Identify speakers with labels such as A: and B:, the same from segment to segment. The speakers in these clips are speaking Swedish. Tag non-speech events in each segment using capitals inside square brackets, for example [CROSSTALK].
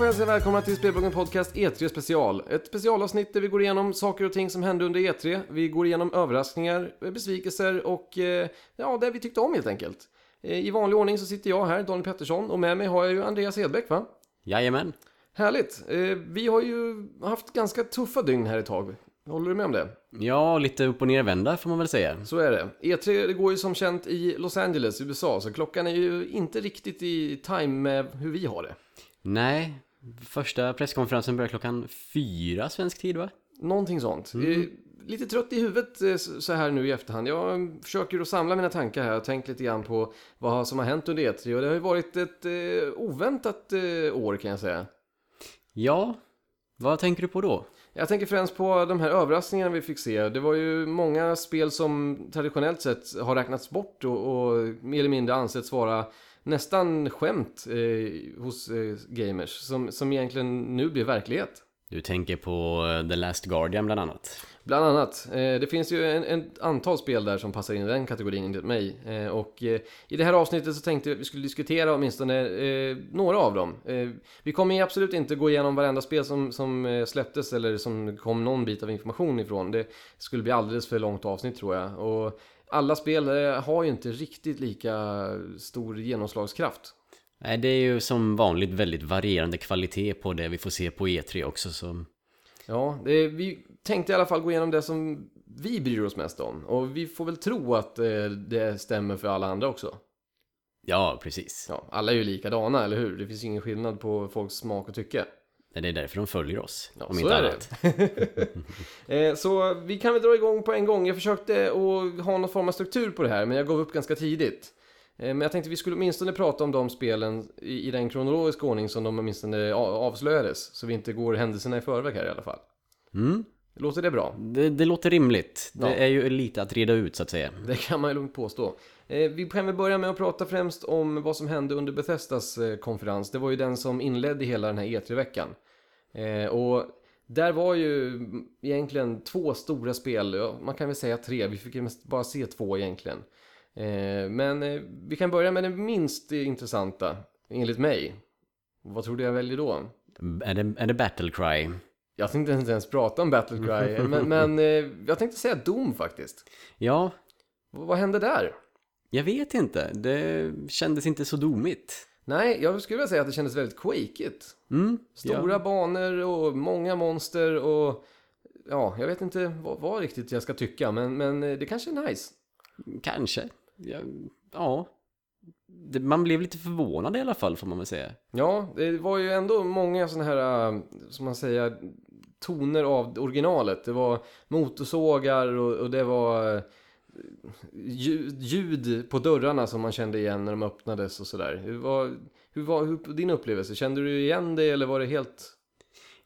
A: Får jag säga välkomna till Spelbloggen Podcast E3 special. Ett specialavsnitt där vi går igenom saker och ting som hände under E3. Vi går igenom överraskningar, besvikelser och eh, ja, det vi tyckte om helt enkelt. Eh, I vanlig ordning så sitter jag här, Daniel Pettersson, och med mig har jag ju Andreas Hedbeck va?
B: Jajamän.
A: Härligt! Eh, Vi har ju haft ganska tuffa dygn här ett tag. Håller du med om det?
B: Ja, lite upp och nervända får man väl säga.
A: Så är det. E3 det går ju som känt i Los Angeles, USA, så klockan är ju inte riktigt i time med hur vi har det.
B: Nej, första presskonferensen börjar klockan fyra svensk tid va?
A: Någonting sånt. Eh, Lite trött i huvudet eh, så här nu i efterhand. Jag försöker att samla mina tankar här och tänka lite grann på vad som har hänt under E3 och det har ju varit ett eh, oväntat år kan jag säga.
B: Ja, vad tänker du på då?
A: Jag tänker främst på de här överraskningarna vi fick se. Det var ju många spel som traditionellt sett har räknats bort och, och mer eller mindre ansetts vara nästan skämt eh, hos eh, gamers som, som egentligen nu blir verklighet.
B: Du tänker på eh, The Last Guardian bland annat.
A: Bland annat. Eh, det finns ju en, en antal spel där som passar in i den kategorin enligt mig. Eh, och i det här avsnittet så tänkte jag att vi skulle diskutera åtminstone några av dem. Vi kommer ju absolut inte gå igenom varenda spel som, som släpptes eller som kom någon bit av information ifrån. Det skulle bli alldeles för långt avsnitt tror jag. Och alla spel eh, har ju inte riktigt lika stor genomslagskraft.
B: Nej, det är ju som vanligt väldigt varierande kvalitet på det vi får se på E3 också så...
A: Ja, det, vi tänkte i alla fall gå igenom det som vi bryr oss mest om. Och vi får väl tro att eh, det stämmer för alla andra också.
B: Ja, precis.
A: Ja, alla är ju likadana, eller hur? Det finns ingen skillnad på folks smak och tycke.
B: Det är därför de följer oss,
A: Ja,
B: om
A: så
B: inte
A: är det.
B: annat. [LAUGHS]
A: Eh, så vi kan väl dra igång på en gång. Jag försökte att ha någon form av struktur på det här, men jag gav upp ganska tidigt. Eh, Men jag tänkte vi skulle åtminstone prata om de spelen i den kronologiska ordning som de åtminstone avslöjades. Så vi inte går händelserna i förväg här i alla fall.
B: Mm.
A: Låter det bra?
B: Det, det låter rimligt. Det
A: Ja.
B: är ju lite att reda ut så att säga.
A: Det kan man ju lugnt påstå. Eh, Vi kan väl börja med att prata främst om vad som hände under Bethesdas eh, konferens. Det var ju den som inledde hela den här E3-veckan. Eh, Och där var ju egentligen två stora spel, man kan väl säga tre, vi fick bara se två egentligen. Men vi kan börja med det minst intressanta, enligt mig. Vad tror du jag väljer då?
B: Är det, är det Battlecry?
A: Jag tänkte inte ens prata om Battlecry, [LAUGHS] men, men eh, jag tänkte säga Doom faktiskt.
B: Ja,
A: Vad hände där?
B: Jag vet inte. Det kändes inte så domigt.
A: Nej, jag skulle vilja säga att det kändes väldigt quakeigt.
B: Mm,
A: Stora
B: ja.
A: banor och många monster och ja, jag vet inte vad, vad riktigt jag ska tycka, men, men det kanske är nice.
B: Kanske. Ja. ja. Man blev lite förvånad i alla fall får man väl säga.
A: Ja, det var ju ändå många sådana här, äh, som man säger, toner av originalet. Det var motorsågar och, och det var äh, ljud, på dörrarna som man kände igen när de öppnades och sådär. Hur var, hur var hur, din upplevelse? Kände du igen det eller var det helt...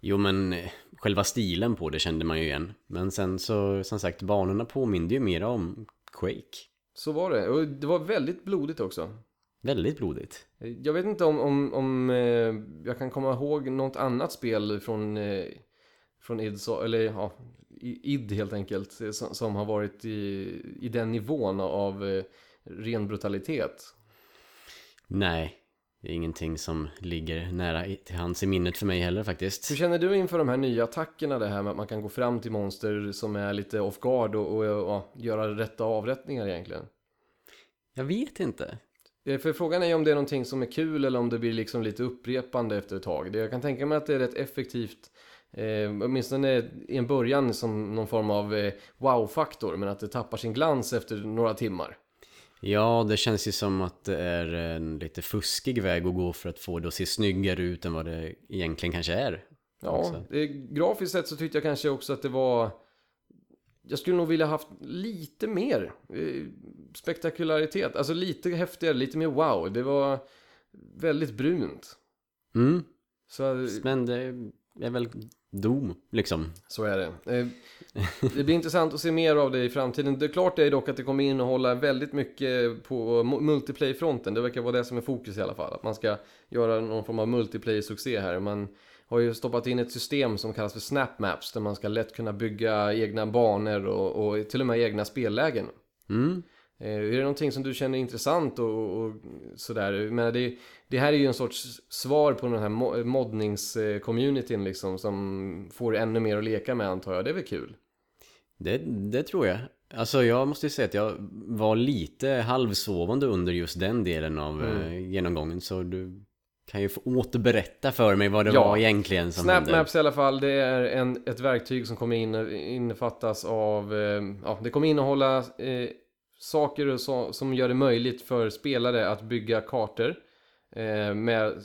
B: Jo men eh, själva stilen på det kände man ju igen. Men sen så som sagt banorna påminde ju mer om Quake.
A: Så var det. Och det var väldigt blodigt också.
B: Väldigt blodigt.
A: Jag vet inte om, om, om eh, jag kan komma ihåg något annat spel från, eh, från id, eller ja, id helt enkelt, eh, som, som har varit i, i den nivån av eh, ren brutalitet.
B: Nej, det är ingenting som ligger nära till hands i minnet för mig heller faktiskt.
A: Hur känner du inför de här nya attackerna, det här med att man kan gå fram till monster som är lite off guard och, och, ja, göra rätta avrättningar egentligen?
B: Jag vet inte.
A: Eh, För frågan är ju om det är någonting som är kul eller om det blir liksom lite upprepande efter ett tag. Jag kan tänka mig att det är rätt effektivt, eh, åtminstone i en början som någon form av eh, wow-faktor, men att det tappar sin glans efter några timmar.
B: Ja, det känns ju som att det är en lite fuskig väg att gå för att få det att se snyggare ut än vad det egentligen kanske är.
A: Ja,
B: också.
A: det, grafiskt sett så tyckte jag kanske också att det var... Jag skulle nog vilja haft lite mer eh, spektakularitet, alltså lite häftigare, lite mer wow. Det var väldigt brunt.
B: Mm,
A: Så,
B: men det är väl dom liksom.
A: Så är det. Eh, Det blir intressant att se mer av det i framtiden. Det är klart det är dock att det kommer innehålla väldigt mycket på mu- multiplayer-fronten. Det verkar vara det som är fokus i alla fall. Att man ska göra någon form av multiplayer-succé här. Man har ju stoppat in ett system som kallas för Snap Maps där man ska lätt kunna bygga egna banor och, och till och med egna spellägen.
B: Mm.
A: Eh, är det någonting som du känner intressant och, och sådär? Men det, det här är ju en sorts svar på den här moddnings-communityn liksom som får ännu mer att leka med antar jag. Det är väl kul?
B: Det, det tror jag. Alltså jag måste ju säga att jag var lite halvsovande under just den delen av mm. Eh, genomgången så du kan ju få återberätta för mig vad det ja. var egentligen som
A: Snap hände. Maps i alla fall, det är en, ett verktyg som kommer in, innefattas av, eh, ja det kommer innehålla eh, saker så, som gör det möjligt för spelare att bygga kartor eh, med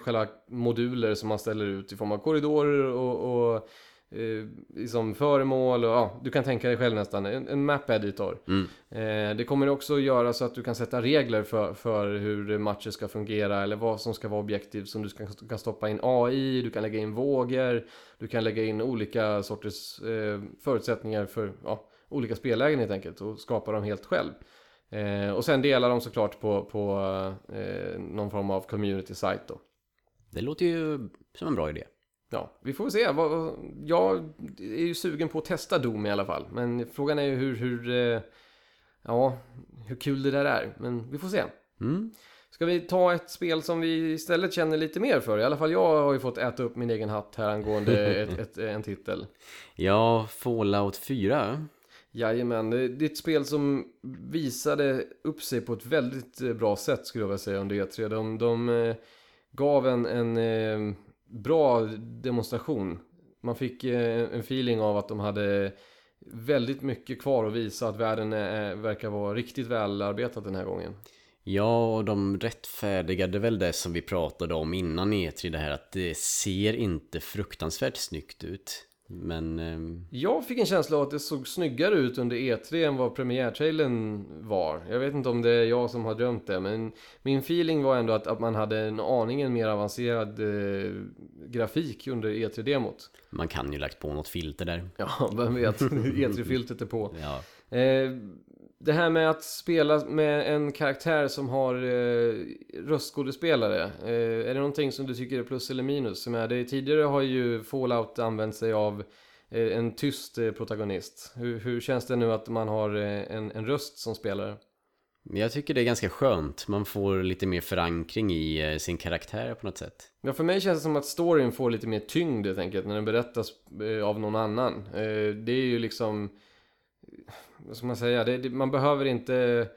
A: själva moduler som man ställer ut i form av korridorer och, och eh, liksom föremål och ja, du kan tänka dig själv nästan, en, en map editor. Mm. Eh, det kommer också göra så att du kan sätta regler för, för hur matcher ska fungera eller vad som ska vara objektiv som du ska, kan stoppa in AI, du kan lägga in vågor, du kan lägga in olika sorters eh, förutsättningar för ja, olika spellägen helt enkelt och skapa dem helt själv. Eh, och sen delar de såklart på, på eh, någon form av community site då.
B: Det låter ju som en bra idé.
A: Ja, vi får se. Jag är ju sugen på att testa Doom i alla fall. Men frågan är ju hur, hur, eh, ja, hur kul det där är. Men vi får se. Mm. Ska vi ta ett spel som vi istället känner lite mer för? I alla fall jag har ju fått äta upp min egen hatt här angående [LAUGHS] ett, ett, en titel.
B: Ja, Fallout 4.
A: Jajamän, det är ett spel som visade upp sig på ett väldigt eh, bra sätt skulle jag vilja säga under E3. De, de eh, gav en, en eh, bra demonstration. Man fick en feeling av att de hade väldigt mycket kvar att visa att världen är, verkar vara riktigt välarbetad den här gången.
B: Ja, och de rättfärdigade väl det som vi pratade om innan E3, det här att det ser inte fruktansvärt snyggt ut. Men... Eh...
A: Jag fick en känsla av att det såg snyggare ut under E3 än vad premiärtrailern var. Jag vet inte om det är jag som har drömt det, men min feeling var ändå att, att man hade en aningen mer avancerad eh, grafik under E3-demot.
B: Man kan ju lagt på något filter där.
A: Ja, vem vet? [LAUGHS] E3-filtret är på. Ja. Eh, det här med att spela med en karaktär som har eh, röstskådespelare, eh, är det någonting som du tycker är plus eller minus? Som är det, tidigare har ju Fallout använt sig av eh, en tyst eh, protagonist. Hur, hur, känns det nu att man har eh, en, en röst som spelare?
B: Jag tycker det är ganska skönt. Man får lite mer förankring i eh, sin karaktär på något sätt.
A: Ja, för mig känns det som att storyn får lite mer tyngd helt enkelt när den berättas av någon annan. Det är ju liksom vad ska man säga, det, det, man behöver inte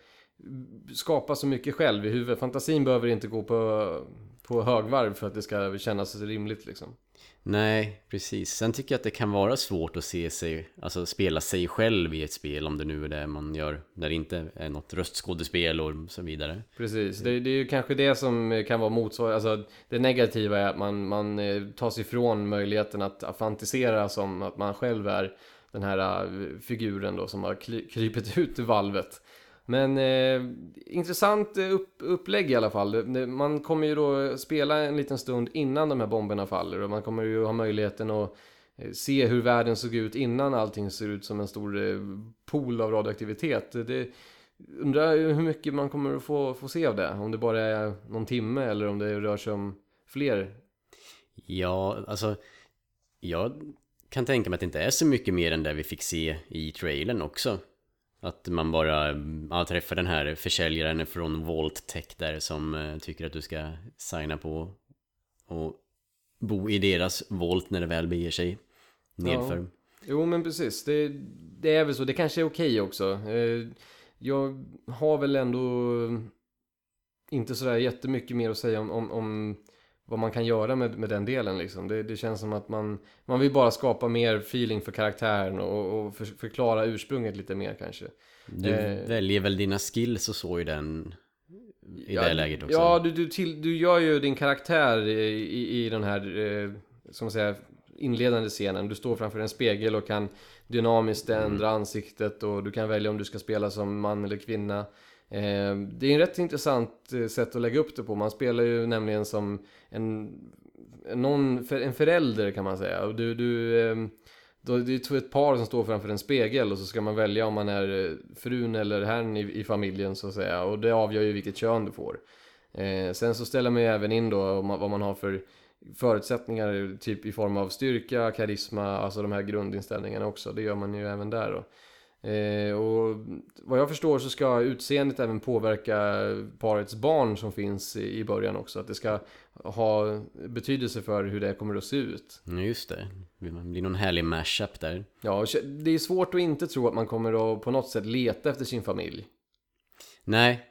A: skapa så mycket själv i huvudet. Fantasin behöver inte gå på, på högvarv för att det ska kännas rimligt liksom.
B: Nej, precis. Sen tycker jag att det kan vara svårt att se sig, alltså spela sig själv i ett spel om det nu är det man gör när det inte är något röstskådespel och så vidare.
A: Precis, det, det är ju kanske det som kan vara motsvarande, alltså det negativa är att man, man eh, tar sig ifrån möjligheten att, att fantisera som att man själv är den här eh, figuren då som har krypit [LAUGHS] ut ur valvet. Men eh, intressant eh, upp, upplägg i alla fall. Man kommer ju då eh, spela en liten stund innan de här bomberna faller och man kommer ju ha möjligheten att se hur världen såg ut innan allting ser ut som en stor pool av radioaktivitet. Det, undrar hur mycket man kommer att få, få se av det. Om det bara är någon timme eller om det rör sig om fler.
B: Ja, alltså jag kan tänka mig att det inte är så mycket mer än det vi fick se i trailern också. Att man bara ja, träffar den här försäljaren från Volt Tech där som uh, tycker att du ska signa på och bo i deras Volt när det väl beger sig nedför. Ja.
A: Jo men precis, det, det, är väl så. Det kanske är okej okay också. Uh, jag har väl ändå inte sådär jättemycket mer att säga om, om, om vad man kan göra med, med den delen liksom. Det, det, känns som att man, man vill bara skapa mer feeling för karaktären och, och för, förklara ursprunget lite mer kanske.
B: Du eh, väljer väl dina skills och så i den i ja, det läget också?
A: Ja, du, du, till, du gör ju din karaktär i, i, den här, eh, som man säger, inledande scenen. Du står framför en spegel och kan dynamiskt ändra mm. ansiktet och du kan välja om du ska spela som man eller kvinna. Eh, det är en rätt intressant eh, sätt att lägga upp det på. Man spelar ju nämligen som en, någon, en förälder kan man säga. Du, du, eh, då, det är ett par som står framför en spegel och så ska man välja om man är frun eller herrn i, i familjen så att säga. Och det avgör ju vilket kön du får. Eh, sen så ställer man ju även in då vad man har för förutsättningar typ i form av styrka, karisma, alltså de här grundinställningarna också. Det gör man ju även där då. Eh, och vad jag förstår så ska utseendet även påverka parets barn som finns i början också. Att det ska ha betydelse för hur det kommer att se ut.
B: Just det. Det blir någon härlig mashup där.
A: Ja, det är svårt att inte tro att man kommer att på något sätt leta efter sin familj.
B: Nej,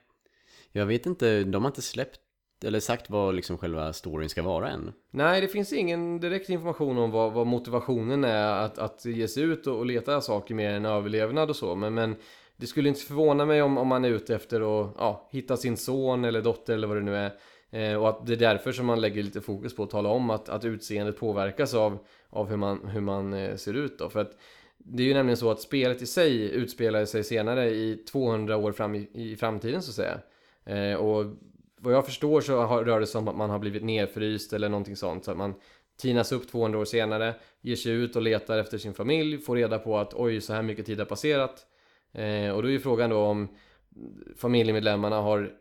B: jag vet inte, de har inte släppt eller sagt vad liksom själva storyn ska vara än.
A: Nej, det finns ingen direkt information om vad, vad motivationen är att, att ge sig ut och, och leta saker mer än överlevnad och så. Men, men det skulle inte förvåna mig om, om man är ute efter att ja, hitta sin son eller dotter eller vad det nu är. Eh, och att det är därför som man lägger lite fokus på att tala om att, att utseendet påverkas av, av hur man, hur man eh, ser ut då. För att det är ju nämligen så att spelet i sig utspelar sig senare i 200 år fram i, i framtiden så att säga. Eh, och vad jag förstår så har, rör det sig om att man har blivit nedfryst eller någonting sånt. Så att man tinas upp 200 år senare, ger sig ut och letar efter sin familj, får reda på att oj, så här mycket tid har passerat. Eh, och då är ju frågan då om familjemedlemmarna har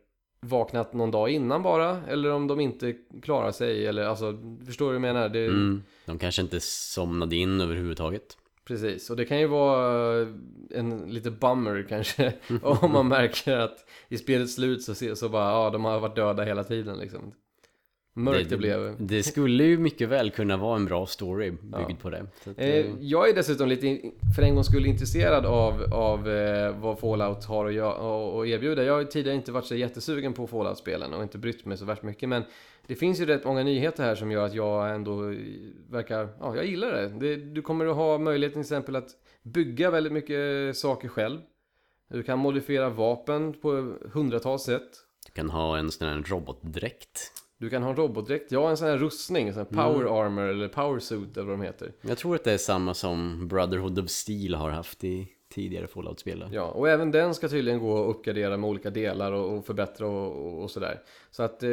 A: vaknat någon dag innan bara, eller om de inte klarar sig, eller alltså, förstår du vad jag menar? Det,
B: Mm, de kanske inte somnade in överhuvudtaget.
A: Precis, och det kan ju vara en lite bummer kanske [LAUGHS] om man märker att i spelets slut så, se- så bara, ja de har varit döda hela tiden liksom. Mörkt det, blev.
B: Det skulle ju mycket väl kunna vara en bra story byggd
A: Ja.
B: på det. Att,
A: Eh,
B: eh,
A: jag är dessutom lite, för en gång skulle intresserad av, av eh, vad Fallout har att, erbjuda. Jag har tidigare inte varit så jättesugen på Fallout-spelen och inte brytt mig så värst mycket. Men det finns ju rätt många nyheter här som gör att jag ändå verkar, ja jag gillar det. det du kommer att ha möjlighet till exempel att bygga väldigt mycket saker själv. Du kan modifiera vapen på hundratals sätt.
B: du kan ha en sån här robotdräkt.
A: Du kan ha en robotdräkt, ja en sån här rustning, en sån här power armor eller power suit eller vad de heter.
B: Jag tror att det är samma som Brotherhood of Steel har haft i tidigare Fallout-spel.
A: Ja, och även den ska tydligen gå att uppgradera med olika delar och, och förbättra och, och, och sådär. Så att eh,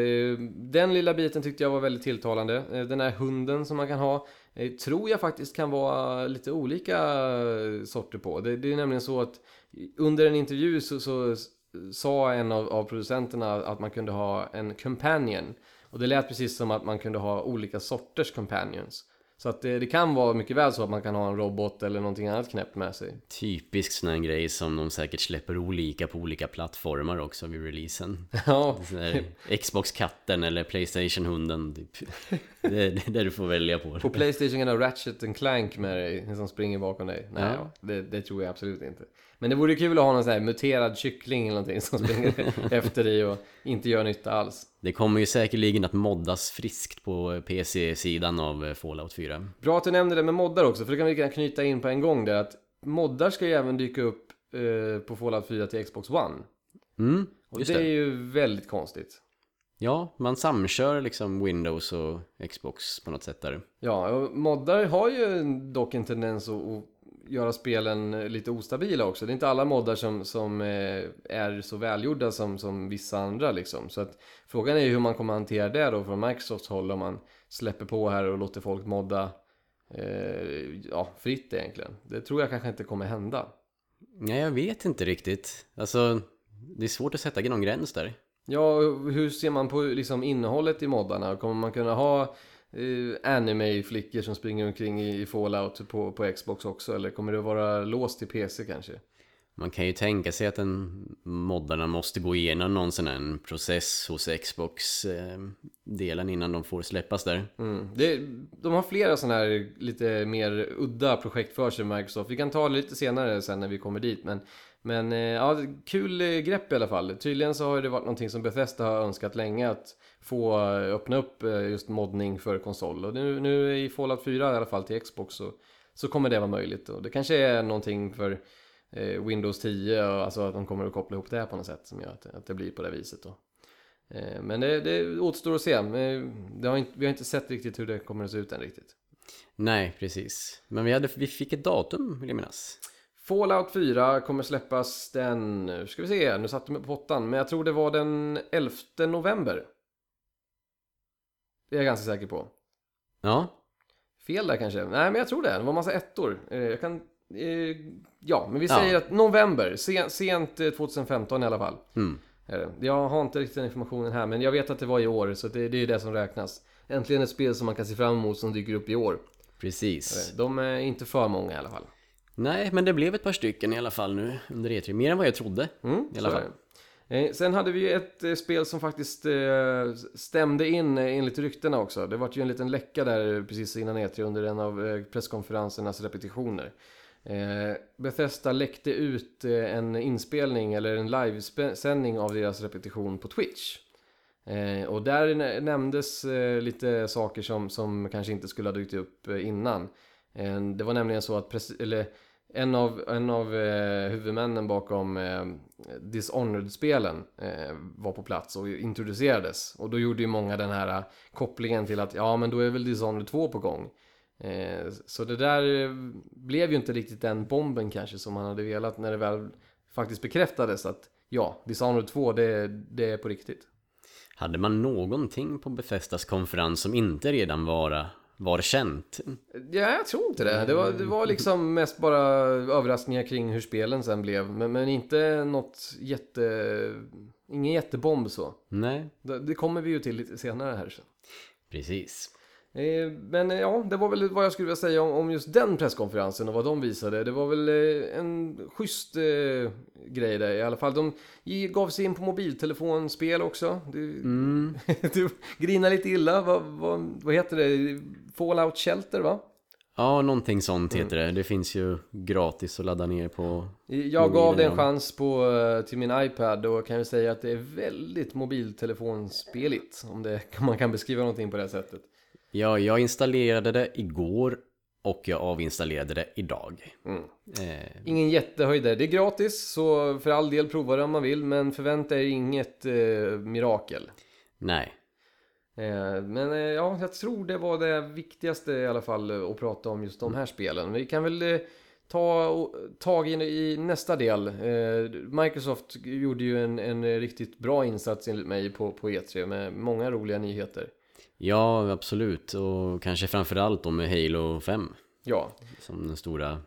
A: den lilla biten tyckte jag var väldigt tilltalande. Eh, den här hunden som man kan ha eh, tror jag faktiskt kan vara lite olika sorter på. Det, det är nämligen så att under en intervju så, så sa en av, av producenterna att man kunde ha en companion. Och det lät precis som att man kunde ha olika sorters companions. Så att det, det kan vara mycket väl så att man kan ha en robot eller någonting annat knäppt med sig.
B: Typisk sån här grej som de säkert släpper olika på olika plattformar också vid releasen. [LAUGHS]
A: Ja,
B: Xbox-katten eller Playstation-hunden typ. Det är det du får välja på.
A: På Playstation kan du ha Ratchet and Clank med dig som springer bakom dig. Nej,
B: Ja.
A: det, det tror jag absolut inte. Men det vore kul att ha någon sån här muterad kyckling eller någonting som springer [LAUGHS] efter dig och inte gör nytta alls.
B: Det kommer ju säkerligen att moddas friskt på PC-sidan av eh, Fallout 4.
A: Bra att du nämnde det med moddar också, för det kan vi kan knyta in på en gång där att moddar ska ju även dyka upp eh, på Fallout 4 till Xbox One.
B: Mm,
A: Och
B: just
A: det är
B: det.
A: ju väldigt konstigt.
B: Ja, man samkör liksom Windows och Xbox på något sätt där.
A: Ja, och moddar har ju dock en tendens att göra spelen lite ostabila också. Det är inte alla moddar som, som eh, är så välgjorda som, som vissa andra liksom. Så att frågan är ju hur man kommer hantera det då från Microsofts håll om man släpper på här och låter folk modda eh, ja, fritt egentligen. Det tror jag kanske inte kommer hända.
B: Nej, jag vet inte riktigt. Alltså, det är svårt att sätta någon gräns där.
A: Ja, hur ser man på liksom innehållet i moddarna? Kommer man kunna ha anime-flickor som springer omkring i, Fallout på, på Xbox också? Eller kommer det vara låst till PC kanske?
B: Man kan ju tänka sig att en moddarna måste gå igenom någon sån här process hos Xbox-delen innan de får släppas där.
A: Mm. Det, de har flera sådana här lite mer udda projekt för sig Microsoft. Vi kan ta det lite senare sen när vi kommer dit. Men, men eh, ja, kul eh, grepp i alla fall. Tydligen så har det varit någonting som Bethesda har önskat länge att få eh, öppna upp eh, just moddning för konsol. Och nu, nu i Fallout 4 i alla fall till Xbox så, så kommer det vara möjligt. Och det kanske är någonting för eh, Windows 10, och, alltså att de kommer att koppla ihop det här på något sätt som gör att, att det blir på det viset då. Eh, Men det, det återstår att se. Har inte, vi har inte sett riktigt hur det kommer att se ut än riktigt.
B: Nej, precis. Men vi, hade, vi fick ett datum, vill jag minnas.
A: Fallout 4 kommer släppas den, ska vi se, nu satte jag mig på pottan, men jag tror det var den 11 november. Det är jag ganska säker på.
B: Ja,
A: Fel där kanske? Nej, men jag tror det. Det var massa ettor. Eh, Jag kan... eh, Ja, men vi
B: Ja.
A: säger att november, sen, sent eh, 2015 i alla fall.
B: mm.
A: Jag har inte riktigt den informationen här, men jag vet att det var i år, så det, det är det som räknas. Äntligen ett spel som man kan se fram emot som dyker upp i år.
B: precis.
A: De är inte för många i alla fall.
B: Nej, men det blev ett par stycken i alla fall nu under E3. Mer än vad jag trodde.
A: Mm,
B: I alla fall.
A: Eh, sen hade vi ju ett eh, spel som faktiskt eh, stämde in enligt ryktena också. Det var ju en liten läcka där precis innan E3 under en av presskonferensernas repetitioner. Bethesda läckte ut en inspelning eller en livesändning av deras repetition på Twitch. Och där nämndes lite saker som, som kanske inte skulle ha dykt upp innan. Det var nämligen så att pres- eller, en av, en av eh, huvudmännen bakom eh, Dishonored-spelen eh, var på plats och introducerades. Och då gjorde ju många den här eh, kopplingen till att ja men då är väl Dishonored 2 på gång. Eh, så det där eh, blev ju inte riktigt den bomben kanske som man hade velat när det väl faktiskt bekräftades att ja, Dishonored 2 det, det är på riktigt.
B: Hade man någonting på Befestas konferens som inte redan var, var känt?
A: Ja, jag tror inte det. Det var, det var liksom mest bara överraskningar kring hur spelen sen blev. Men, men inte något jätte... Ingen jättebomb så.
B: Nej,
A: Det, det kommer vi ju till lite senare här sen.
B: precis.
A: Eh, Men eh, ja, det var väl vad jag skulle vilja säga om, just den presskonferensen och vad de visade. Det var väl eh, en schysst grej där i alla fall. De gav sig in på mobiltelefonspel också. Du, [LAUGHS] du grinar lite illa. Vad, vad, vad heter det? Fallout Shelter va?
B: Ja, någonting sånt heter det. Det finns ju gratis att ladda ner på...
A: Jag gav det en chans på, till min iPad och kan ju säga att det är väldigt mobiltelefonspeligt. Om det, [LAUGHS] man kan beskriva någonting på det sättet.
B: Ja, jag installerade det igår och jag avinstallerade det idag.
A: Mm.
B: Eh,
A: Ingen jättehöjdare. Det är gratis, så för all del prova det om man vill. Men förvänta er inget eh, mirakel.
B: nej.
A: Eh, men eh, ja, jag tror det var det viktigaste i alla fall eh, att prata om just de här spelen. Vi kan väl eh, ta tag i nästa del. Microsoft gjorde ju en, en riktigt bra insats enligt mig på, på E3 med många roliga nyheter.
B: Ja, absolut. Och kanske framförallt då med Halo 5
A: Ja,
B: som den stora...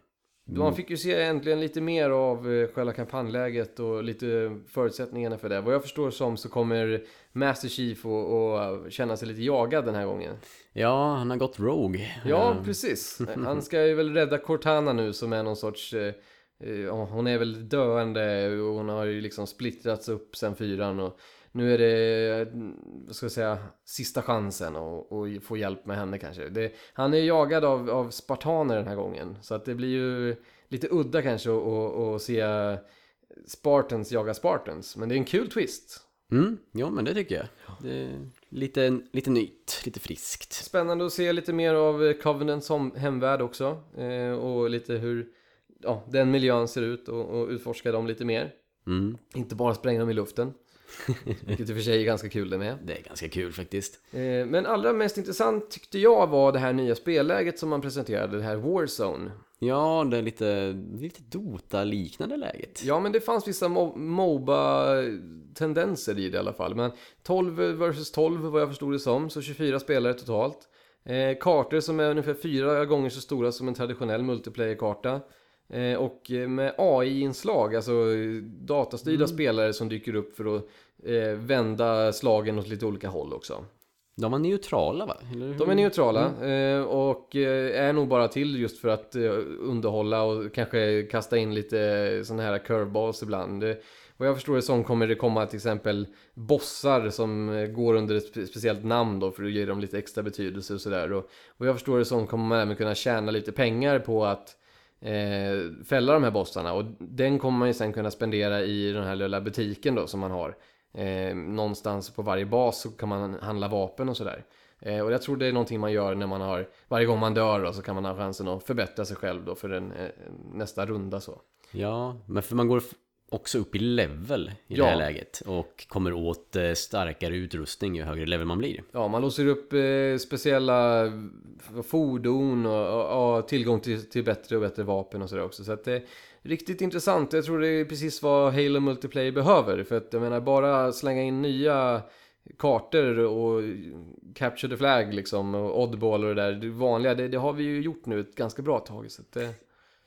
A: man fick ju se äntligen lite mer av eh, själva kampanjläget och lite förutsättningarna för det. Vad jag förstår som så kommer Master Chief att känna sig lite jagad den här gången.
B: Ja, han har gått Rogue.
A: Ja,
B: Eh,
A: precis. Han ska ju väl rädda Cortana nu som är någon sorts... eh, hon är väl döende och hon har ju liksom splittrats upp sen fyran och nu är det, vad ska jag säga, sista chansen att få hjälp med henne kanske. Det, han är jagad av, av spartaner den här gången så att det blir ju lite udda kanske att- se Spartans jaga Spartans. Men det är en kul twist.
B: Mm, ja men det tycker jag. Det lite, lite nytt, lite friskt.
A: Spännande att se lite mer av Covenants som hemvärld också. Eh, och lite hur ja, den miljön ser ut och, och utforska dem lite mer.
B: Mm,
A: Inte bara spränga dem i luften. [LAUGHS] Vilket i och för sig är ganska kul det med.
B: det är ganska kul faktiskt.
A: Eh, men allra mest intressant tyckte jag var det här nya spelläget som man presenterade, det här Warzone.
B: Ja, det är lite, lite Dota-liknande läget.
A: Ja, men det fanns vissa mo- MOBA-tendenser i det i alla fall. Men 12 versus 12 vad jag förstod det som, så 24 spelare totalt. Eh, kartor som är ungefär fyra gånger så stora som en traditionell multiplayer-karta. Eh, och med AI-inslag, alltså datastyrda spelare som dyker upp för att eh, vända slagen åt lite olika håll också.
B: De var neutrala va?
A: De är neutrala eh, och är nog bara till just för att underhålla och kanske kasta in lite sådana här curveballs ibland. Vad jag förstår det som kommer det komma till exempel bossar som går under ett spe- speciellt namn då för att ge dem lite extra betydelse och sådär. Och vad jag förstår det som kommer man även kunna tjäna lite pengar på att eh, fälla de här bossarna och den kommer man ju sen kunna spendera i den här lilla butiken då som man har. Eh, någonstans på varje bas så kan man handla vapen och sådär. Eh, och jag tror det är någonting man gör när man har, varje gång man dör då, så kan man ha chansen att förbättra sig själv då för den eh, nästa runda så.
B: Ja, men för man går också upp i level i
A: Ja.
B: det här läget och kommer åt eh, starkare utrustning ju högre level man blir.
A: Ja, man låser upp eh, speciella fordon och, och, och tillgång till, till bättre och bättre vapen och sådär också. Så att det är riktigt intressant. Jag tror det är precis vad Halo Multiplayer behöver. För att jag menar, bara slänga in nya kartor och capture the flag liksom och oddball och det där. Det vanliga, det, det har vi ju gjort nu ett ganska bra tag. Så att det,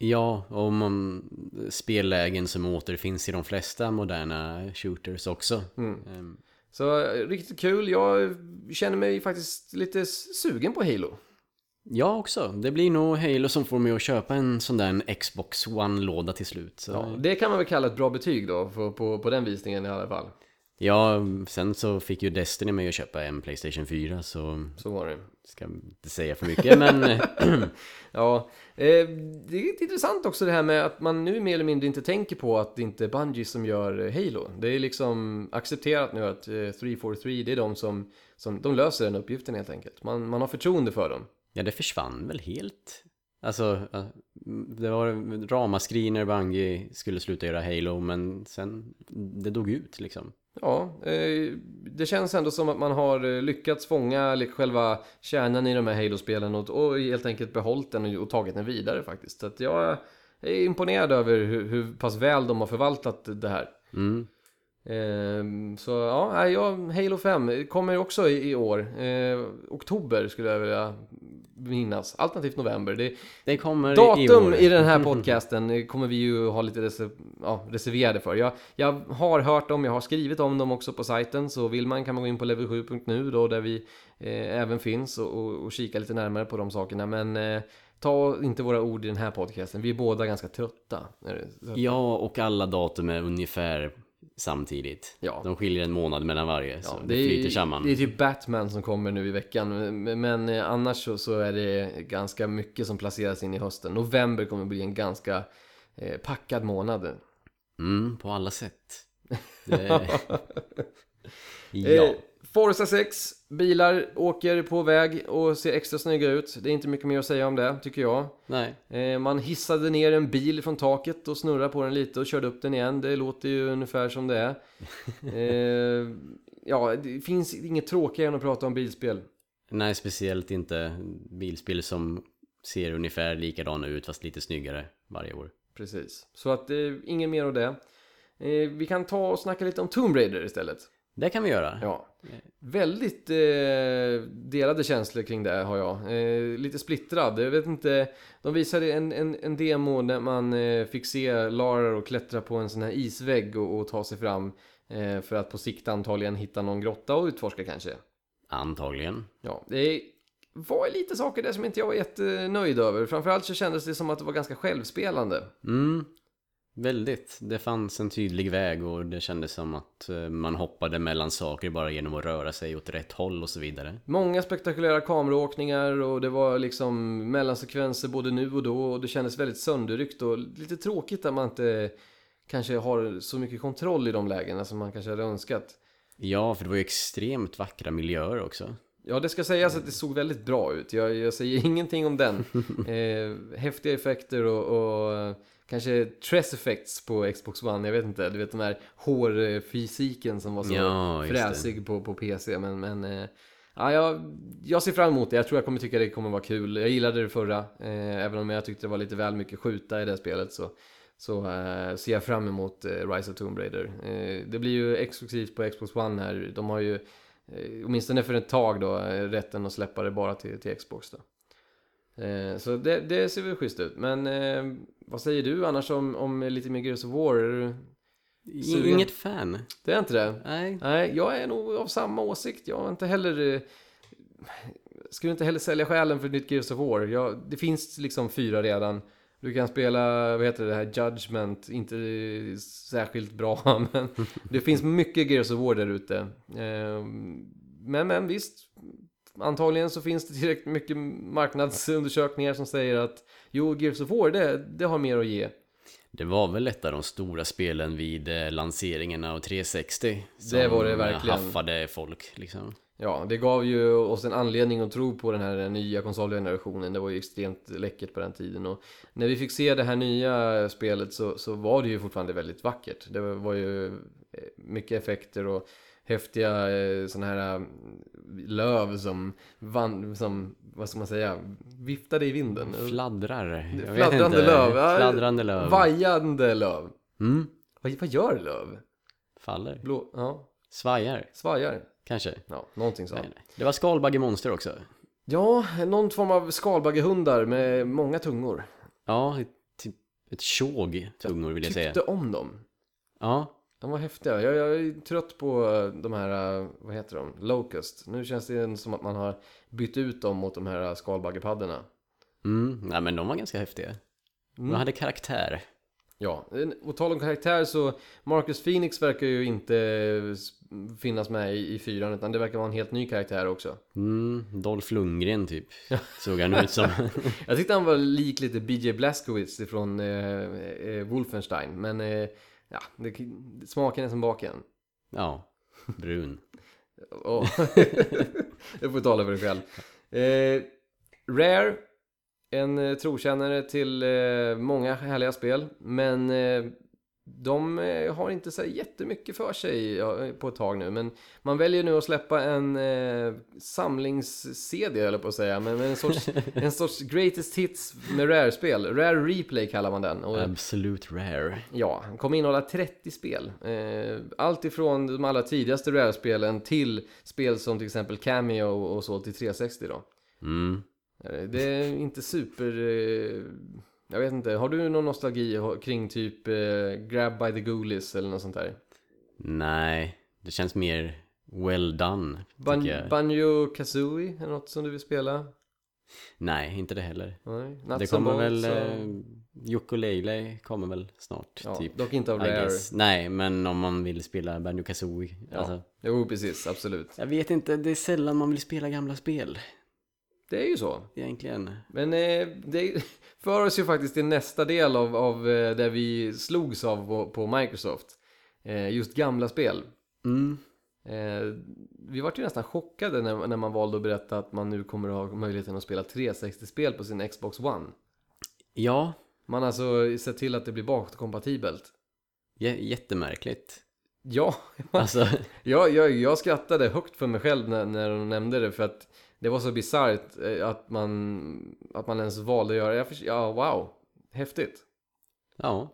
B: Ja, och man, spellägen som återfinns i de flesta moderna shooters också. Ehm,
A: så eh, riktigt kul. Jag känner mig faktiskt lite sugen på Halo.
B: Jag också. Det blir nog Halo som får mig att köpa en sån där en Xbox One-låda till slut. Så.
A: Ja, det kan man väl kalla ett bra betyg då, på, på, på den visningen i alla fall.
B: Ja, sen så fick ju Destiny mig att köpa en Playstation 4 så
A: Så var det.
B: ska inte säga för mycket men eh, [LAUGHS]
A: Ja, eh, det är lite intressant också det här med att man nu mer eller mindre inte tänker på att det inte är Bungie som gör eh, Halo. Det är liksom accepterat nu att eh, 343, det är de som, som de löser den uppgiften helt enkelt. Man, man har förtroende för dem.
B: ja det försvann väl helt. Alltså, eh, det var ramaskri när Bungie skulle sluta göra Halo men sen det dog ut liksom.
A: Ja, eh, det känns ändå som att man har eh, lyckats fånga själva kärnan i de här Halo-spelen och, helt enkelt behållit den och, tagit den vidare faktiskt. Så att jag är imponerad över hur, hur pass väl de har förvaltat det här.
B: Mm.
A: Ehm, så ja, jag, Halo 5 kommer också i, i år. Eh, oktober skulle jag vilja minnas. Alternativt november. Det,
B: Det kommer i
A: datum
B: år.
A: i den här [LAUGHS] podcasten kommer vi ju ha lite reser, ja, reserverade för. Jag, jag har hört dem, jag har skrivit om dem också på sajten. Så vill man kan man gå in på level7.nu då där vi eh, även finns och, och, och kika lite närmare på de sakerna. Men eh, ta inte våra ord i den här podcasten. Vi är båda ganska trötta.
B: Ja, och alla datum är ungefär samtidigt.
A: Ja.
B: De skiljer en månad mellan varje, så
A: Ja,
B: det,
A: är,
B: flyter samman.
A: Det är typ Batman som kommer nu i veckan. Men, men eh, annars så, så är det ganska mycket som placeras in i hösten. November kommer bli en ganska eh, packad månad.
B: Mm, på alla sätt. [LAUGHS] Det... ja.
A: Forza 6, bilar åker på väg och ser extra snygga ut. Det är inte mycket mer att säga om det, tycker jag.
B: Nej.
A: Eh, man hissade ner en bil från taket och snurrade på den lite och körde upp den igen. Det låter ju ungefär som det är. [LAUGHS] Eh, ja, det finns inget tråkigare än att prata om bilspel.
B: Nej, speciellt inte bilspel som ser ungefär likadana ut fast lite snyggare varje år.
A: Precis. Så att eh, inget mer av det. Eh, vi kan ta och snacka lite om Tomb Raider istället.
B: Det kan vi göra.
A: Ja. Väldigt eh, delade känslor kring det har jag. Eh, lite splittrad. Jag vet inte. De visade en, en, en demo när man eh, fick se Lara och klättra på en sån här isvägg och, och ta sig fram. Eh, för att på sikt antagligen hitta någon grotta och utforska kanske.
B: Antagligen.
A: Ja, det var lite saker där som inte jag var jättenöjd över. Framförallt så kändes det som att det var ganska självspelande.
B: Mm. Väldigt. Det fanns en tydlig väg och det kändes som att eh, man hoppade mellan saker bara genom att röra sig åt rätt håll och så vidare.
A: Många spektakulära kameraåkningar och det var liksom mellansekvenser både nu och då och det kändes väldigt sönderryckt och lite tråkigt att man inte kanske har så mycket kontroll i de lägena som man kanske hade önskat.
B: Ja, för det var ju extremt vackra miljöer också.
A: Ja, det ska sägas att det såg väldigt bra ut. Jag, jag säger [LAUGHS] ingenting om den. [LAUGHS] Eh, häftiga effekter och, och kanske tress effects på Xbox One. Jag vet inte, du vet den här hårfysiken som var så
B: Ja,
A: fräsig på, på PC. Men, men eh, ja, jag, jag ser fram emot det. Jag tror jag kommer tycka det kommer vara kul. Jag gillade det förra. Eh, även om jag tyckte det var lite väl mycket skjuta i det spelet så, så eh, ser jag fram emot Rise of Tomb Raider. Det blir ju exklusivt på Xbox One här. De har ju åtminstone för ett tag då rätten att släppa det bara till, till Xbox då. Eh, så det, det ser väl schysst ut. Men eh, vad säger du annars om, om lite mer Gears of War? Är du- Sugen?
B: Inget fan.
A: Det är inte det?
B: Nej.
A: Nej, jag är nog av samma åsikt. Jag har inte heller... eh, Skulle inte heller sälja själen för ett nytt Gears of War. Jag, det finns liksom fyra redan. Du kan spela, vad heter det här, Judgment, inte särskilt bra, [LAUGHS] men det finns mycket Gears of War där ute. Men, men visst, antagligen så finns det tillräckligt mycket marknadsundersökningar som säger att jo, Gears of War, det, det har mer att ge.
B: Det var väl ett av de stora spelen vid eh, lanseringen av 360 som
A: Det var det
B: eh,
A: verkligen.
B: haffade folk liksom.
A: Ja, det gav ju oss en anledning att tro på den här nya konsolgenerationen. Det var ju extremt läckert på den tiden. Och när vi fick se det här nya spelet så, så var det ju fortfarande väldigt vackert. Det var ju eh, mycket effekter och häftiga eh, sådana här eh, löv som, vann, som, vad ska man säga, viftade i vinden.
B: Fladdrar. Jag vet
A: Fladdrande
B: inte.
A: löv.
B: Fladdrande löv.
A: Vajande löv.
B: Mm.
A: Vad, vad gör löv?
B: Faller.
A: Blå, ja,
B: Svajar.
A: svajar.
B: Kanske.
A: Ja, någonting sånt.
B: Det var skalbaggemonster också.
A: Ja, någon form av skalbaggehundar med många tungor.
B: Ja, ett, typ ett tjog tungor vill jag säga.
A: Tyckte om dem.
B: Ja,
A: De var häftiga. Jag, jag är trött på de här, eh, vad heter de? Locust. Nu känns det som att man har bytt ut dem mot de här skalbaggepadderna.
B: Mm, nej men de var ganska häftiga. De
A: Mm.
B: hade karaktär.
A: Ja, och tal om karaktär så Marcus Phoenix verkar ju inte s- finnas med i, i fyran utan det verkar vara en helt ny karaktär också.
B: Mm, Dolph Lundgren typ. Såg han ut som. [LAUGHS]
A: Jag tyckte han var lik lite BJ Blazkowicz ifrån eh, eh, Wolfenstein men eh, ja, det, smaken är som baken.
B: ja, brun. [LAUGHS]
A: Oh. det får tala för dig själv. Eh, Rare, en eh, trotjänare till eh, många härliga spel, men eh, de eh, har inte så jättemycket för sig på ett tag nu. Men man väljer nu att släppa en eh, samlings-CD, eller på att säga, men men en sorts, [LAUGHS] en sorts greatest hits med Rare-spel. Rare Replay kallar man den. Och,
B: Absolute rare.
A: Ja, den kommer innehålla 30 spel. Eh, allt ifrån de allra tidigaste Rare-spelen till spel som till exempel Cameo och så till 360 då.
B: Mm.
A: Eh, Det är inte super... Eh, jag vet inte, har du någon nostalgi kring typ eh, Grab by the Ghoulies eller något sånt där?
B: Nej, det känns mer well done.
A: Ban-
B: jag.
A: Banjo Kazooie, är något som du vill spela?
B: Nej, inte det heller.
A: Nej,
B: det kommer väl...
A: Bolts och-
B: Eh, Ukulele kommer väl snart,
A: Ja,
B: typ.
A: dock inte av Rare.
B: Nej, men om man vill spela Banjo Kazooie.
A: Ja.
B: Alltså,
A: Jo, precis, absolut.
B: jag vet inte, det är sällan man vill spela gamla spel.
A: Det är ju så.
B: Egentligen.
A: Men eh, det [LAUGHS] för oss ju faktiskt till nästa del av, av eh, där vi slogs av på, på Microsoft. Eh, just gamla spel.
B: Mm.
A: Eh, vi var ju nästan chockade när, när man valde att berätta att man nu kommer att ha möjligheten att spela 360-spel på sin Xbox One.
B: Ja,
A: Man har alltså sett till att det blir bakåtkompatibelt.
B: j- jättemärkligt.
A: Ja,
B: Alltså, [LAUGHS]
A: jag, jag, jag skrattade högt för mig själv när, när de nämnde det för att det var så bisarrt eh, att man, att man ens valde att göra det. Ja, wow. Häftigt.
B: ja.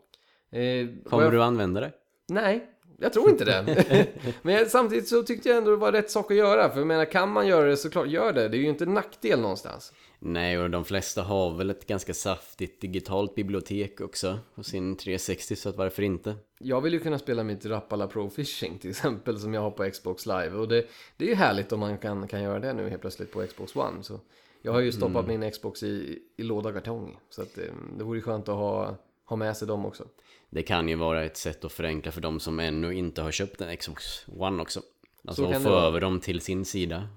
A: Eh,
B: Kommer
A: jag-
B: du använda det?
A: Nej, jag tror inte det. [LAUGHS] Men jag, samtidigt så tyckte jag ändå det var rätt sak att göra. För jag menar, kan man göra det så klart, gör det. Det är ju inte en nackdel någonstans.
B: Nej, och de flesta har väl ett ganska saftigt digitalt bibliotek också på sin 360, så att varför inte?
A: Jag vill ju kunna spela mitt Rapala Pro Fishing till exempel som jag har på Xbox Live. Och det, det är ju härligt om man kan, kan göra det nu helt plötsligt på Xbox One. Så jag har ju stoppat min Xbox i, i låda kartong. Så att det, det vore ju skönt att ha, ha med sig dem också.
B: Det kan ju vara ett sätt att förenkla för de som ännu inte har köpt en Xbox One också. Alltså att
A: det
B: få över dem till sin sida.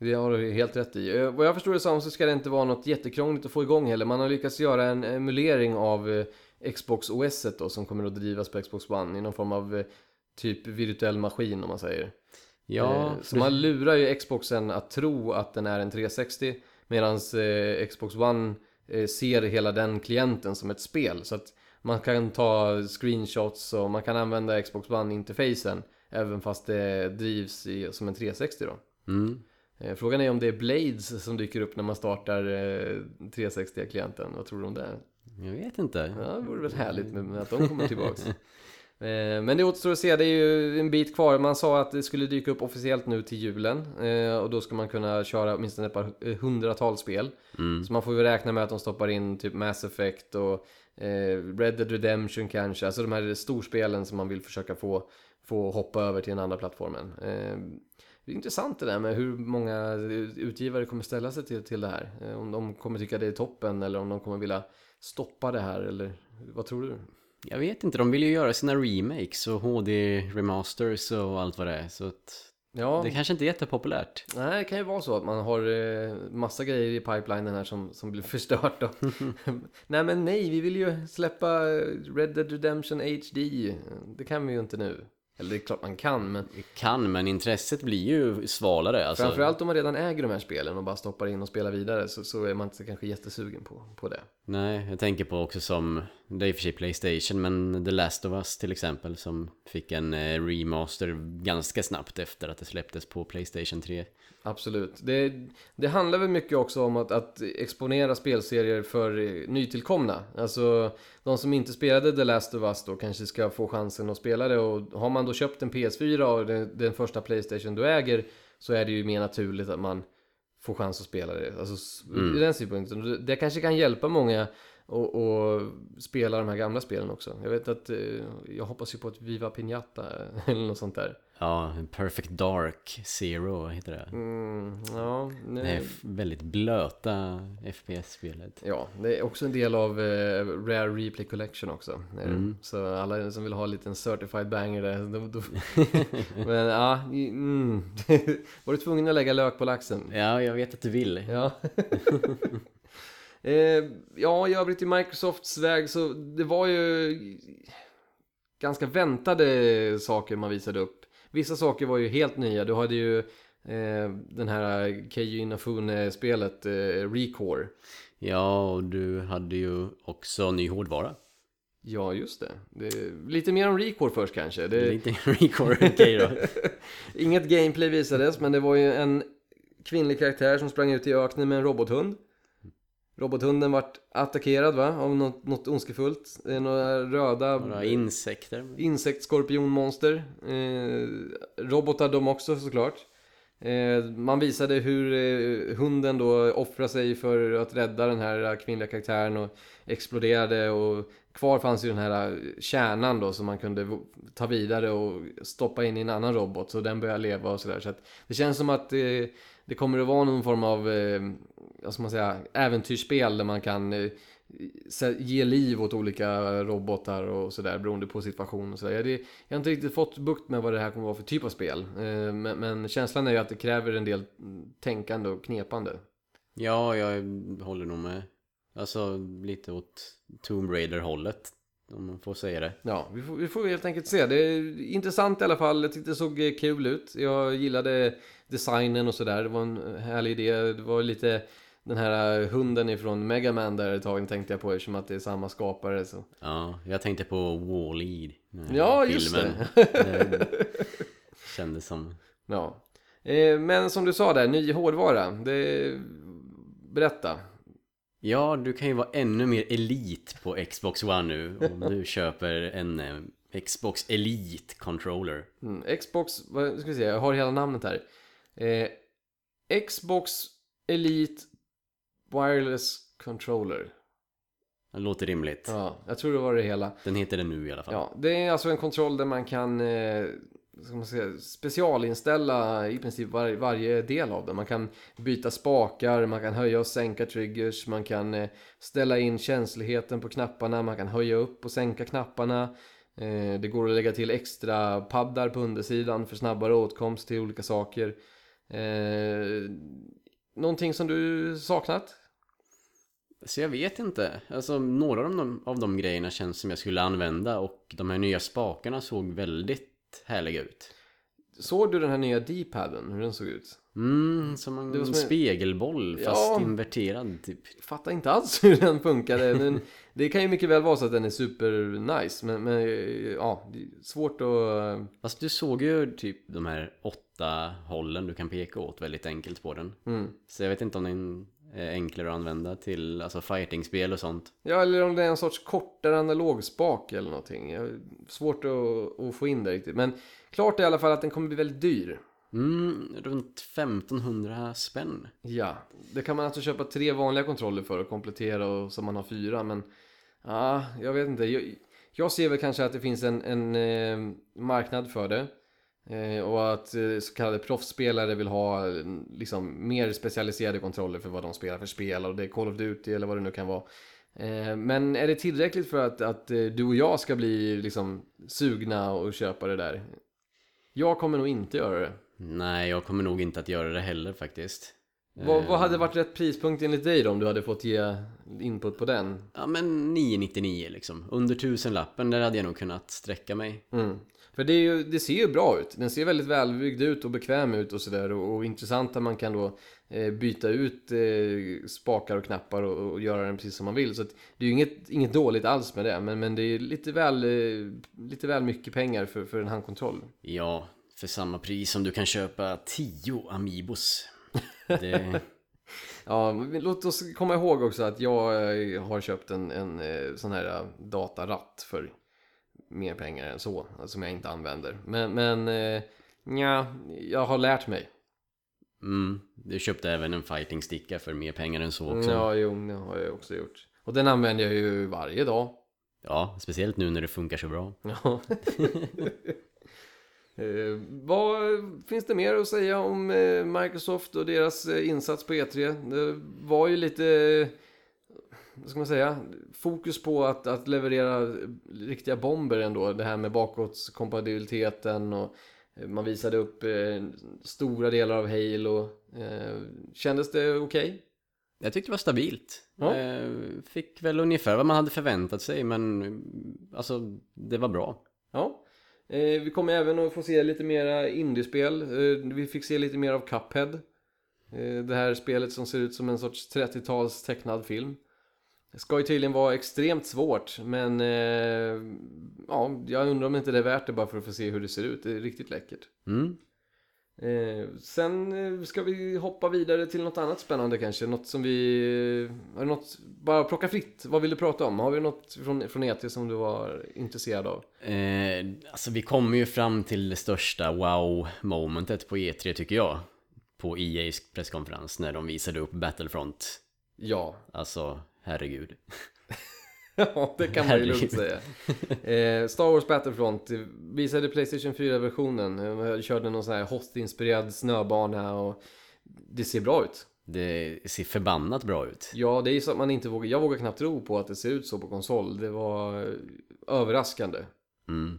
A: Det har du helt rätt i. Eh, Vad jag förstår det som så ska det inte vara något jättekrångligt att få igång heller. Man har lyckats göra en emulering av eh, Xbox OS då som kommer att drivas på Xbox One i någon form av eh, typ virtuell maskin om man säger.
B: Ja,
A: Så man lurar ju Xboxen att tro att den är en 360 medan Xbox One ser hela den klienten som ett spel. Så att man kan ta screenshots och man kan använda Xbox One-interfacen även fast det drivs i, som en 360 då.
B: mm.
A: Eh, Frågan är om det är Blades som dyker upp när man startar eh, 360-klienten. Vad tror du om det?
B: jag vet inte.
A: Ja, det vore väl härligt med, med att de kommer [LAUGHS] tillbaks. Eh, Men det återstår att se, det är ju en bit kvar. Man sa att det skulle dyka upp officiellt nu till julen. eh, Och då ska man kunna köra åtminstone ett par eh, hundratal spel.
B: Mm.
A: Så man får ju räkna med att de stoppar in typ Mass Effect och Red Dead Redemption kanske. Alltså de här storspelen som man vill försöka få, få hoppa över till den andra plattformen. Det är intressant det där med hur många utgivare kommer ställa sig till, till det här. Om de kommer tycka det är toppen eller om de kommer vilja stoppa det här eller vad tror du?
B: Jag vet inte, de vill ju göra sina remakes och HD-remasters och allt vad det är. Så att
A: Ja,
B: det kanske inte är jättepopulärt.
A: nej, det kan ju vara så att man har eh, massa grejer i pipelinen här som, som blir [LAUGHS] förstört då. [LAUGHS] nej men nej, vi vill ju släppa Red Dead Redemption HD. Det kan vi ju inte nu. Eller det är klart man kan, men
B: Kan, men intresset blir ju svalare. Alltså,
A: framförallt om man redan äger de här spelen och bara stoppar in och spelar vidare så, så är man inte kanske jättesugen på, på det.
B: Nej, jag tänker på också som, det är i och för sig Playstation, men The Last of Us till exempel som fick en eh, remaster ganska snabbt efter att det släpptes på Playstation 3.
A: Absolut. Det, det handlar väl mycket också om att, att exponera spelserier för eh, nytillkomna. Alltså de som inte spelade The Last of Us då kanske ska få chansen att spela det och har man då köpt en PS4 och den, den första Playstation du äger så är det ju mer naturligt att man får chans att spela det. Alltså
B: Mm.
A: i den synpunkten. Det kanske kan hjälpa många och, och spela de här gamla spelen också. Jag vet att, eh, jag hoppas ju på ett Viva Pinata [LAUGHS] eller något sånt där.
B: Ja, Perfect Dark Zero heter det.
A: Mm, ja,
B: Det är väldigt blöta FPS-spelet.
A: Ja, det är också en del av eh, Rare Replay Collection också. det.
B: Mm.
A: Så alla som vill ha en liten certified banger där, då, då... [LAUGHS] Men ja, mm. [LAUGHS] var du tvungen att lägga lök på laxen?
B: Ja, jag vet att du vill.
A: Ja. Eh, ja, i övrigt i Microsofts väg så det var ju ganska väntade saker man visade upp. Vissa saker var ju helt nya. Du hade ju eh, den här Keiji Inafune-spelet eh, Recore.
B: Ja, och du hade ju också ny hårdvara.
A: Ja, just det. det lite mer om Recore först kanske. Det,
B: Lite recore, okej då. [LAUGHS]
A: Inget gameplay visades, men det var ju en kvinnlig karaktär som sprang ut i öknen med en robothund. Robothunden vart attackerad va? Av något, något ondskefullt. Några röda
B: Några insekter.
A: insektskorpionmonster. Eh, robotar de också såklart. Eh, man visade hur eh, hunden då offrar sig för att rädda den här kvinnliga karaktären och exploderade och kvar fanns ju den här kärnan då som man kunde ta vidare och stoppa in i en annan robot så den börjar leva och sådär. Så att det känns som att eh, det kommer att vara någon form av, eh, vad ska man säga, äventyrsspel där man kan eh, ge liv åt olika robotar och sådär beroende på situation och sådär. Det, jag har inte riktigt fått bukt med vad det här kommer vara för typ av spel. Eh, Men, men känslan är ju att det kräver en del tänkande och knepande.
B: Ja, jag håller nog med. Alltså lite åt Tomb Raider-hållet. Om man får säga det.
A: Ja, vi får, vi får helt enkelt se. Det är intressant i alla fall. Jag tyckte det såg eh, kul ut. Jag gillade designen och sådär. Det var en härlig idé. Det var lite den här eh, hunden ifrån Mega Man där ett tag tänkte jag på eftersom att det är samma skapare. Så.
B: Ja, jag tänkte på Wall-E.
A: Ja, just
B: det. Kändes som...
A: Ja. Eh, Men som du sa där, ny hårdvara. Det... Berätta.
B: Ja, du kan ju vara ännu mer elit på Xbox One nu om du [LAUGHS] köper en eh, Xbox Elite Controller.
A: Mm, Xbox, vad ska vi se, jag har hela namnet här. Eh, Xbox Elite Wireless Controller.
B: Det låter rimligt.
A: Ja, jag tror det var det hela.
B: Den heter det nu i alla fall.
A: Ja, det är alltså en kontroll där man kan eh, ska man säga, specialinställa i princip var, varje del av den. Man kan byta spakar, man kan höja och sänka triggers, man kan eh, ställa in känsligheten på knapparna, man kan höja upp och sänka knapparna. Eh, det går att lägga till extra paddar på undersidan för snabbare åtkomst till olika saker. Eh, någonting som du saknat?
B: Så jag vet inte. Alltså några av de, av de grejerna känns som jag skulle använda och de här nya spakarna såg väldigt härliga ut.
A: Såg du den här nya D-paden, hur den såg ut?
B: Mm, som en
A: Det var som en-
B: spegelboll fast
A: Ja.
B: inverterad typ.
A: fattar inte alls [LAUGHS] hur den funkade. Men det kan ju mycket väl vara så att den är super nice. Men, men ja, det är svårt att...
B: Fast du såg ju typ de här åtta hållen du kan peka åt väldigt enkelt på den.
A: Mm.
B: Så jag vet inte om den är enklare att använda till alltså fightingspel och sånt.
A: Ja, eller om det är en sorts kortare analogspak eller någonting. Svårt att, att få in det riktigt. Men klart är i alla fall att den kommer bli väldigt dyr.
B: Mm, runt 1500 spänn.
A: Ja, det kan man alltså köpa tre vanliga kontroller för och komplettera och, så man har fyra. Men ja, jag vet inte. Jag, jag ser väl kanske att det finns en, en eh, marknad för det. Eh, och att eh, så kallade proffsspelare vill ha liksom, mer specialiserade kontroller för vad de spelar för spel. Och det är Call of Duty eller vad det nu kan vara. Eh, men är det tillräckligt för att, att eh, du och jag ska bli liksom, sugna och köpa det där? Jag kommer nog inte göra det.
B: Nej, jag kommer nog inte att göra det heller faktiskt.
A: Vad, vad hade varit rätt prispunkt enligt dig då om du hade fått ge input på den?
B: Ja men 999 liksom. Under tusenlappen, där hade jag nog kunnat sträcka mig.
A: Mm. För det, ju, det ser ju bra ut. Den ser väldigt välbyggd ut och bekväm ut och sådär. Och, och intressant att man kan då eh, byta ut eh, spakar och knappar och, och göra den precis som man vill. Så att det är ju inget, inget dåligt alls med det. Men, men det är lite väl, eh, lite väl mycket pengar för, för en handkontroll.
B: Ja, för samma pris som du kan köpa 10 Amiibos. Det...
A: Ja, låt oss komma ihåg också att jag eh, har köpt en, en eh, sån här eh, dataratt för mer pengar än så, som jag inte använder. Men, men ja, jag har lärt mig.
B: Mm, du köpte även en fighting-sticka för mer pengar än så också.
A: Ja, jo, det har jag också gjort. Och den använder jag ju varje dag.
B: Ja, speciellt nu när det funkar så bra.
A: Ja. [LAUGHS] eh, vad finns det mer att säga om eh, Microsoft och deras eh, insats på E3? Det var ju lite, vad ska man säga, fokus på att, att leverera riktiga bomber ändå. Det här med bakåtskompatibiliteten och eh, man visade upp eh, stora delar av Halo. Eh, kändes det okej? Okay?
B: Jag tyckte det var stabilt.
A: Ja.
B: Fick väl ungefär vad man hade förväntat sig men alltså det var bra.
A: Ja. Eh, vi kommer även att få se lite mera indiespel. Eh, vi fick se lite mer av Cuphead. Eh, det här spelet som ser ut som en sorts 30-tals tecknad film. Det ska ju tydligen vara extremt svårt men eh, ja, jag undrar om inte det är värt det bara för att få se hur det ser ut. Det är riktigt läckert.
B: Mm.
A: Eh, sen eh, ska vi hoppa vidare till något annat spännande kanske. Något som vi... Har du något... Bara plocka fritt. Vad vill du prata om? Har vi något från, från ET som du var intresserad av?
B: Eh, alltså vi kommer ju fram till det största wow-momentet på E3 tycker jag. På EA's presskonferens när de visade upp Battlefront.
A: Ja.
B: Alltså, herregud. [LAUGHS]
A: ja, det kan man ju lugnt säga. Eh, Star Wars Battlefront visade Playstation 4-versionen. Jag körde någon sån här host-inspirerad snöbana och det ser bra ut.
B: Det ser förbannat bra ut.
A: Ja, det är så att man inte vågar. Jag vågar knappt tro på att det ser ut så på konsol. Det var eh, överraskande.
B: Mm.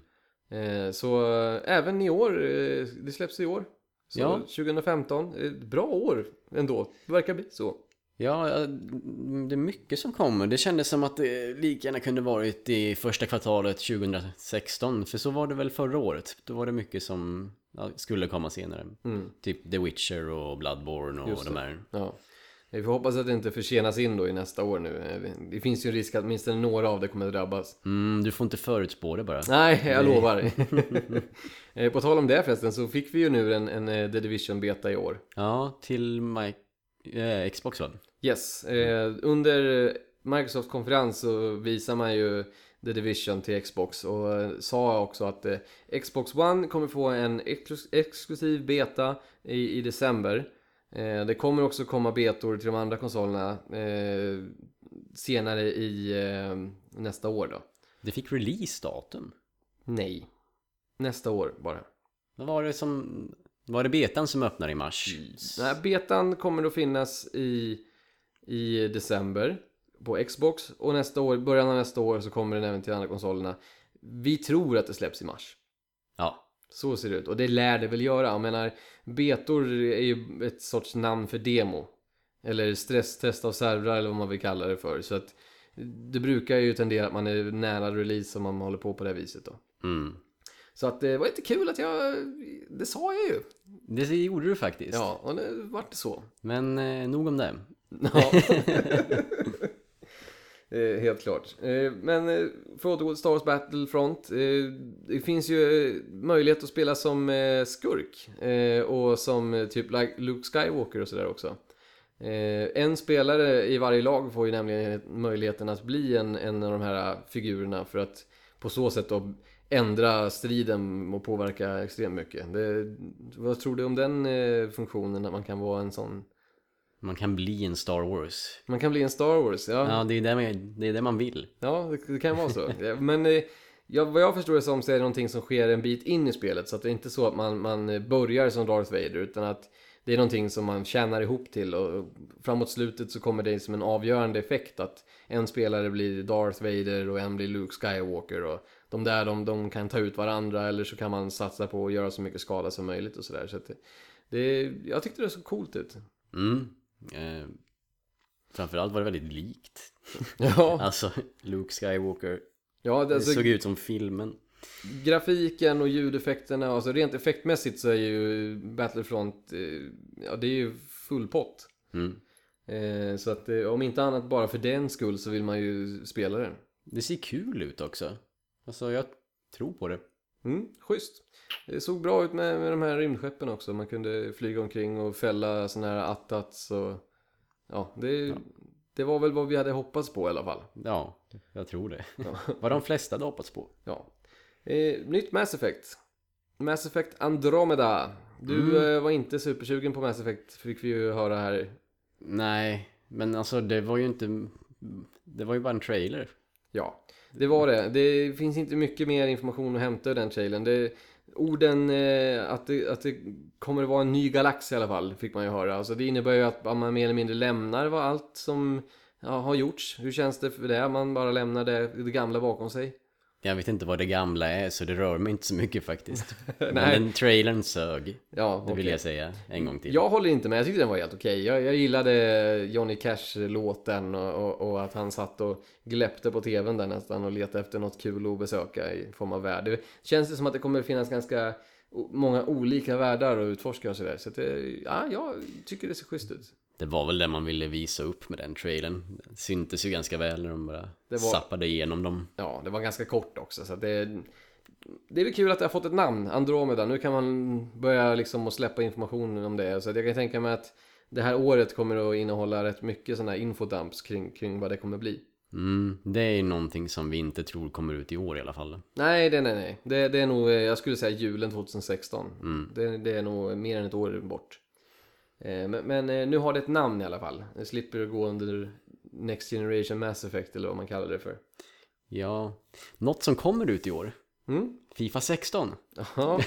A: Eh, så eh, även i år, eh, det släpps i år. Så
B: Ja.
A: 2015, ett bra år ändå. Det verkar bli så.
B: Ja, ja, det är mycket som kommer. Det kändes som att det lika gärna kunde varit i första kvartalet 2016. För så var det väl förra året. Då var det mycket som skulle komma senare.
A: Mm,
B: Typ The Witcher och Bloodborne och de här.
A: ja. Vi får hoppas att det inte försenas in då i nästa år nu. Eh, Det finns ju en risk att åtminstone några av det kommer att drabbas.
B: Mm, du får inte förutspå det bara.
A: Nej, jag
B: Nej.
A: lovar. [LAUGHS] [LAUGHS] Eh, På tal om det förresten så fick vi ju nu en, en eh, The Division beta i år.
B: Ja, till eh, Xbox va?
A: Yes, eh, under Microsoft konferens så visar man ju The Division till Xbox och eh, sa också att eh, Xbox One kommer få en exklus- exklusiv beta i, i december. Eh, det kommer också komma betor till de andra konsolerna eh, senare i eh, nästa år då.
B: Det fick release-datum.
A: Nej, nästa år bara.
B: Vad var det som... Var det betan som öppnar i mars?
A: Nej, betan kommer att finnas i, i december på Xbox och nästa år, början av nästa år så kommer den även till andra konsolerna. Vi tror att det släpps i mars.
B: Ja.
A: Så ser det ut och det lär det väl göra. Jag menar, betor är ju ett sorts namn för demo. Eller stresstest av servrar eller vad man vill kalla det för. Så att det brukar ju tendera att man är nära release om man håller på på det viset då.
B: Mm.
A: Så att det var lite kul att jag, det sa jag ju.
B: Det gjorde du faktiskt.
A: Ja, och det vart så.
B: Men eh, nog om det.
A: Ja. [LAUGHS] Eh, Helt klart. Eh, Men eh, för att återgå till Star Wars Battlefront. Eh, det finns ju eh, möjlighet att spela som eh, skurk. Och som typ like Luke Skywalker och sådär också. En spelare i varje lag får ju nämligen möjligheten att bli en, en av de här figurerna för att på så sätt då ändra striden och påverka extremt mycket. Det, vad tror du om den funktionen, att man kan vara en sån
B: man kan bli en Star Wars.
A: man kan bli en Star Wars, ja.
B: Ja, det är det man, det är det man vill.
A: Ja, det, kan vara så. Men eh, ja, vad jag förstår det som så är det någonting som sker en bit in i spelet. Så att det är inte så att man, man börjar som Darth Vader utan att det är någonting som man tjänar ihop till och framåt slutet så kommer det som en avgörande effekt att en spelare blir Darth Vader och en blir Luke Skywalker och de där de, de kan ta ut varandra eller så kan man satsa på att göra så mycket skada som möjligt och sådär. Så att det, det, jag tyckte det såg coolt ut.
B: Mm. Eh, framförallt var det väldigt likt. [LAUGHS]
A: Ja,
B: Alltså, Luke Skywalker.
A: ja det,
B: Det
A: alltså,
B: såg ut som filmen.
A: grafiken och ljudeffekterna, alltså rent effektmässigt så är ju Battlefront, eh, ja det är ju full pott.
B: Mm.
A: Eh, så att eh, om inte annat bara för den skull så vill man ju spela den.
B: Det ser kul ut också. Alltså, jag tror på det.
A: Mm, schysst. Det såg bra ut med, med de här rymdskeppen också. Man kunde flyga omkring och fälla sådana här attats och ja, det, det var väl vad vi hade hoppats på i alla fall.
B: Ja, jag tror det.
A: Ja. [LAUGHS]
B: Vad de flesta hade hoppats på.
A: Ja. Eh, nytt Mass Effect. Mass Effect Andromeda. Du
B: Mm.
A: eh, var inte supersugen på Mass Effect fick vi ju höra här.
B: Nej, men alltså det var ju inte det var ju bara en trailer.
A: Ja, det var det. Det finns inte mycket mer information att hämta i den trailern. Det, orden eh, att, det, att det kommer att vara en ny galax i alla fall, fick man ju höra. Alltså det innebär ju att man mer eller mindre lämnar vad allt som ja, har gjorts. Hur känns det för det? Man bara lämnar det, det gamla bakom sig.
B: Jag vet inte vad det gamla är så det rör mig inte så mycket faktiskt. [LAUGHS] Men den trailern sög.
A: Ja,
B: Det vill jag säga en gång till.
A: Jag håller inte med, jag tyckte den var helt okej. Jag, jag gillade Johnny Cash-låten och, och, och att han satt och gläppte på tvn där nästan och letade efter något kul att besöka i form av värld. Det känns det som att det kommer finnas ganska många olika världar att utforska och sådär. Så att det, ja, jag tycker det ser schysst ut.
B: Det var väl det man ville visa upp med den trailern. Det syntes ju ganska väl när de bara
A: Det var-
B: zappade igenom dem.
A: Ja, det var ganska kort också så det... Det är väl kul att det har fått ett namn, Andromeda. Nu kan man börja liksom att släppa information om det. Så jag kan tänka mig att det här året kommer att innehålla rätt mycket sådana här infodumps kring, kring vad det kommer bli.
B: Mm, det är någonting som vi inte tror kommer ut i år i alla fall.
A: Nej, det, nej, nej. Det, det är nog, eh, jag skulle säga julen 2016.
B: Mm.
A: Det, det är nog mer än ett år bort. Eh, Men, men eh, nu har det ett namn i alla fall. Det slipper gå under Next Generation Mass Effect eller vad man kallar det för.
B: Ja, något som kommer ut i år.
A: Mm?
B: Fifa 16.
A: Ja.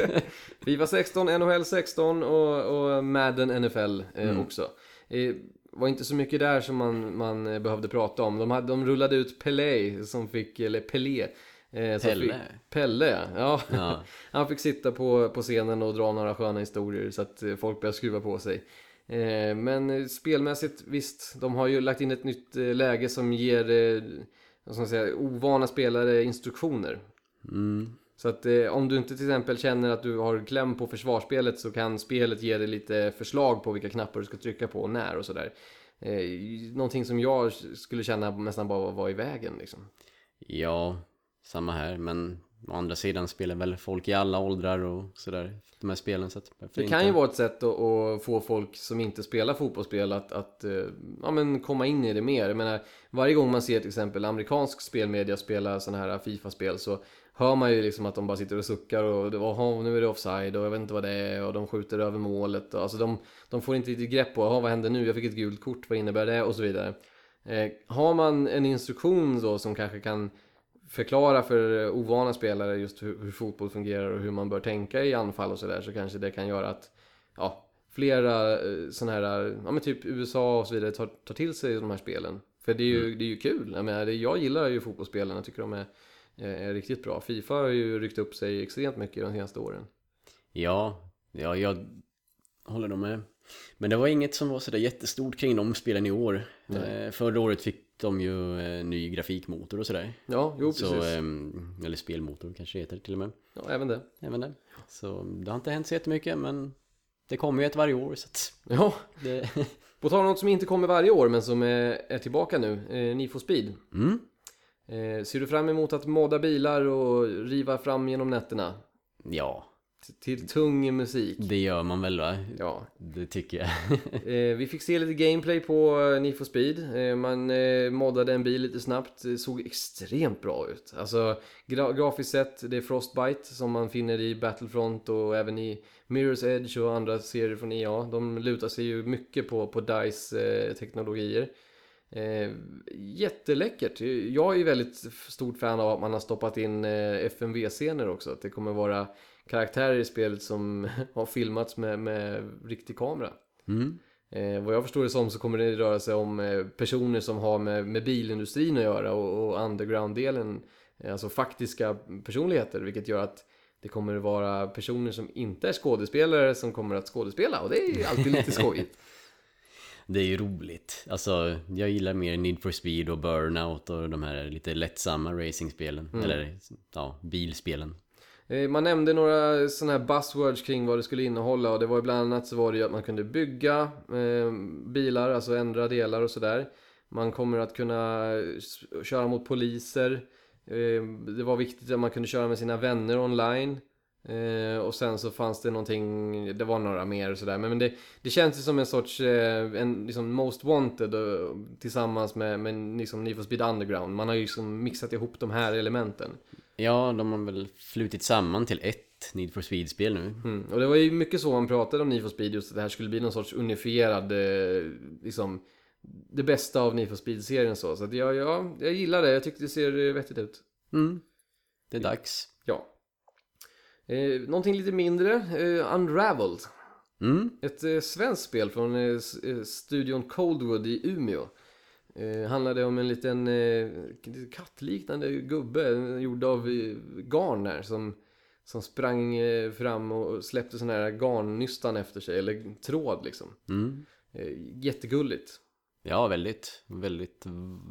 A: [LAUGHS] Fifa 16, NHL 16 och, och Madden NFL eh,
B: Mm.
A: också. Eh, var inte så mycket där som man, man eh, behövde prata om. De, hade, de rullade ut Pelé som fick, eller Pelé. Eh,
B: Pelle.
A: Fick, Pelle ja. ja.
B: Ja. [LAUGHS]
A: Han fick sitta på, på scenen och dra några sköna historier så att eh, folk började skruva på sig. Eh, men eh, spelmässigt, visst, de har ju lagt in ett nytt eh, läge som ger eh, vad ska man säga, ovana spelare instruktioner.
B: Mm.
A: Så att eh, om du inte till exempel känner att du har kläm på försvarsspelet så kan spelet ge dig lite förslag på vilka knappar du ska trycka på och när och sådär. Eh, någonting som jag skulle känna nästan bara var i vägen liksom.
B: ja, samma här. Men å andra sidan spelar väl folk i alla åldrar och sådär. De här spelen så
A: Det
B: inte?
A: kan ju vara ett sätt att, att få folk som inte spelar fotbollsspel att, att eh, ja, men komma in i det mer. Jag menar, varje gång man ser till exempel amerikansk spelmedia spela sådana här Fifa-spel så hör man ju liksom att de bara sitter och suckar och "Jaha, nu är det offside och jag vet inte vad det är och de skjuter över målet. Och, alltså de, de får inte riktigt grepp på, "Jaha, vad händer nu? Jag fick ett gult kort, vad innebär det? Och så vidare. Eh, har man en instruktion då som kanske kan förklara för ovana spelare just hur, hur fotboll fungerar och hur man bör tänka i anfall och sådär så kanske det kan göra att ja, flera eh, sådana här, ja men typ USA och så vidare tar, tar till sig de här spelen. För det är ju, det är ju kul. Jag, menar, jag gillar ju fotbollsspelen, jag tycker de är, är, är riktigt bra. Fifa har ju ryckt upp sig extremt mycket de senaste åren.
B: Ja, ja, jag håller nog med. Men det var inget som var sådär jättestort kring de spelen i år. Eh, förra året fick de ju eh, ny grafikmotor och sådär.
A: Ja, jo precis.
B: Så, ehm, eller spelmotor kanske det heter till och med.
A: ja, även det.
B: Även det. Så det har inte hänt så jättemycket men det kommer ju ett varje år så att
A: Ja, [LAUGHS]
B: det...
A: på tal om något som inte kommer varje år men som är, tillbaka nu, eh, for Speed.
B: Mm.
A: Ser du fram emot att modda bilar och riva fram genom nätterna?
B: Ja,
A: Till tung musik.
B: det gör man väl va?
A: Ja,
B: Det tycker jag. [LAUGHS]
A: Eh, vi fick se lite gameplay på eh, Need for Speed. Eh, man eh, moddade en bil lite snabbt. Det såg extremt bra ut. Alltså gra- grafiskt sett, det är Frostbite som man finner i Battlefront och även i Mirror's Edge och andra serier från EA. De lutar sig ju mycket på, på DICE eh, teknologier. Eh, jätteläckert. Jag är ju väldigt stort fan av att man har stoppat in eh, FMV-scener också. Att det kommer vara karaktärer i spelet som [LAUGHS] har filmats med, med riktig kamera.
B: Mm.
A: Eh, vad jag förstår det som så kommer det röra sig om eh, personer som har med, med bilindustrin att göra och, och underground-delen, eh, alltså faktiska personligheter, vilket gör att det kommer att vara personer som inte är skådespelare som kommer att skådespela och det är ju alltid lite [LAUGHS] skojigt.
B: Det är ju roligt. Alltså, jag gillar mer Need for Speed och Burnout och de här lite lättsamma racingspelen. Eller, ja, bilspelen.
A: Eh, man nämnde några sådana här buzzwords kring vad det skulle innehålla och det var ju bland annat så var det ju att man kunde bygga eh, bilar, alltså ändra delar och sådär. Man kommer att kunna köra mot poliser. Eh, det var viktigt att man kunde köra med sina vänner online. Eh, och sen så fanns det någonting, det var några mer och sådär. Men, men det, det känns ju som en sorts, eh, en liksom Most Wanted eh, tillsammans med, med liksom Need for Speed Underground. Man har ju liksom mixat ihop de här elementen.
B: Ja, de har väl flutit samman till ett Need for Speed-spel nu.
A: Mm. Och det var ju mycket så man pratade om Need for Speed, just att det här skulle bli någon sorts unifierad, eh, liksom, det bästa av Need for Speed-serien så. Så att jag, jag, jag gillar det, jag tyckte det ser eh, vettigt ut.
B: Mm. Det är dags.
A: Ja. Eh, någonting lite mindre, eh, Unraveled.
B: Mm.
A: Ett eh, svenskt spel från eh, eh, studion Coldwood i Umeå. Eh, handlade om en liten eh, kattliknande gubbe gjord av eh, garn där som, som sprang eh, fram och släppte sån här garnnystan efter sig, eller tråd liksom.
B: Mm.
A: Eh, jättegulligt.
B: Ja, väldigt, väldigt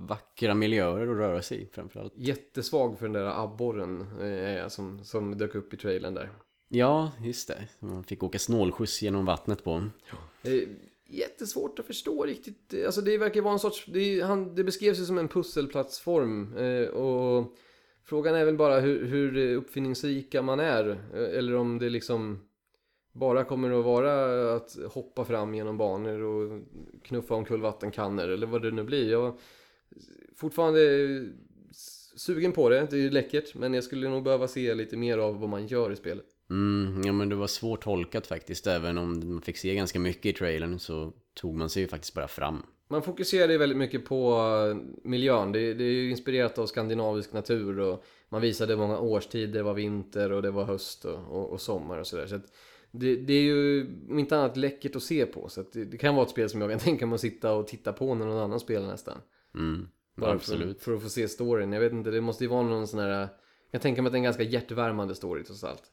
B: vackra miljöer att röra sig i framförallt.
A: Jättesvag för den där abborren eh, som, som dök upp i trailern där.
B: Ja, just det. Man fick åka snålskjuts genom vattnet på.
A: Eh, jättesvårt att förstå riktigt. Alltså det verkar vara en sorts, det, han, det beskrevs ju som en pusselplattform. Eh, och frågan är väl bara hur, hur uppfinningsrika man är. Eh, eller om det liksom bara kommer att vara att hoppa fram genom banor och knuffa omkull vattenkannor eller vad det nu blir. Jag är fortfarande sugen på det, det är ju läckert. Men jag skulle nog behöva se lite mer av vad man gör i spelet.
B: Mm, ja men det var svårt tolkat faktiskt. Även om man fick se ganska mycket i trailern så tog man sig ju faktiskt bara fram.
A: Man fokuserar ju väldigt mycket på eh, miljön. Det, det är ju inspirerat av skandinavisk natur och man visade många årstider. Det var vinter och det var höst och, och, och sommar och sådär. Så det, det är ju om inte annat läckert att se på. Så det, det kan vara ett spel som jag kan [LAUGHS] tänka mig att sitta och titta på när någon annan spelar nästan.
B: Mm,
A: Bara
B: absolut.
A: För, för att få se storyn. Jag vet inte, det måste ju vara någon sån här... Jag tänka mig att det är en ganska hjärtvärmande story trots allt.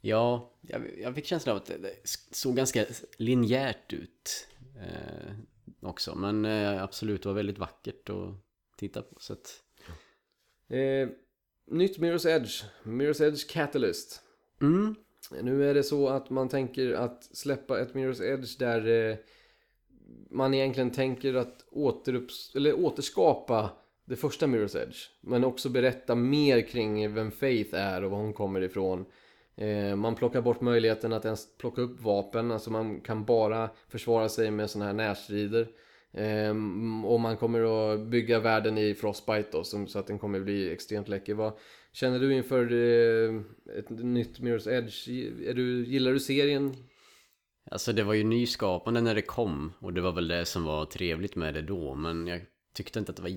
B: Ja, jag, jag fick känslan av att det det såg ganska linjärt ut eh, också. Men eh, absolut, det var väldigt vackert att titta på. Så att,
A: Eh, nytt Mirror's Edge. Mirror's Edge Catalyst.
B: mm,
A: Nu är det så att man tänker att släppa ett Mirror's Edge där eh, man egentligen tänker att återups- eller återskapa det första Mirror's Edge. Men också berätta mer kring vem Faith är och var hon kommer ifrån. Eh, man plockar bort möjligheten att ens plocka upp vapen, alltså man kan bara försvara sig med sådana här närstrider. Ehm, och man kommer att bygga världen i Frostbite då, så att den kommer bli extremt läcker. Vad känner du inför eh, ett nytt Mirror's Edge? Är du, gillar du serien?
B: Alltså det var ju nyskapande när det kom och det var väl det som var trevligt med det då men jag tyckte inte att det var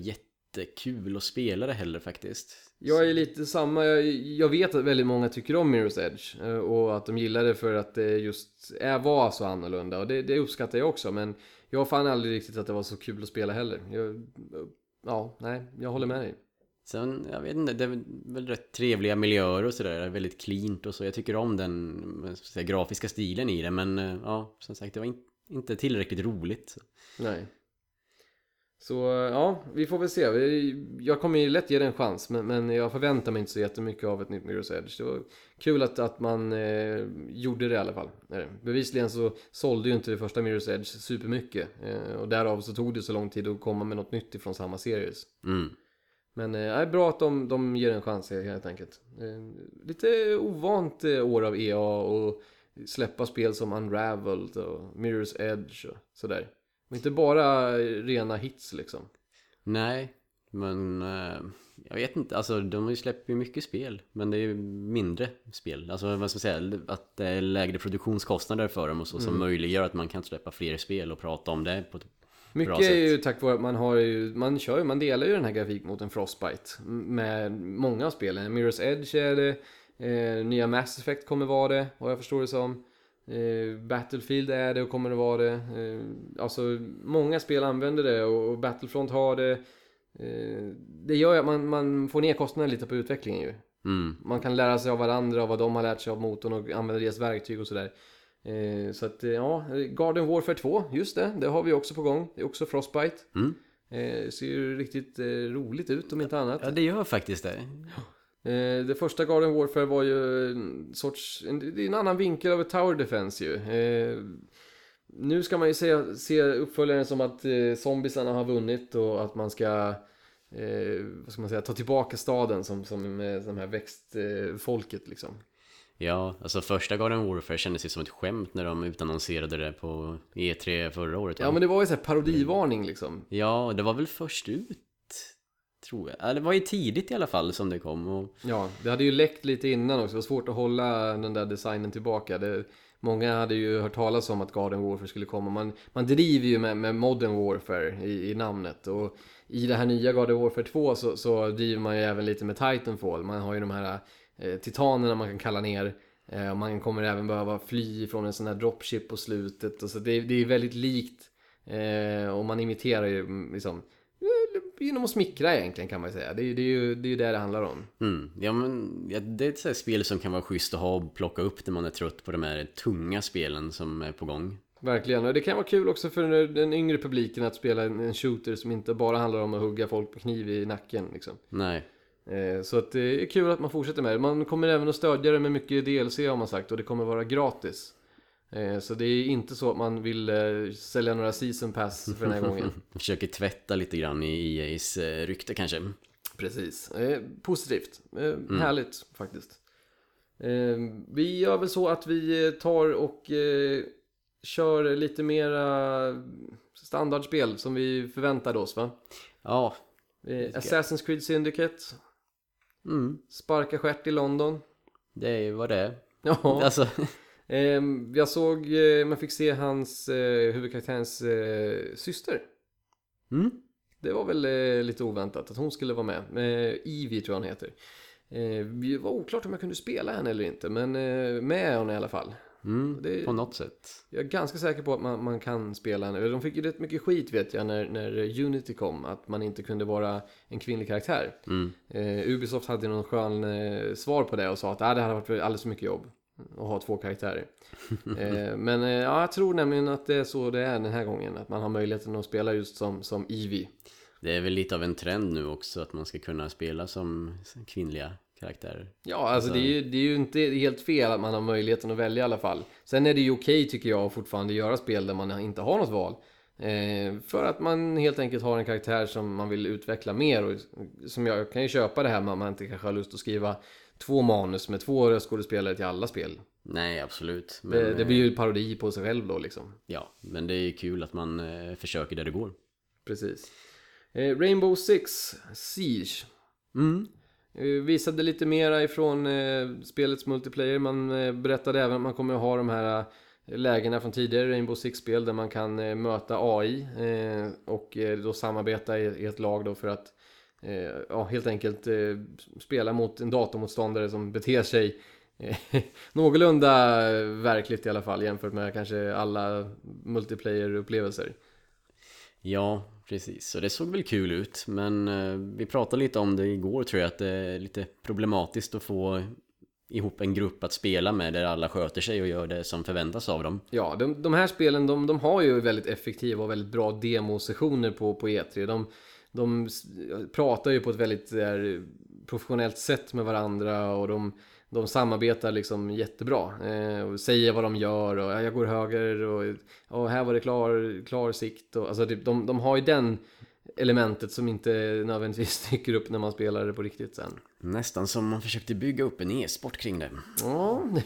B: jättekul att spela det heller faktiskt.
A: Jag är lite samma, jag, jag vet att väldigt många tycker om Mirror's Edge eh, och att de gillar det för att det just är, var så annorlunda och det, det uppskattar jag också men jag fann aldrig riktigt att det var så kul att spela heller. Jag, ja, nej, jag håller med dig.
B: Sen, jag vet inte, det är väl rätt trevliga miljöer och sådär, väldigt cleant och så. Jag tycker om den säga, grafiska stilen i det men eh, ja, som sagt det var in, inte tillräckligt roligt.
A: Nej. Så ja, vi får väl se. Jag kommer ju lätt ge det en chans men, men jag förväntar mig inte så jättemycket av ett nytt Mirror's Edge. Det var kul att, att man eh, gjorde det i alla fall. Eh, Bevisligen så sålde ju inte det första Mirror's Edge supermycket. Eh, och därav så tog det så lång tid att komma med något nytt ifrån samma series.
B: Mm.
A: Men eh, det är bra att de, de ger en chans helt enkelt. Eh, lite ovant eh, år av EA och släppa spel som Unraveled och Mirror's Edge och sådär. Och inte bara rena hits liksom.
B: Nej, men eh, jag vet inte, alltså de släpper ju mycket spel men det är ju mindre spel. Alltså vad ska man säga, att det är lägre produktionskostnader för dem och så som möjliggör att man kan släppa fler spel och prata om det på ett
A: Mycket
B: Bra
A: är ju
B: sätt.
A: tack vare att man har ju, man kör ju, man delar ju den här grafikmotorn Frostbite med många av spelen. Mirror's Edge är det, eh, nya Mass Effect kommer vara det, vad jag förstår det som. Eh, Battlefield är det och kommer att vara det. Eh, alltså många spel använder det och, Battlefront har det. Eh, det gör ju att man, man får ner kostnaden lite på utvecklingen ju.
B: Mm.
A: Man kan lära sig av varandra och vad de har lärt sig av motorn och använda deras verktyg och sådär. Så att ja, Garden Warfare 2, just det, det har vi också på gång. Det är också Frostbite.
B: Mm.
A: Ser ju riktigt roligt ut om inte annat.
B: Ja, det gör faktiskt det.
A: Eh, det första Garden Warfare var ju en sorts, en, det är en annan vinkel av ett Tower Defense ju. Eh, nu ska man ju se, se uppföljaren som att eh, zombiesarna har vunnit och att man ska eh, vad ska man säga, ta tillbaka staden som, som med de här växtfolket liksom.
B: Ja, alltså första Garden Warfare kändes ju som ett skämt när de utannonserade det på E3 förra året?
A: Ja men det var ju så här parodivarning liksom.
B: Ja, det var väl först ut tror jag. Eller det var ju tidigt i alla fall som det kom. Och...
A: Ja, det hade ju läckt lite innan också. Det var svårt att hålla den där designen tillbaka. Det, många hade ju hört talas om att Garden Warfare skulle komma. Man, man driver ju med, med Modern Warfare i, i namnet. Och i det här nya Garden Warfare 2 så, så driver man ju även lite med Titanfall. Man har ju de här eh, titanerna man kan kalla ner. Eh, man kommer även behöva fly från en sån här dropship på slutet. Och så det, det är väldigt likt. Eh, och man imiterar ju mm, liksom genom att smickra egentligen kan man ju säga. Det, är- det är ju det, är det det handlar om.
B: Mm. Ja, men, ja, det är ett sånt spel som kan vara schysst att ha och plocka upp när man är trött på de här tunga spelen som är på gång.
A: Verkligen, och det kan vara kul också för den yngre publiken att spela en shooter som inte bara handlar om att hugga folk på kniv i nacken. Liksom.
B: Nej.
A: Eh, Så att det är kul att man fortsätter med det. Man kommer även att stödja det med mycket DLC har man sagt och det kommer vara gratis. Eh, Så det är inte så att man vill eh, sälja några season pass för den här gången. [LAUGHS]
B: Försöker tvätta lite grann i EA's eh, rykte kanske.
A: Precis. Positivt. Eh, Härligt faktiskt. Vi gör väl så att vi tar och kör lite mera standardspel som vi förväntade oss va?
B: Ja.
A: Assassin's Creed Syndicate,
B: Mm.
A: Sparka stjärt i London.
B: Det är ju vad det.
A: Ja.
B: Alltså, [LAUGHS]
A: jag såg, eh, man fick se hans eh, huvudkaraktärens eh, syster.
B: mm.
A: Det var väl lite oväntat att hon skulle vara med. Evie tror jag hon heter. Det var oklart om jag kunde spela henne eller inte, men med hon i alla fall.
B: Mm.
A: Det-
B: På något sätt.
A: Jag är ganska säker på att man, man kan spela henne. De fick ju rätt mycket skit vet jag när, när Unity kom, att man inte kunde vara en kvinnlig karaktär.
B: Mm.
A: Eh, Ubisoft hade någon skön eh, svar på det och sa att ah, det hade varit alldeles för mycket jobb att ha två karaktärer. [LAUGHS] eh, men eh, ja, jag tror nämligen att det är så det är den här gången, att man har möjligheten att spela just som, som Eevee.
B: Det är väl lite av en trend nu också att man ska kunna spela som kvinnliga karaktärer.
A: Ja, alltså det är, ju, det är ju inte helt fel att man har möjligheten att välja i alla fall. Sen är det ju okej tycker jag att fortfarande göra spel där man inte har något val. Eh, för att man helt enkelt har en karaktär som man vill utveckla mer. Och, som jag kan ju köpa det här med att man inte kanske har lust att skriva två manus med två röstskådespelare till alla spel.
B: Nej, absolut. Men,
A: Det, det blir ju parodi på sig själv då liksom.
B: Ja, men det är kul att man eh, försöker där det går.
A: Precis. Eh, Rainbow Six Siege.
B: Mm.
A: Eh, Visade lite mera ifrån eh, spelets multiplayer. Man eh, berättade även att man kommer att ha de här eh, lägena från tidigare Rainbow Six-spel där man kan eh, möta AI eh, och eh, då samarbeta i, ett lag då för att eh, ja, helt enkelt eh, spela mot en datormotståndare som beter sig eh, [LAUGHS] någorlunda verkligt i alla fall jämfört med kanske alla multiplayer-upplevelser.
B: Ja, precis. Och det såg väl kul ut. Men eh, vi pratade lite om det igår tror jag att det är lite problematiskt att få ihop en grupp att spela med där alla sköter sig och gör det som förväntas av dem.
A: Ja, de, de här spelen de, de har ju väldigt effektiva och väldigt bra demosessioner på, på E3. De, de pratar ju på ett väldigt där, professionellt sätt med varandra och de, de samarbetar liksom jättebra. Eh, och säger vad de gör och ja, jag går höger och ja, här var det klar, klar sikt. Och, alltså, det, de, de har ju den elementet som inte nödvändigtvis [LAUGHS] dyker upp när man spelar det på riktigt sen.
B: Nästan som man försökte bygga upp en e-sport kring det.
A: Ja. [LAUGHS]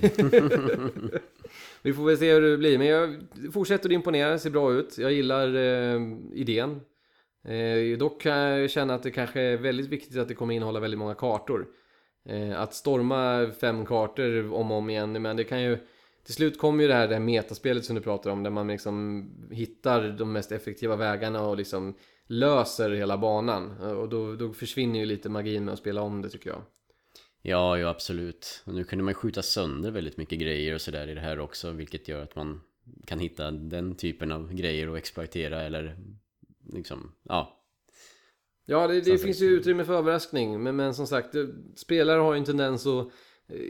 A: Vi får väl se hur det blir. Men jag fortsätter att imponera, ser bra ut. Jag gillar eh, idén. Eh, dock kan jag känna att det kanske är väldigt viktigt att det kommer innehålla väldigt många kartor. Eh, att storma fem kartor om och om igen, men det kan ju... Till slut kommer ju det här, det här metaspelet som du pratar om, där man liksom hittar de mest effektiva vägarna och liksom löser hela banan. Eh, och då, då försvinner ju lite magin med att spela om det tycker jag.
B: Ja, ja absolut. Och nu kunde man skjuta sönder väldigt mycket grejer och sådär i det här också, vilket gör att man kan hitta den typen av grejer och exploatera eller liksom, ja.
A: Ja, det, det finns ju utrymme för överraskning. Men, men som sagt, det- spelare har ju en tendens att eh,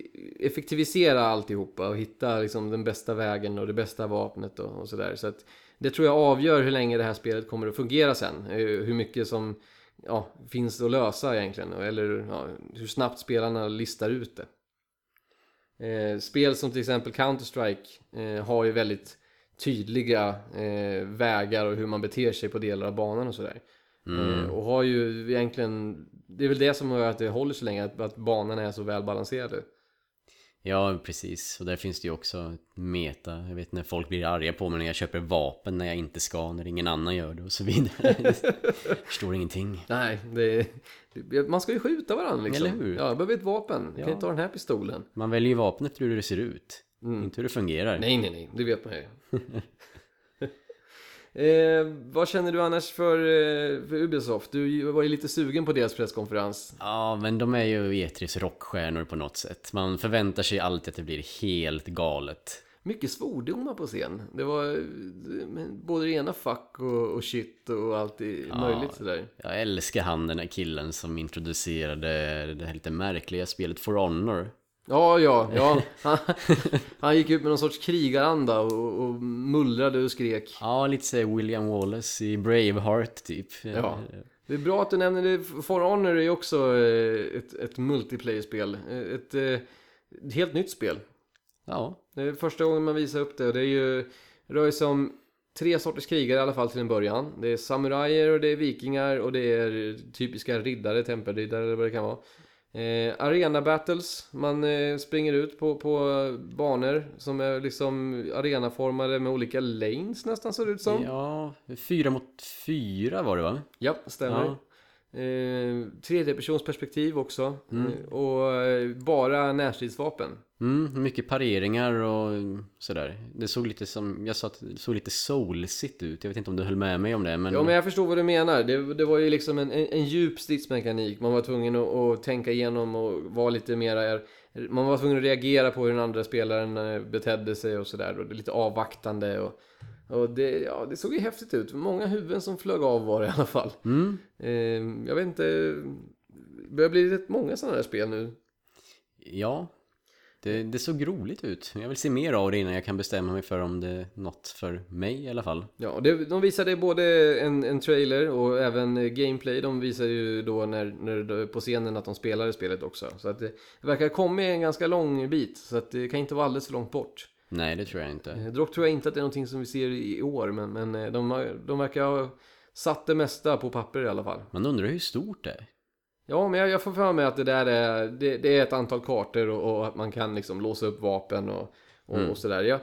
A: effektivisera alltihopa och hitta liksom, den bästa vägen och det bästa vapnet och, och sådär. Så att det tror jag avgör hur länge det här spelet kommer att fungera sen. Eh, Hur mycket som ja, finns att lösa egentligen. Eller ja, hur snabbt spelarna listar ut det. Eh, spel som till exempel Counter-Strike eh, har ju väldigt tydliga eh, vägar och hur man beter sig på delar av banan och sådär.
B: Mm.
A: Eh, och har ju egentligen, det är väl det som gör att det håller så länge, att, att banorna är så välbalanserade.
B: Ja, precis. Och där finns det ju också meta. Jag vet när folk blir arga på mig när jag köper vapen när jag inte ska, när ingen annan gör det och så vidare. [LAUGHS] Jag förstår ingenting.
A: Nej, det, det, man ska ju skjuta varandra liksom.
B: Eller hur?
A: Ja, jag behöver ett vapen. Jag kan
B: Ja.
A: inte ta den här pistolen.
B: Man väljer ju vapen efter hur det ser ut. Inte hur det fungerar.
A: Nej, nej, nej, det vet man ju. [LAUGHS] eh, vad känner du annars för, eh, för Ubisoft? Du var ju lite sugen på deras presskonferens.
B: Ja, men de är ju E3s rockstjärnor på något sätt. Man förväntar sig alltid att det blir helt galet.
A: Mycket svordomar på scen. Det var eh, både det ena fuck och, och shit och allt i, möjligt sådär.
B: Jag älskar han den här killen som introducerade det här lite märkliga spelet For Honor.
A: Ja, ja, ja. [LAUGHS] Han, han gick ut med någon sorts krigaranda och, och mullrade och skrek.
B: Ja, lite såhär William Wallace i Braveheart typ.
A: Ja. Det är bra att du nämner det. For Honor är ju också eh, ett, ett multiplayer-spel. Eh, Ett, eh, ett helt nytt spel.
B: Ja,
A: Det är första gången man visar upp det och det är ju rör sig om tre sorters krigare i alla fall till en början. Det är samurajer och det är vikingar och det är typiska riddare, tempelriddare eller vad det kan vara. Eh, arena battles, man eh, springer ut på, på banor som är liksom arenaformade med olika lanes nästan ser det ut som.
B: ja, fyra mot fyra var det va?
A: Ja, stämmer.
B: Ja.
A: Eh, tredje persons perspektiv också. Eh, och eh, bara närstridsvapen.
B: Mm, mycket pareringar och sådär. Det såg lite som, jag sa att det såg lite soulsigt ut. Jag vet inte om du höll med mig om det men...
A: Ja men jag förstår vad du menar. Det, det var ju liksom en, en, en djup stridsmekanik. Man var tvungen att, att tänka igenom och vara lite mera... Man var tvungen att reagera på hur den andra spelaren eh, betedde sig och sådär. Och lite avvaktande och... Och det, ja, det såg ju häftigt ut. Många huvuden som flög av var det i alla fall.
B: Mm,
A: Eh, jag vet inte... Det börjar bli rätt många sådana här spel nu.
B: ja. Det, det såg roligt ut. Jag vill se mer av det innan jag kan bestämma mig för om det är något för mig i alla fall.
A: Ja, det, de visade både en, en trailer och även gameplay. De visade ju då när, när, på scenen att de spelade spelet också. Så att det, det verkar kommit en ganska lång bit. Så att det kan inte vara alldeles för långt bort.
B: Nej, det tror jag inte.
A: Eh, Dock tror jag inte att det är någonting som vi ser i år. Men, men eh, de, de verkar ha satt det mesta på papper i alla fall.
B: Man undrar hur stort det är.
A: Ja, men jag, jag får för mig att det där är, det, det är ett antal kartor och, och att man kan liksom låsa upp vapen och, och, och sådär. Jag,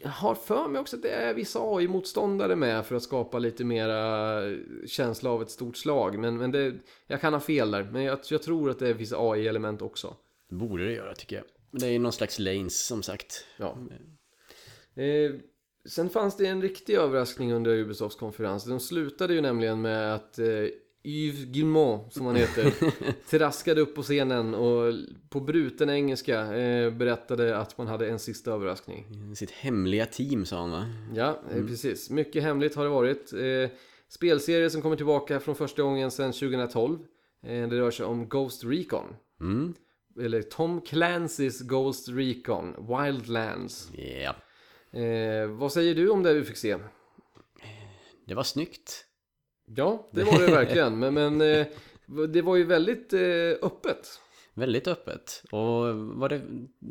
A: jag har för mig också att det är vissa AI-motståndare med för att skapa lite mera känsla av ett stort slag. Men, men det, jag kan ha fel där, men jag, jag tror att det finns AI-element också.
B: Det borde det göra tycker jag. Men det är ju någon slags lanes som sagt.
A: Ja. Eh, sen fanns det en riktig överraskning under Ubisofts konferens. De slutade ju nämligen med att eh, Yves Guillemot, som han heter, [LAUGHS] traskade upp på scenen och på bruten engelska eh, berättade att man hade en sista överraskning.
B: Sitt hemliga team sa han va?
A: Ja, eh, precis. Mycket hemligt har det varit. Eh, spelserie som kommer tillbaka från första gången sedan 2012. Eh, det rör sig om Ghost Recon.
B: Mm.
A: Eller Tom Clancy's Ghost Recon, Wildlands.
B: Ja.
A: Eh, vad säger du om det vi fick se?
B: Det var snyggt.
A: Ja, det var det verkligen. Men, men [LAUGHS] eh, det var ju väldigt eh, öppet.
B: Väldigt öppet. Och var det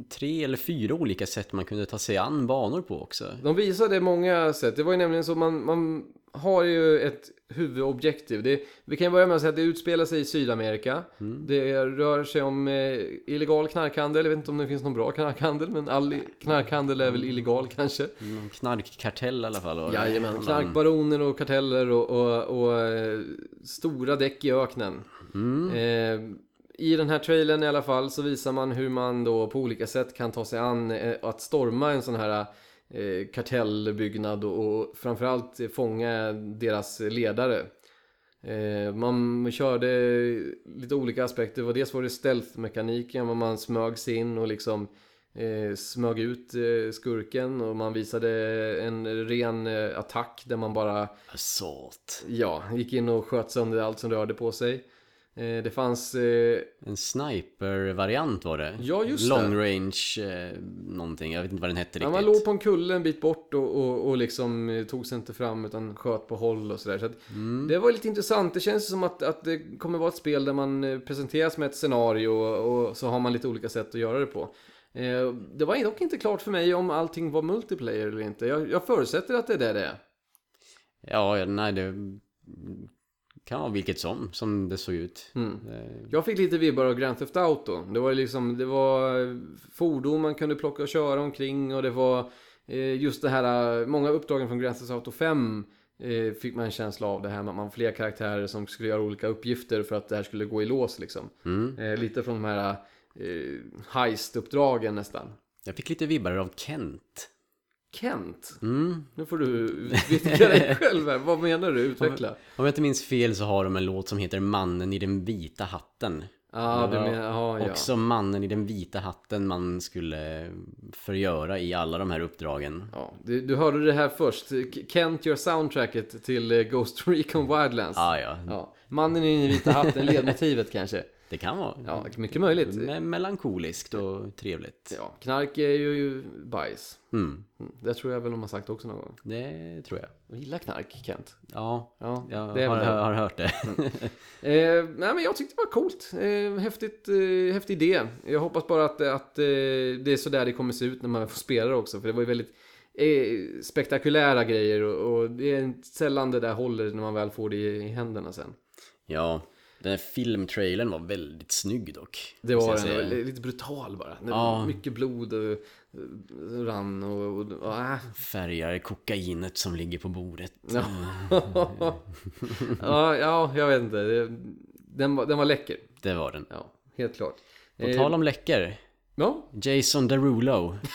B: tre eller fyra olika sätt man kunde ta sig an banor på också?
A: De visade många sätt. Det var ju nämligen så man, man har ju ett huvudobjektiv. Det, vi kan ju börja med att säga att det utspelar sig i Sydamerika. Det rör sig om eh, illegal knarkhandel. Jag vet inte om det finns någon bra knarkhandel, men all knarkhandel är väl illegal kanske.
B: Någon knarkkartell i alla fall.
A: Jajamän,
B: Någon-
A: knarkbaroner och karteller och, och, och eh, stora däck i öknen. Eh, I den här trailern i alla fall så visar man hur man då på olika sätt kan ta sig an eh, att storma en sån här eh, kartellbyggnad och, och framförallt fånga deras ledare. Eh, man körde lite olika aspekter. Det var Dels var det stealth-mekaniken, var man smög sig in och liksom eh, smög ut skurken och man visade en ren attack där man bara
B: Assault.
A: ja, gick in och sköt sönder allt som rörde på sig. Eh, det fanns eh,
B: En sniper-variant var det.
A: Ja, just det.
B: Long range eh, någonting. Jag vet inte vad den hette
A: Ja,
B: riktigt.
A: man låg på en kulle en bit bort och, och, och liksom eh, tog sig inte fram utan sköt på håll och sådär. Så att Det var lite intressant. Det känns som att, att det kommer vara ett spel där man eh, presenteras med ett scenario och, och så har man lite olika sätt att göra det på. Eh, Det var dock inte klart för mig om allting var multiplayer eller inte. Jag, jag förutsätter att det är det det är.
B: Ja, ja, nej det... kan vara vilket som, som det såg ut.
A: Mm.
B: Eh,
A: Jag fick lite vibbar av Grand Theft Auto. Det var liksom, det var fordon man kunde plocka och köra omkring och det var eh, just det här, eh, många uppdragen från Grand Theft Auto 5 eh, fick man en känsla av det här med att man fler karaktärer som skulle göra olika uppgifter för att det här skulle gå i lås liksom.
B: Mm.
A: Lite från de här heist-uppdragen nästan.
B: Jag fick lite vibbar av Kent.
A: Kent,
B: Mm.
A: nu får du vittna dig [LAUGHS] själv här. Vad menar du? Utveckla.
B: Om jag inte minns fel så har de en låt som heter Mannen i den vita hatten.
A: Ja,
B: Det var
A: menar, ja.
B: Också mannen i den vita hatten man skulle förgöra i alla de här uppdragen.
A: Ja, du, du hörde det här först. Kent gör soundtracket till eh, Ghost Recon Wildlands.
B: Ah, ja,
A: Ja, mannen i den vita hatten, ledmotivet kanske.
B: Det kan vara.
A: Ja, mycket möjligt.
B: Me- Melankoliskt och trevligt.
A: Ja, knark är ju, bajs.
B: Mm,
A: Mm, Det tror jag väl de har sagt också någon gång.
B: det tror jag.
A: Jag gillar knark, Kent.
B: Ja,
A: Ja,
B: jag
A: det
B: har, har hört det.
A: Eh, nej, men jag tyckte det var coolt. Eh, häftigt, eh, häftig idé. Jag hoppas bara att, att eh, det är så där det kommer se ut när man får spela det också. För det var ju väldigt eh, spektakulära grejer och, och det är sällan det där håller när man väl får det i, i händerna sen.
B: Ja, den här filmtrailern var väldigt snygg dock.
A: Det var den, lite brutal bara.
B: Ja.
A: Mycket blod och, och rann och... och, och äh.
B: Färgar kokainet som ligger på bordet.
A: ja. [LAUGHS] ja, ja, jag vet inte. Den, var, den var läcker.
B: Det var den.
A: Ja, helt klart.
B: På
A: Eh,
B: tal om läcker.
A: Ja,
B: Jason Derulo. [LAUGHS]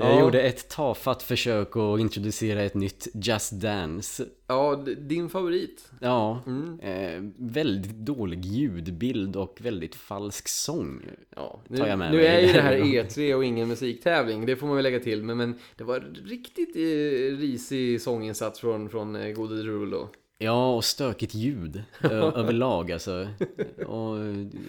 B: Jag
A: Ja.
B: gjorde ett tafatt försök att introducera ett nytt Just Dance.
A: ja, din favorit.
B: Ja,
A: Mm.
B: eh, väldigt dålig ljudbild och väldigt falsk sång.
A: Ja,
B: Tar jag
A: nu,
B: med
A: nu
B: mig.
A: är ju det här [LAUGHS] E3 och ingen musiktävling, det får man väl lägga till. Men, men det var riktigt eh, risig sånginsats från, från eh, gode Derulo.
B: Ja, och stökigt ljud [LAUGHS] överlag alltså. Och,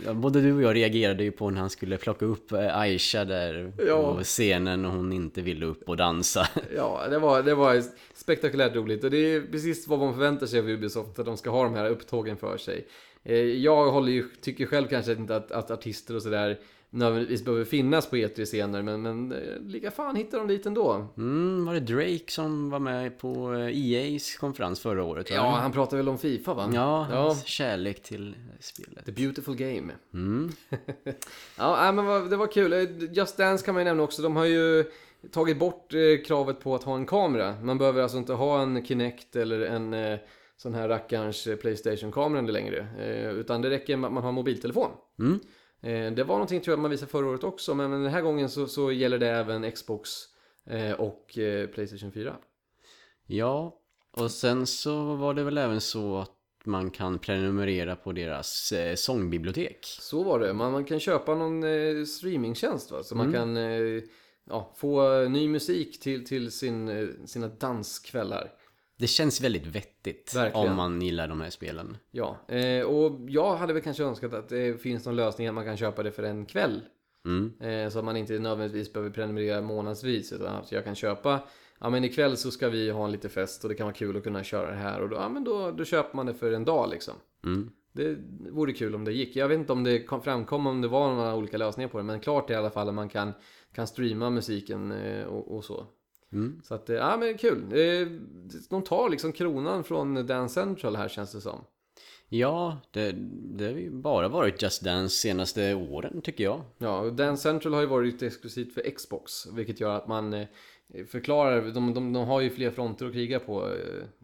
B: ja, både du och jag reagerade ju på när han skulle plocka upp eh, Aisha där
A: Ja.
B: på scenen och hon inte ville upp och dansa. [LAUGHS]
A: Ja, det var, det var spektakulärt roligt. Och det är precis vad man förväntar sig av Ubisoft, att de ska ha de här upptågen för sig. Eh, Jag håller ju, tycker själv kanske inte att, att artister och sådär nödvändigtvis behöver finnas på E3-scener, men, men eh, lika fan hittar de dit ändå.
B: Mm, var det Drake som var med på eh, EA's konferens förra året?
A: Ja, han pratar väl om Fifa va?
B: ja,
A: ja.
B: hans kärlek till spelet.
A: The beautiful game.
B: Mm. [LAUGHS]
A: Ja, men det var kul. Eh, Just Dance kan man ju nämna också. De har ju tagit bort kravet på att ha en kamera. Man behöver alltså inte ha en Kinect eller en sån här rackarns Playstation-kamera längre. Utan det räcker med att man har mobiltelefon.
B: Mm.
A: Eh, det var någonting tror jag man visade förra året också. Men, den här gången så, så gäller det även Xbox eh, och eh, Playstation 4.
B: Ja, och sen så var det väl även så att man kan prenumerera på deras eh, sångbibliotek.
A: Så var det. Man, man kan köpa någon eh, streamingtjänst va? Så man
B: Mm.
A: kan eh, ja, få ny musik till, till sin, sina danskvällar.
B: Det känns väldigt vettigt
A: Verkligen.
B: om man gillar de här spelen.
A: Ja, eh, och jag hade väl kanske önskat att det finns någon lösning att man kan köpa det för en kväll.
B: Mm.
A: Eh, så att man inte nödvändigtvis behöver prenumerera månadsvis. Utan att jag kan köpa, ja men ikväll så ska vi ha en lite fest och det kan vara kul att kunna köra det här. Och då, ja, men då, då köper man det för en dag liksom.
B: Mm.
A: Det vore kul om det gick. Jag vet inte om det kom, framkom om det var några olika lösningar på det. Men klart är i alla fall att man kan, kan streama musiken eh, och, och så.
B: Mm.
A: Så att, eh, ja men kul. Eh, de tar liksom kronan från Dance Central här känns det som.
B: Ja, det, det har ju bara varit Just Dance senaste åren tycker jag.
A: Ja, och Dance Central har ju varit exklusivt för Xbox. Vilket gör att man eh, förklarar, de, de, de har ju fler fronter att kriga på,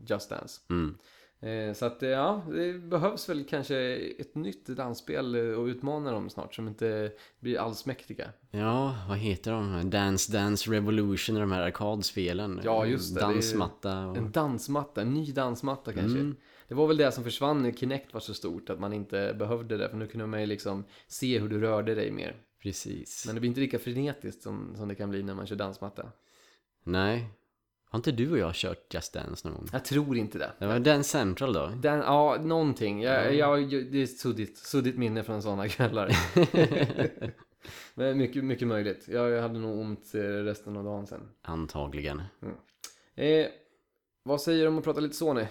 A: Just Dance.
B: Mm.
A: Eh, så att eh, ja, det behövs väl kanske ett nytt dansspel eh, och utmana dem snart som inte blir allsmäktiga.
B: Ja, vad heter de? Dance Dance Revolution, de här arkadspelen.
A: Ja, just det.
B: Dansmatta och...
A: En dansmatta, en ny dansmatta kanske.
B: Mm.
A: Det var väl det som försvann när Kinect var så stort, att man inte behövde det. För nu kunde man ju liksom se hur du rörde dig mer.
B: Precis.
A: Men det blir inte lika frenetiskt som, som det kan bli när man kör dansmatta.
B: Nej. Har inte du och jag kört Just Dance någon gång?
A: Jag tror inte det.
B: Det var Dance Central då?
A: Den, ja, någonting. Jag, jag, det är suddigt, suddigt minne från sådana kvällar. [LAUGHS] Men mycket, mycket möjligt. Jag hade nog ont eh, resten av dagen sen.
B: Antagligen.
A: Eh, vad säger du om att prata lite Sony?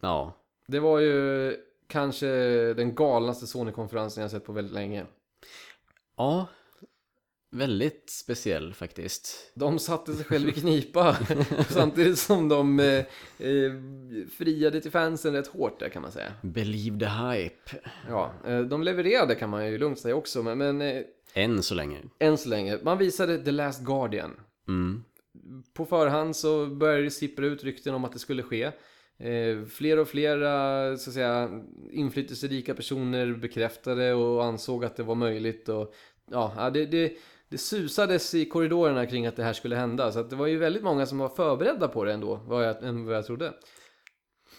B: Ja.
A: Det var ju kanske den galnaste Sony-konferensen jag sett på väldigt länge.
B: Ja, väldigt speciell faktiskt.
A: De satte sig själv i knipa [LAUGHS] samtidigt som de eh, eh, friade till fansen rätt hårt där kan man säga.
B: Believe the hype.
A: Ja, eh, de levererade kan man ju lugnt säga också, men, men eh,
B: Än så länge.
A: än så länge. Man visade The Last Guardian.
B: Mm.
A: På förhand så började det sippra ut rykten om att det skulle ske. Eh, fler och fler så att säga, inflytelserika personer bekräftade och ansåg att det var möjligt. Och, ja, ja, det, det, det susades i korridorerna kring att det här skulle hända. Så det var ju väldigt många som var förberedda på det ändå, vad jag, än vad jag trodde.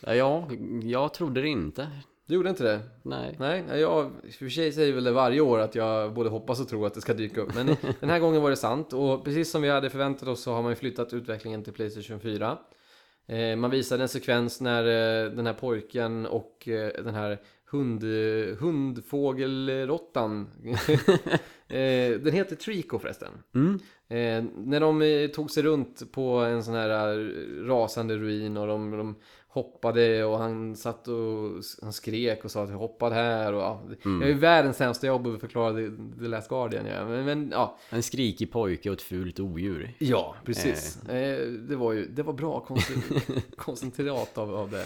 B: Ja, jag, trodde det inte.
A: Du gjorde inte det?
B: Nej.
A: Nej, jag för sig säger väl det varje år att jag både hoppas och tror att det ska dyka upp. Men [LAUGHS] den här gången var det sant. Och precis som vi hade förväntat oss så har man ju flyttat utvecklingen till Playstation 4. Eh, man visade en sekvens när eh, den här pojken och eh, den här hund, hundfågelråttan [LAUGHS] eh, Den heter Trico förresten.
B: Mm.
A: Eh, när de eh, tog sig runt på en sån här eh, rasande ruin och de, de hoppade och han satt och han skrek och sa att jag hoppade här och ja.
B: Mm.
A: Jag är världens sämsta jobb att förklara The, The Last Guardian ja. men, men ja.
B: En skrikig pojke och ett fult odjur.
A: Ja, precis. Eh, det var ju, det var bra koncentr- [LAUGHS] koncentrat av, av det.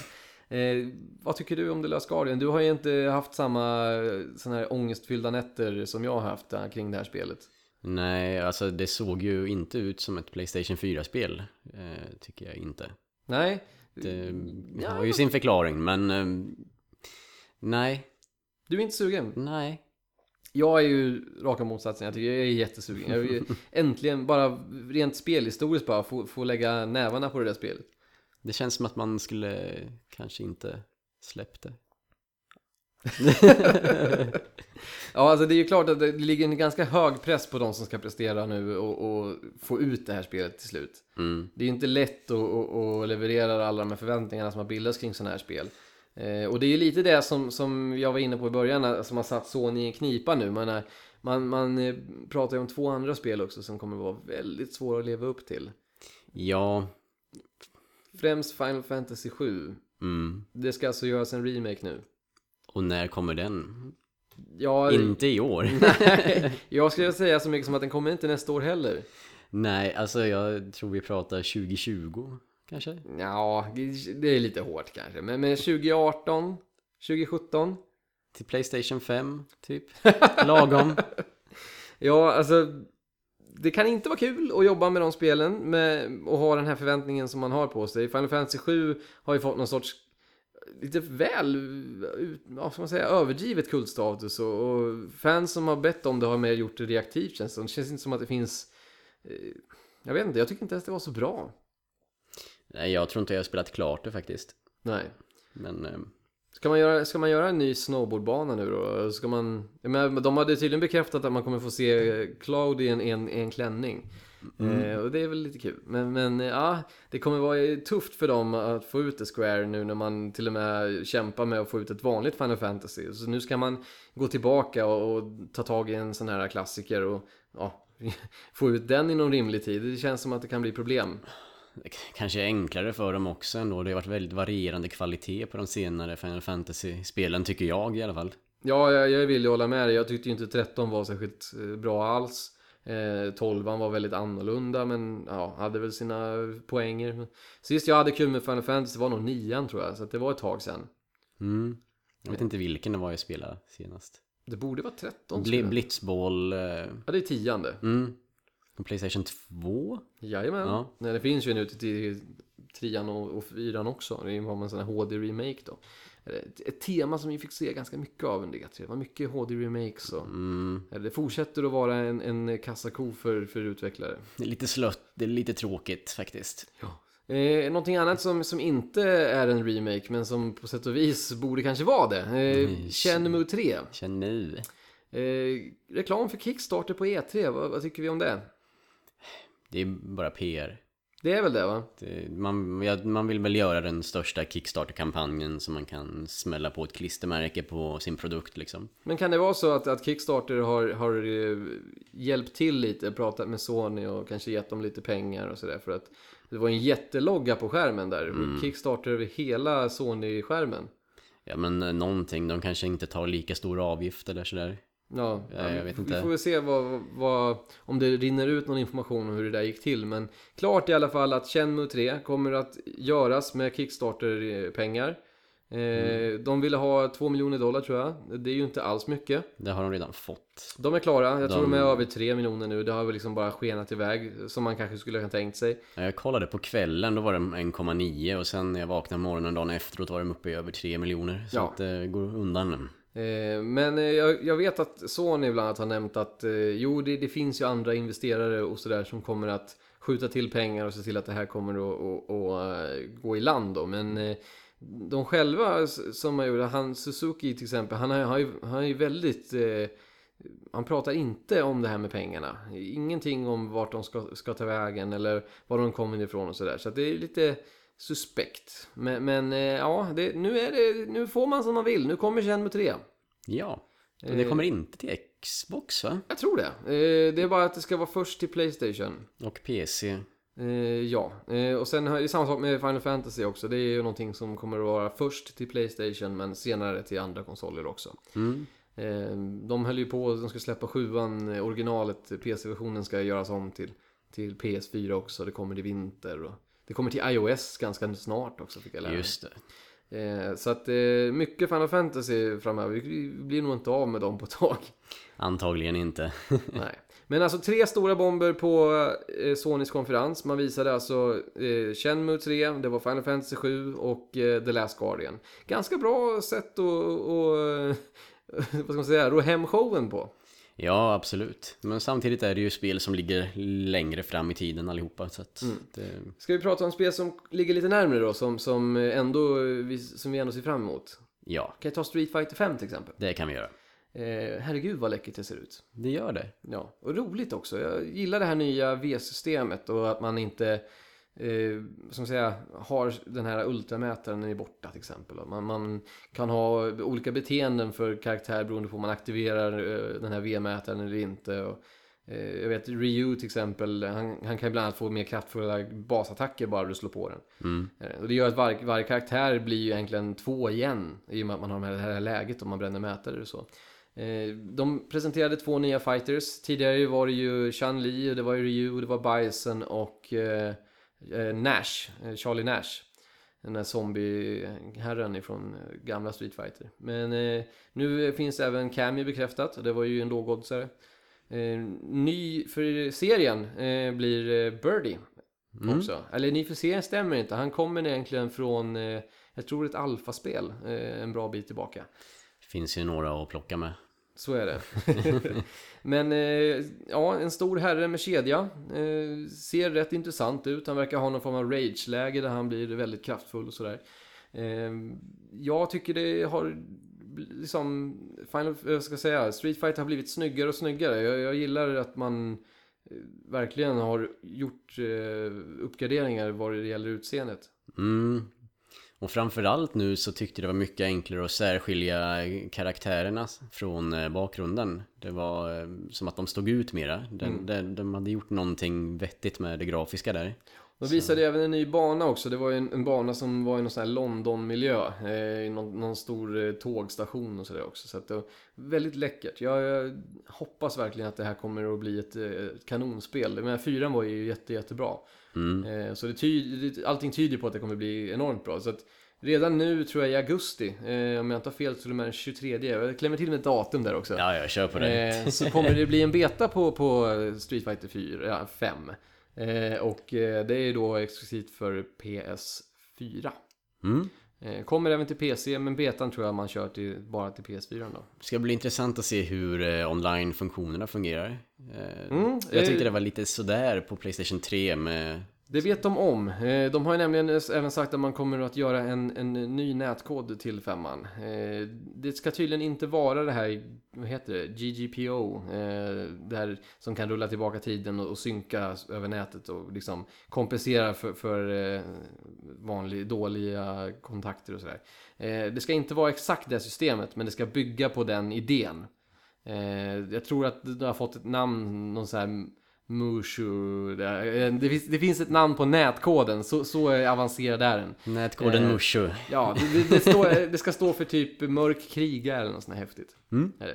A: Eh, vad tycker du om The Last Guardian? Du har ju inte haft samma eh, sån här ångestfyllda nätter som jag har haft eh, kring det här spelet.
B: Nej, alltså det såg ju inte ut som ett Playstation 4-spel. Eh, tycker jag inte.
A: Nej?
B: Det
A: Ja.
B: har ju sin förklaring, men... Eh, nej,
A: Du är inte sugen?
B: nej.
A: Jag är ju raka motsatsen, jag tycker jag är jättesugen. Jag ju [LAUGHS] äntligen, bara rent spelhistoriskt bara, få, få lägga nävarna på det där spelet.
B: Det känns som att man skulle kanske inte släppt det. [LAUGHS]
A: Ja, alltså det är ju klart att det ligger en ganska hög press på de som ska prestera nu och, och få ut det här spelet till slut.
B: Mm.
A: Det är ju inte lätt att, att, att leverera alla de här förväntningarna som har bildats kring sådana här spel. Eh, och det är ju lite det som, som jag var inne på i början, som har satt Sony i en knipa nu. Man, man, man eh, pratar ju om två andra spel också som kommer vara väldigt svåra att leva upp till.
B: Ja,
A: Främst Final Fantasy 7.
B: mm.
A: Det ska alltså göras en remake nu.
B: Och när kommer den?
A: Ja,
B: Inte i år. [LAUGHS]
A: nej, jag skulle säga så mycket som att den kommer inte nästa år heller.
B: Nej, alltså jag tror vi pratar 2020 kanske?
A: Ja, det är lite hårt kanske. Men, men 2018, 2017.
B: Till Playstation 5, typ. [LAUGHS] Lagom.
A: Ja, alltså. Det kan inte vara kul att jobba med de spelen med, och ha den här förväntningen som man har på sig. Final Fantasy 7 har ju fått någon sorts lite väl, vad ska man säga, överdrivet kultstatus och, och fans som har bett om det har mer gjort det reaktivt känns det. Det känns inte som att det finns, eh, jag vet inte, jag tycker inte ens det var så bra.
B: Nej, jag tror inte jag har spelat klart det faktiskt.
A: Nej.
B: Men eh,
A: Ska man, göra, ska man göra en ny snowboardbana nu då? Ska man, menar, de hade tydligen bekräftat att man kommer få se Cloud i en, en, en klänning. Eh, och det är väl lite kul. Men, men eh, ja, det kommer vara tufft för dem att få ut det Square nu när man till och med kämpar med att få ut ett vanligt Final Fantasy. Så nu ska man gå tillbaka och, och ta tag i en sån här klassiker och ja, [LAUGHS] få ut den inom rimlig tid. Det känns som att det kan bli problem.
B: Kanske enklare för dem också ändå. Det har varit väldigt varierande kvalitet på de senare Final Fantasy-spelen tycker jag i alla fall.
A: Ja, jag, jag vill ju hålla med dig. Jag tyckte ju inte 13 var särskilt eh, bra alls. Eh, 12 var väldigt annorlunda men ja, hade väl sina poänger. Sist jag hade kul med Final Fantasy var nog 9 tror jag, så det var ett tag sedan.
B: Mm. Jag vet inte vilken det var jag spelade senast.
A: Det borde vara 13
B: Bli-
A: skulle jag-
B: Blitzball... Eh,
A: Ja, det är tionde.
B: mm. Och Playstation 2?
A: Jajamän.
B: Ja.
A: Nej, det finns ju nu till, till trean och, och fyran också. Det var en sån här HD-remake då. Ett, tema som vi fick se ganska mycket av under E3. Det var mycket HD-remakes och
B: Mm.
A: det fortsätter att vara en, en kassako för, för utvecklare.
B: Det är lite slött, det är lite tråkigt faktiskt.
A: Eh, någonting annat som, som inte är en remake men som på sätt och vis borde kanske vara det. Eh, Shenmue 3.
B: Känn nu.
A: Eh, reklam för Kickstarter på E3, vad, vad tycker vi om det?
B: Det är bara PR.
A: Det är väl det va?
B: Det, man, ja, man vill väl göra den största Kickstarter-kampanjen som man kan smälla på ett klistermärke på sin produkt liksom.
A: Men kan det vara så att, att Kickstarter har, har eh, hjälpt till lite, pratat med Sony och kanske gett dem lite pengar och sådär för att det var en jättelogga på skärmen där. Kickstarter över hela Sony-skärmen.
B: Ja men eh, någonting, de kanske inte tar lika stor avgift eller sådär.
A: Ja,
B: Ja, jag
A: vi,
B: vet
A: vi
B: inte.
A: får väl se vad, vad, om det rinner ut någon information om hur det där gick till. Men klart i alla fall att Shenmue 3 kommer att göras med Kickstarter-pengar. Eh,
B: Mm.
A: De ville ha 2 miljoner dollar tror jag. Det är ju inte alls mycket.
B: Det har de redan fått.
A: De är klara. Jag tror
B: De-
A: de är över 3 miljoner nu. Det har väl liksom bara skenat iväg. Som man kanske skulle ha tänkt sig.
B: Ja, Jag kollade på kvällen, då var det 1,9 och sen när jag vaknade morgonen dagen efteråt var de uppe i över 3 miljoner. Så
A: Ja.
B: att det går undan.
A: Eh, men eh, jag, vet att Sony bland annat har nämnt att eh, jo, det, det finns ju andra investerare och sådär som kommer att skjuta till pengar och se till att det här kommer att, att, att gå i land då. Men de själva som har gjort han Suzuki till exempel, han har, har, ju, han är ju väldigt eh, han pratar inte om det här med pengarna. Ingenting om vart de ska, ska ta vägen eller var de kommer ifrån och sådär. Så att det är lite suspekt. Men, men eh, ja, det, nu, är det, nu får man som man vill. Nu kommer Shenmue 3.
B: Ja. Och det kommer inte till Xbox va?
A: Jag tror det. Eh, det är bara att det ska vara först till Playstation.
B: Och PC.
A: Eh, ja, eh, och sen har det är samma sak med Final Fantasy också. Det är ju någonting som kommer att vara först till Playstation men senare till andra konsoler också.
B: Mm.
A: Eh, de höll ju på, de ska släppa sjuan, eh, originalet, PC-versionen ska göras om till, till PS4 också. Det kommer i vinter och det kommer till iOS ganska snart också fick jag lära mig.
B: Just det.
A: Eh, så att eh, mycket Final Fantasy framöver. Vi blir nog inte av med dem på ett tag.
B: Antagligen inte. [LAUGHS]
A: Nej. Men alltså tre stora bomber på eh, Sonys konferens. Man visade alltså eh, Shenmue 3, det var Final Fantasy 7 och eh, The Last Guardian. Ganska bra sätt att, och, [LAUGHS] vad ska man säga, ro hem showen på.
B: Ja, absolut. Men samtidigt är det ju spel som ligger längre fram i tiden allihopa. Så att det...
A: Ska vi prata om spel som ligger lite närmare då, som, som, ändå, vi- som vi ändå ser fram emot?
B: Ja,
A: Kan jag ta Street Fighter 5 till exempel?
B: det kan vi göra.
A: Eh, herregud vad läckert det ser ut.
B: Det gör det.
A: Ja, och roligt också. Jag gillar det här nya V-systemet och att man inte eh, som säga, har den här ultramätaren är borta till exempel. Man, man kan ha olika beteenden för karaktär beroende på om man aktiverar eh, den här V-mätaren eller inte. Och, eh, jag vet Ryu till exempel, han, han kan bland annat få mer kraftfulla basattacker bara du slår på den.
B: Mm.
A: Eh, Och det gör att var, varje karaktär blir ju egentligen två igen i och med att man har det här, läget om man bränner mätare och så. Eh, De presenterade två nya fighters. Tidigare var det ju Chun-Li, och det var ju Ryu, det var Bison och eh, Nash, eh, Charlie Nash. Den där zombieherren ifrån eh, gamla Street Fighter. Men eh, nu finns även Cammy bekräftat, det var ju en lågoddsare. Eh, ny för serien eh, blir eh, Birdie också. Eller ny för serien stämmer inte. Han kommer egentligen från, eh, jag tror ett alfaspel, eh, en bra bit tillbaka.
B: Finns ju några att plocka med.
A: Så är det. [LAUGHS] Men eh, ja, en stor herre med kedja. Eh, ser rätt intressant ut. Han verkar ha någon form av rage-läge där han blir väldigt kraftfull och sådär. Eh, jag tycker det har liksom, Final, eh, jag ska säga, Street Fighter har blivit snyggare och snyggare. Jag, jag gillar att man eh, verkligen har gjort eh, uppgraderingar vad det gäller utseendet.
B: Mm. Och framförallt nu så tyckte det var mycket enklare att särskilja karaktärerna från eh, bakgrunden. Det var eh, som att de stod ut mera. Den,
A: Mm.
B: de, de hade gjort någonting vettigt med det grafiska där.
A: De visade även en ny bana också. Det var ju en, en bana som var i någon sån här London-miljö. Eh, någon, någon stor eh, tågstation och sådär också. Så att det var väldigt läckert. Jag, jag hoppas verkligen att det här kommer att bli ett, ett kanonspel. Men fyran var ju jätte, jättebra.
B: Mm.
A: Eh, så det ty, allting tyder på att det kommer bli enormt bra. Så att redan nu tror jag i augusti, eh, om jag inte har fel så är det den 23. Jag klämmer till med ett datum där också.
B: Ja, jag kör på det.
A: Eh, så [LAUGHS] kommer det bli en beta på, på Street Fighter 4, ja, 5. Eh, och det är då exklusivt för PS4.
B: Mm.
A: Eh, kommer även till PC, men betan tror jag man kör till, bara till PS4 då.
B: Ska bli intressant att se hur eh, online-funktionerna fungerar. Eh,
A: Mm,
B: jag tyckte det var lite sådär på Playstation 3 med...
A: Det vet de om. Eh, de har ju nämligen även sagt att man kommer att göra en, en ny nätkod till femman. Eh, det ska tydligen inte vara det här, vad heter det, GGPO, eh, Det här som kan rulla tillbaka tiden och, synka över nätet och liksom kompensera för, för vanliga, dåliga kontakter och sådär. Det ska inte vara exakt det systemet, men det ska bygga på den idén. Jag tror att det har fått ett namn, någon så här Mushu. Det, det, finns, det finns ett namn på nätkoden, så, så avancerad är den.
B: Nätkoden
A: Eh,
B: Mushu.
A: Ja, det, det, står, det ska stå för typ mörk krigare eller något sånt här häftigt.
B: Mm.
A: Eh,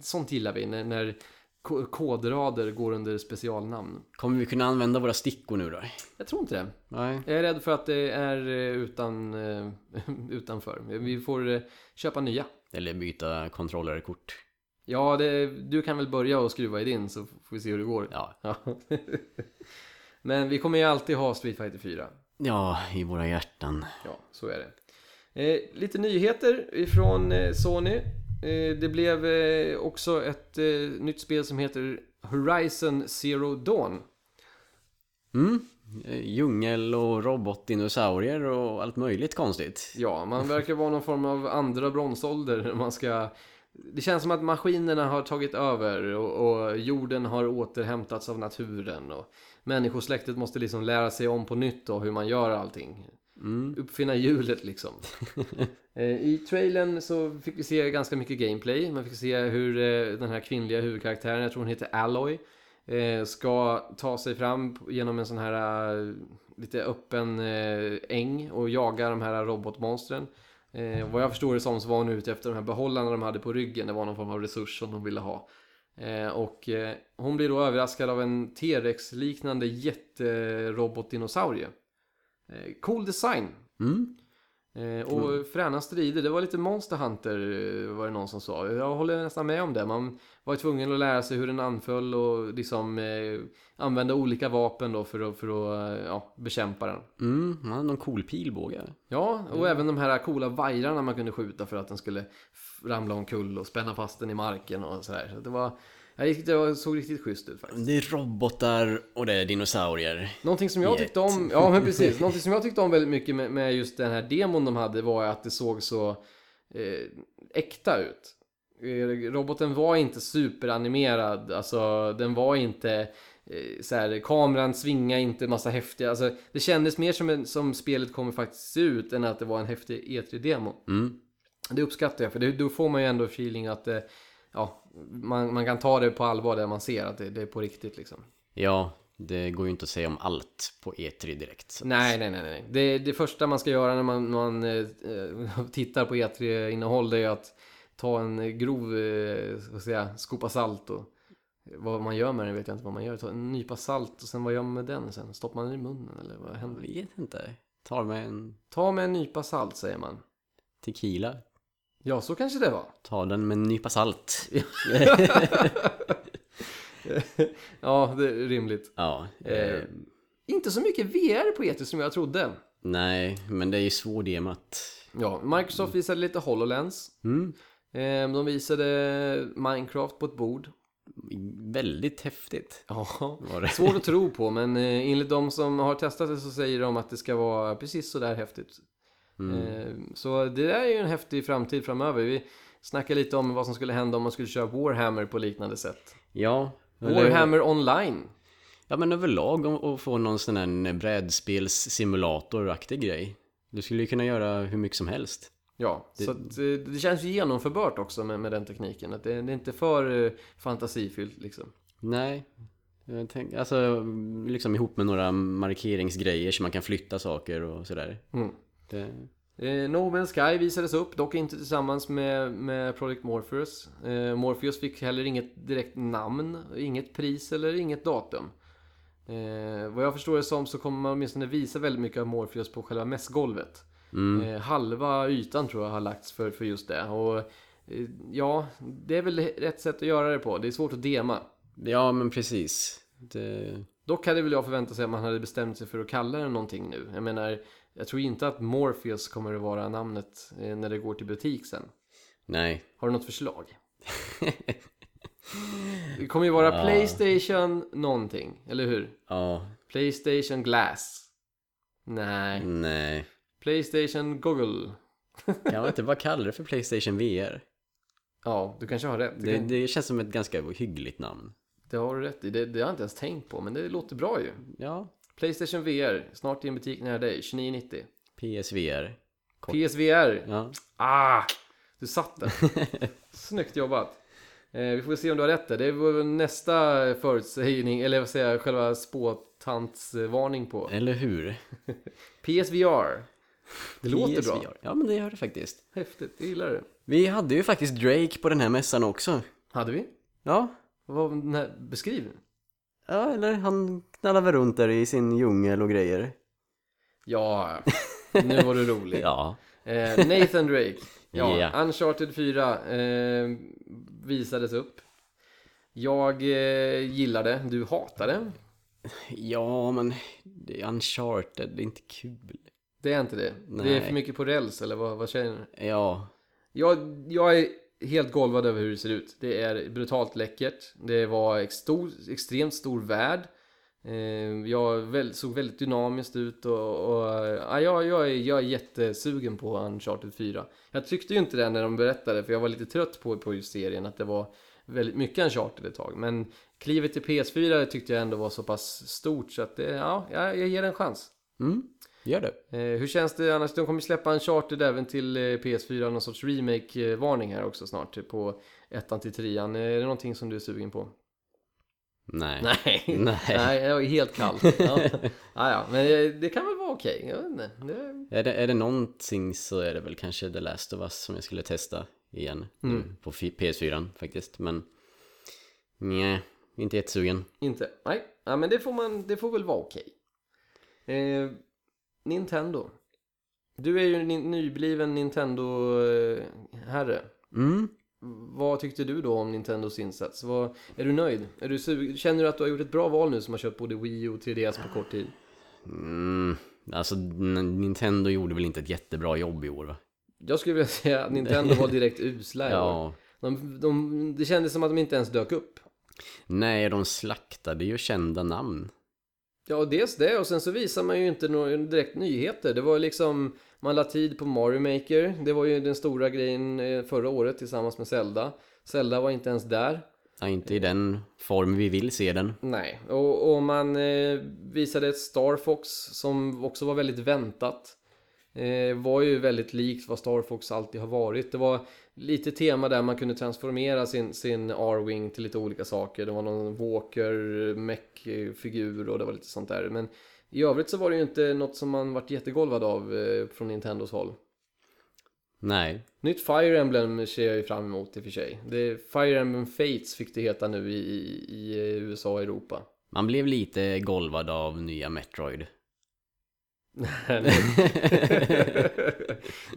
A: Sånt gillar vi, när, när ko- kodrader går under specialnamn.
B: Kommer vi kunna använda våra stickor nu då?
A: Jag tror inte det.
B: Nej.
A: Jag är rädd för att det är eh, utan, eh, [LAUGHS] utanför. Vi får eh, köpa nya.
B: Eller byta kontrollerkort.
A: Ja, det, du kan väl börja och skruva i din så får vi se hur det går.
B: Ja.
A: Ja. [LAUGHS] Men vi kommer ju alltid ha Street Fighter 4.
B: Ja, i våra hjärtan.
A: Ja, så är det. Eh, lite nyheter ifrån eh, Sony. Eh, det blev eh, också ett eh, nytt spel som heter Horizon Zero Dawn.
B: Mm. Eh, Djungel och robotdinosaurier och allt möjligt konstigt.
A: Ja, man verkar vara någon form av andra bronsålder. Man ska... Det känns som att maskinerna har tagit över och, och jorden har återhämtats av naturen. Och människosläktet måste liksom lära sig om på nytt då hur man gör allting.
B: Mm.
A: Uppfinna hjulet liksom. [LAUGHS] Eh, I trailern så fick vi se ganska mycket gameplay. Man fick se hur eh, den här kvinnliga huvudkaraktären, jag tror hon heter Alloy, eh, ska ta sig fram genom en sån här lite öppen äng och jaga de här robotmonstren. Eh, vad jag förstår det som så var hon ute efter de här behållarna de hade på ryggen. Det var någon form av resurs som de ville ha. Eh, och eh, hon blir då överraskad av en T-Rex-liknande jätterobotdinosaurie. Eh, cool design.
B: Mm.
A: Eh, och fräna strider, det var lite Monster Hunter eh, var det någon som sa. Jag håller nästan med om det. Man var tvungen att lära sig hur den anföll och liksom eh, använda olika vapen då för att, för att eh, ja, bekämpa den.
B: Mm. Man har någon cool pilbåge.
A: Ja, och även de här coola vajrarna man kunde skjuta för att den skulle ramla omkull och spänna fast den i marken och sådär. Så det var, det såg riktigt schysst ut faktiskt.
B: Det är robotar och det är dinosaurier.
A: Någonting som jag
B: Jet.
A: tyckte om, ja men precis, någonting som jag tyckte om väldigt mycket med, med just den här demon de hade var att det såg så eh, äkta ut. Eh, Roboten var inte superanimerad, alltså den var inte eh, så här, kameran svingade inte massa häftiga, alltså det kändes mer som, en, som spelet kommer faktiskt se ut än att det var en häftig E3-demo.
B: Mm.
A: Det uppskattar jag, för det, då får man ju ändå feeling att eh, ja, man, man kan ta det på allvar där man ser att det, det är på riktigt liksom.
B: Ja, det går ju inte att säga om allt på E3 direkt. Så.
A: Nej, nej, nej, nej. Det, det första man ska göra när man, man eh, [LAUGHS] tittar på E3-innehåll det är att ta en grov, eh, ska jag säga, skopa salt och vad man gör med den vet jag inte vad man gör. Ta en nypa salt och sen vad gör man med den sen? Stoppar man den i munnen eller vad
B: Jag
A: händer?
B: vet inte. Tar med en
A: Ta med en nypa salt säger man.
B: tequila.
A: Ja, så kanske det var.
B: Ta den med en nypa salt. [LAUGHS]
A: ja, det är rimligt.
B: Ja.
A: Eh,
B: Eh,
A: inte så mycket VR på E3 som jag trodde.
B: nej, men det är ju svårdemat.
A: Ja, Microsoft visade lite HoloLens.
B: Mm.
A: Eh, de visade Minecraft på ett bord.
B: Väldigt häftigt
A: Ja, svårt att tro på men eh, enligt de som har testat det så säger de att det ska vara precis så där häftigt.
B: Mm.
A: Eh, så det där är ju en häftig framtid framöver. Vi snackade lite om vad som skulle hända om man skulle köra Warhammer på liknande sätt.
B: Ja.
A: Warhammer online.
B: Ja men överlag att få någon sån här brädspelssimulatoraktig grej. Du skulle ju kunna göra hur mycket som helst.
A: Ja, så att, eh, det känns ju genomförbart också med, med den tekniken. Att det, det är inte för eh, fantasifyllt liksom.
B: Nej. Jag tänk, alltså liksom ihop med några markeringsgrejer så man kan flytta saker och sådär.
A: Mm.
B: Det,
A: Eh, no Man's Sky visades upp, dock inte tillsammans med, med Project Morpheus. Eh, Morpheus fick heller inget direkt namn, inget pris eller inget datum. Eh, vad jag förstår det som så kommer man åtminstone visa väldigt mycket av Morpheus på själva mässgolvet.
B: mm.
A: Eh, halva ytan tror jag har lagts för, för just det. Och eh, ja, det är väl rätt sätt att göra det på. Det är svårt att dema.
B: Ja men precis. Det,
A: Dock hade väl jag förväntat sig att man hade bestämt sig för att kalla den någonting nu. Jag menar, jag tror inte att Morpheus kommer att vara namnet eh, när det går till butik sen.
B: nej.
A: Har du något förslag? Det kommer ju vara [LAUGHS]
B: Ja.
A: Playstation någonting, eller hur?
B: Ja.
A: Playstation Glass. Nej.
B: Nej.
A: Playstation Google. [LAUGHS]
B: Kan man inte bara kalla det för Playstation VR?
A: Ja, du kanske har rätt. Det,
B: Det,
A: kan,
B: det känns som ett ganska hyggligt namn.
A: det har du rätt i. Det, det har jag inte ens tänkt på, men det låter bra ju.
B: Ja.
A: Playstation VR, snart i en butik nära dig, 29,90.
B: PSVR. Kort.
A: PSVR,
B: Ja.
A: ah! Du satt där. [LAUGHS] Snyggt jobbat. Eh, vi får se om du har rätt där. Det var nästa förutsägning, eller vad säger jag, själva spåtantsvarning på.
B: Eller hur? [LAUGHS]
A: PSVR. Det låter bra.
B: Ja men det gör det faktiskt.
A: Häftigt, jag gillar det.
B: Vi hade ju faktiskt Drake på den här mässan också.
A: Hade vi?
B: Ja.
A: Vad, nej, beskriv.
B: Ja, eller han knallar väl runt där i sin djungel och grejer.
A: Ja, nu var du rolig. [LAUGHS]
B: Ja.
A: Eh, Nathan Drake. Ja, [LAUGHS]
B: Ja.
A: Uncharted 4 eh, visades upp. Jag eh, gillar det, du hatar det.
B: Ja, men det är Uncharted, det är inte kul.
A: Det är inte det. Det är
B: Nej.
A: för mycket på räls, eller vad, vad säger du?
B: Ja.
A: Jag, jag är helt golvad över hur det ser ut. Det är brutalt läckert. Det var ex stor, extremt stor värld. Ehm, jag såg väldigt dynamiskt ut och, och ja, jag, jag, är, jag är jättesugen på Uncharted 4. Jag tyckte ju inte det när de berättade för jag var lite trött på, på just serien att det var väldigt mycket Uncharted ett tag. Men klivet till PS4 tyckte jag ändå var så pass stort så att det, ja, jag, jag ger det en chans.
B: Mm, gör det.
A: Eh, hur känns det annars? De kommer släppa en charter även till eh, PS4, någon sorts remake-varning här också snart eh, på ettan till trean. Är det någonting som du är sugen på?
B: Nej.
A: Nej, [LAUGHS]
B: Nej.
A: Nej jag är helt kall. [LAUGHS] Ja. Ah, ja, men det kan väl vara okej. Jag vet inte. Det...
B: Är det, är det någonting så är det väl kanske The Last of Us som jag skulle testa igen. nu
A: Mm.
B: På fi- PS4 faktiskt. Men nej, inte jättesugen.
A: Inte? Nej, ja, men det får, man, det får väl vara okej. Eh, Nintendo. Du är ju en ny- nybliven Nintendo-herre.
B: Mm.
A: Vad tyckte du då om Nintendos insats? Vad, är du nöjd? Är du sug- Känner du att du har gjort ett bra val nu som har köpt både Wii och 3DS på kort tid?
B: Mm. Alltså Nintendo gjorde väl inte ett jättebra jobb i år va?
A: Jag skulle vilja säga att Nintendo var direkt usla i [LAUGHS] år.
B: Ja.
A: de, de, Det kändes som att de inte ens dök upp.
B: Nej, de slaktade ju kända namn.
A: Ja, dels det och sen så visar man ju inte några direkt nyheter. Det var liksom, man la tid på Mario Maker. Det var ju den stora grejen eh, förra året tillsammans med Zelda. Zelda var inte ens där.
B: Ja, inte i den form vi vill se den.
A: Nej, och, och man eh, visade ett Star Fox som också var väldigt väntat. Eh, var ju väldigt likt vad Star Fox alltid har varit. Det var lite tema där man kunde transformera sin, sin R-Wing till lite olika saker. Det var någon Walker, mech-figur och det var lite sånt där. Men i övrigt så var det ju inte något som man vart jättegolvad av eh, från Nintendos håll.
B: Nej.
A: Nytt Fire Emblem ser jag ju fram emot i och för sig. Det, Fire Emblem Fates fick det heta nu i, i, i eh, USA och Europa.
B: Man blev lite golvad av nya Metroid.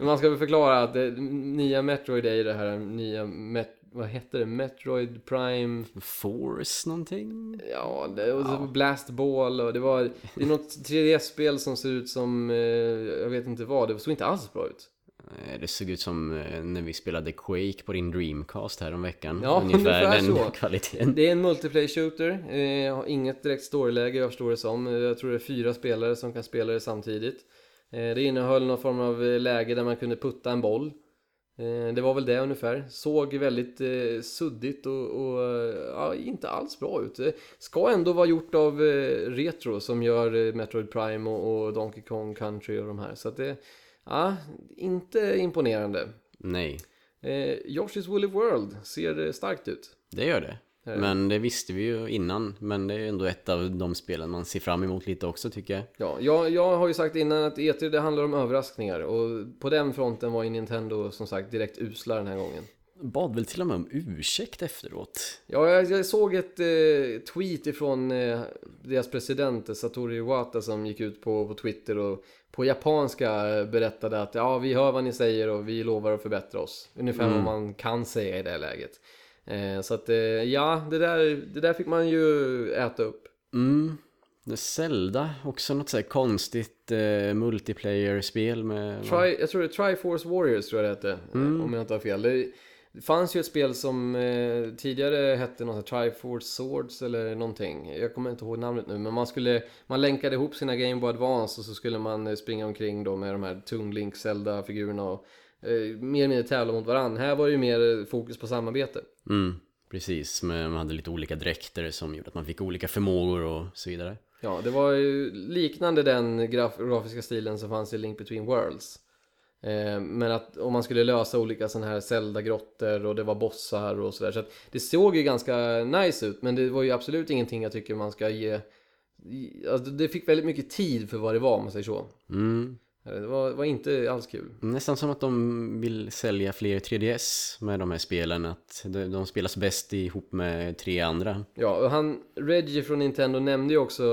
A: Man ska väl förklara att det nya Metroid är ju det här nya Met, vad heter det? Metroid Prime
B: Force någonting?
A: Ja, det, och så Blast Ball och det var Det är något [LAUGHS] 3DS-spel som ser ut som eh, Jag vet inte vad, det såg inte alls bra ut
B: Det såg ut som eh, när vi spelade Quake på din Dreamcast här om veckan.
A: Ja, [LAUGHS]
B: Ungefär
A: ungefär
B: den
A: så. [LAUGHS]
B: kvaliteten.
A: Det är en multiplayer shooter eh, Har inget direkt storyläge jag förstår det som Eh, Jag tror det är fyra spelare som kan spela det samtidigt eh, Det innehöll någon form av eh, läge där man kunde putta en boll Eh, Det var väl det ungefär. Såg väldigt eh, suddigt och, och eh, ja, inte alls bra ut. Ska ändå vara gjort av eh, Retro som gör eh, Metroid Prime och, och Donkey Kong Country och de här. Så att det, ja, inte imponerande.
B: Nej,
A: Eh, Yoshi's Woolly World ser eh, starkt ut.
B: det gör det.
A: Eh.
B: Men det visste vi ju innan. Men det är ändå ett av de spelen man ser fram emot lite också tycker jag.
A: Ja, jag, jag har ju sagt innan att E3 det handlar om överraskningar och på den fronten var ju Nintendo som sagt direkt usla den här gången.
B: Bad väl till och med om ursäkt efteråt.
A: Ja, jag, jag såg ett eh, tweet ifrån eh, deras president Satoru Iwata som gick ut på, på Twitter och på japanska berättade att ja, vi hör vad ni säger och vi lovar att förbättra oss. Ungefär vad man kan säga i det här läget. Eh, så att eh, ja, det där, det där fick man ju äta upp.
B: Mm. Zelda, också något så här konstigt eh, multiplayer-spel med...
A: Tri, jag tror det är Triforce Warriors tror jag det hette, eh, om jag inte har fel. Det, det fanns ju ett spel som eh, tidigare hette något Triforce Swords eller någonting. Jag kommer inte ihåg namnet nu, men man skulle, man länkade ihop sina Game Boy Advance och så skulle man eh, springa omkring då med de här Toon Link Zelda-figurerna och eh, mer eller mindre tävla mot varandra. Här var det ju mer fokus på samarbete.
B: Mm, precis. Men man hade lite olika dräkter som gjorde att man fick olika förmågor och så vidare.
A: Ja, det var ju liknande den graf grafiska stilen som fanns i Link Between Worlds. Eh, men att om man skulle lösa olika sådana här Zelda-grottor och det var bossar och sådär. Så att det såg ju ganska nice ut men det var ju absolut ingenting jag tycker man ska ge... Alltså det fick väldigt mycket tid för vad det var om man säger så.
B: Mm.
A: Det var, var inte alls kul.
B: Nästan som att de vill sälja fler 3DS med de här spelen. Att de, de spelas bäst ihop med tre andra.
A: Ja, och han, Reggie från Nintendo nämnde ju också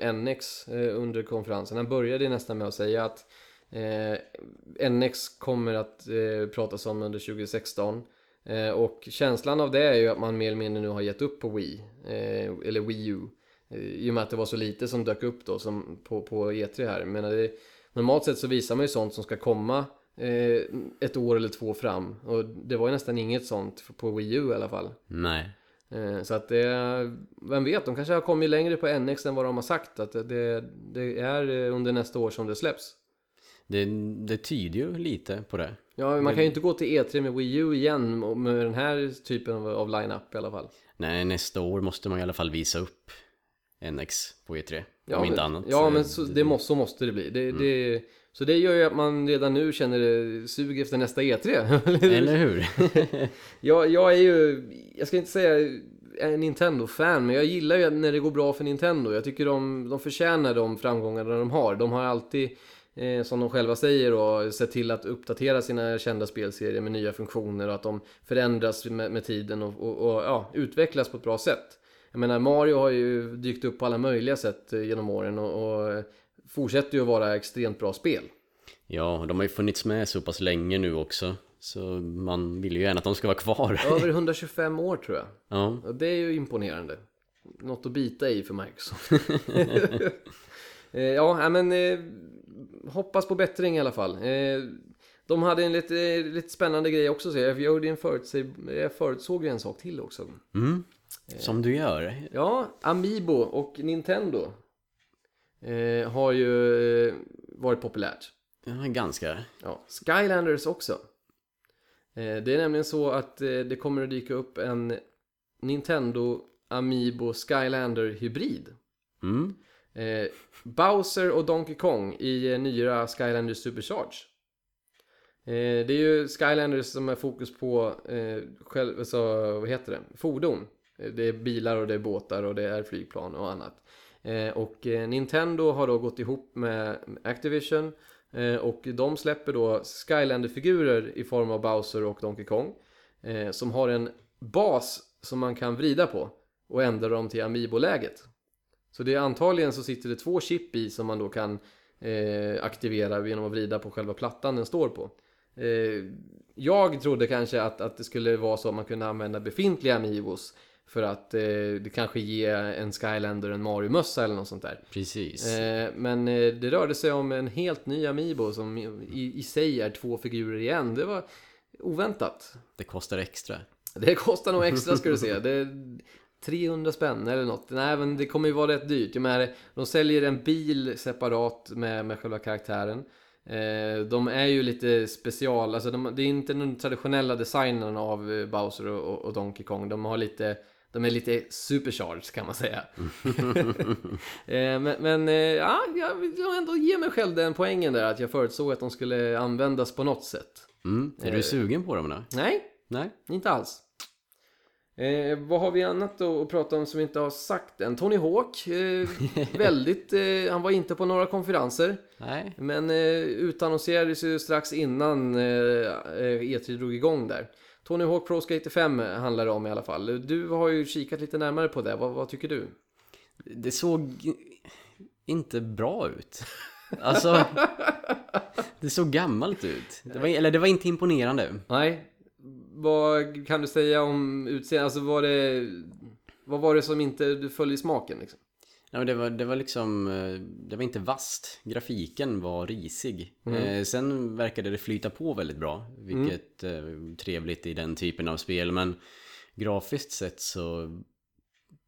A: eh, NX eh, under konferensen. Han började nästan med att säga att eh, NX kommer att eh, pratas om under 2016. Eh, och känslan av det är ju att man mer eller mindre nu har gett upp på Wii, eh, eller Wii U. Eh, I och med att det var så lite som dök upp då som på, på E3 här. Men det, normalt sett så visar man ju sånt som ska komma eh, ett år eller två fram. Och det var ju nästan inget sånt på Wii U i alla fall.
B: Nej.
A: Eh, Så att det, vem vet, de kanske har kommit längre på NX än vad de har sagt. Att det, det är under nästa år som det släpps.
B: Det, det tyder ju lite på det.
A: Ja, man kan ju inte gå till E3 med Wii U igen med den här typen av, av line-up i alla fall.
B: Nej, nästa år måste man i alla fall visa upp NX på E3.
A: Ja,
B: om inte
A: men,
B: annat.
A: Ja, men så, det måste, så måste det bli. Det, det, så det gör ju att man redan nu känner det sug efter nästa E3. [LAUGHS]
B: Eller hur? [LAUGHS]
A: jag, jag är ju, jag ska inte säga en Nintendo-fan, men jag gillar ju när det går bra för Nintendo. Jag tycker de, de förtjänar de framgångarna de har. De har alltid, eh, som de själva säger, då, sett till att uppdatera sina kända spelserier med nya funktioner och att de förändras med, med tiden och, och, och ja, utvecklas på ett bra sätt. Jag menar, Mario har ju dykt upp på alla möjliga sätt eh, genom åren och, och fortsätter ju att vara extremt bra spel.
B: ja, de har ju funnits med så pass länge nu också. Så man vill ju gärna att de ska vara kvar.
A: Över 125 år tror jag.
B: Ja,
A: det är ju imponerande. Något att bita i för Microsoft. [LAUGHS] [LAUGHS] Eh, ja, men eh, hoppas på bättring i alla fall. Eh, de hade en lite, eh, lite spännande grej också. Så jag, gjorde en förutsäg, jag förutsåg ju en sak till också.
B: mm. som du gör.
A: Ja, Amiibo och Nintendo eh, har ju eh, varit populärt.
B: Ja, ganska.
A: Ja, Skylanders också. Eh, det är nämligen så att eh, det kommer att dyka upp en Nintendo Amiibo Skylander hybrid.
B: Mm.
A: Eh, Bowser och Donkey Kong i eh, nya Skylanders Supercharge. Eh, det är ju Skylanders som är fokus på eh, själv, alltså, vad heter det? fordon. Eh, det är bilar och det är båtar och det är flygplan och annat. Eh, och eh, Nintendo har då gått ihop med Activision eh, och de släpper då Skylander-figurer i form av Bowser och Donkey Kong. Eh, som har en bas som man kan vrida på och ändra dem till Amiibo-läget. Så det är antagligen så sitter det två chip i som man då kan eh, aktivera genom att vrida på själva plattan den står på. Eh, jag trodde kanske att, att det skulle vara så att man kunde använda befintliga Amiibos för att eh, det kanske ge en Skylander en Mario-mössa eller något sånt där.
B: Precis.
A: Eh, men eh, det rörde sig om en helt ny Amiibo som i, i sig är två figurer igen. Det var oväntat.
B: Det kostar extra.
A: Det kostar nog extra ska du se. Det 300 spänn eller något. Nej, men det kommer ju vara rätt dyrt. Jag menar, de säljer en bil separat med, med själva karaktären. Eh, de är ju lite special, alltså de, det är inte den traditionella designen av eh, Bowser och, och, Donkey Kong. De har lite de är lite supercharged kan man säga. [LAUGHS] eh, men men eh, ja, jag vill ändå ge mig själv den poängen där att jag förutsåg att de skulle användas på något sätt.
B: Mm. Är
A: Eh.
B: du sugen på dem då?
A: Nej,
B: Nej?
A: inte alls. Eh, vad har vi annat att prata om som vi inte har sagt än? Tony Hawk, eh, [LAUGHS] väldigt, eh, han var inte på några konferenser.
B: Nej?
A: Men eh, utannonserades ju strax innan eh, eh, E3 drog igång där. Tony Hawk Pro Skater 5 handlar det om i alla fall. Du har ju kikat lite närmare på det, vad, vad tycker du?
B: Det såg inte bra ut. Alltså, [LAUGHS] det såg gammalt ut. Det var, eller det var inte imponerande.
A: Nej, vad kan du säga om utseendet? Alltså var det... Vad var det som inte du föll i smaken liksom?
B: Ja, men det, var, det var liksom, eh, det var inte vast. Grafiken var risig. Eh, sen verkade det flyta på väldigt bra, vilket är trevligt i den typen av spel. Men grafiskt sett så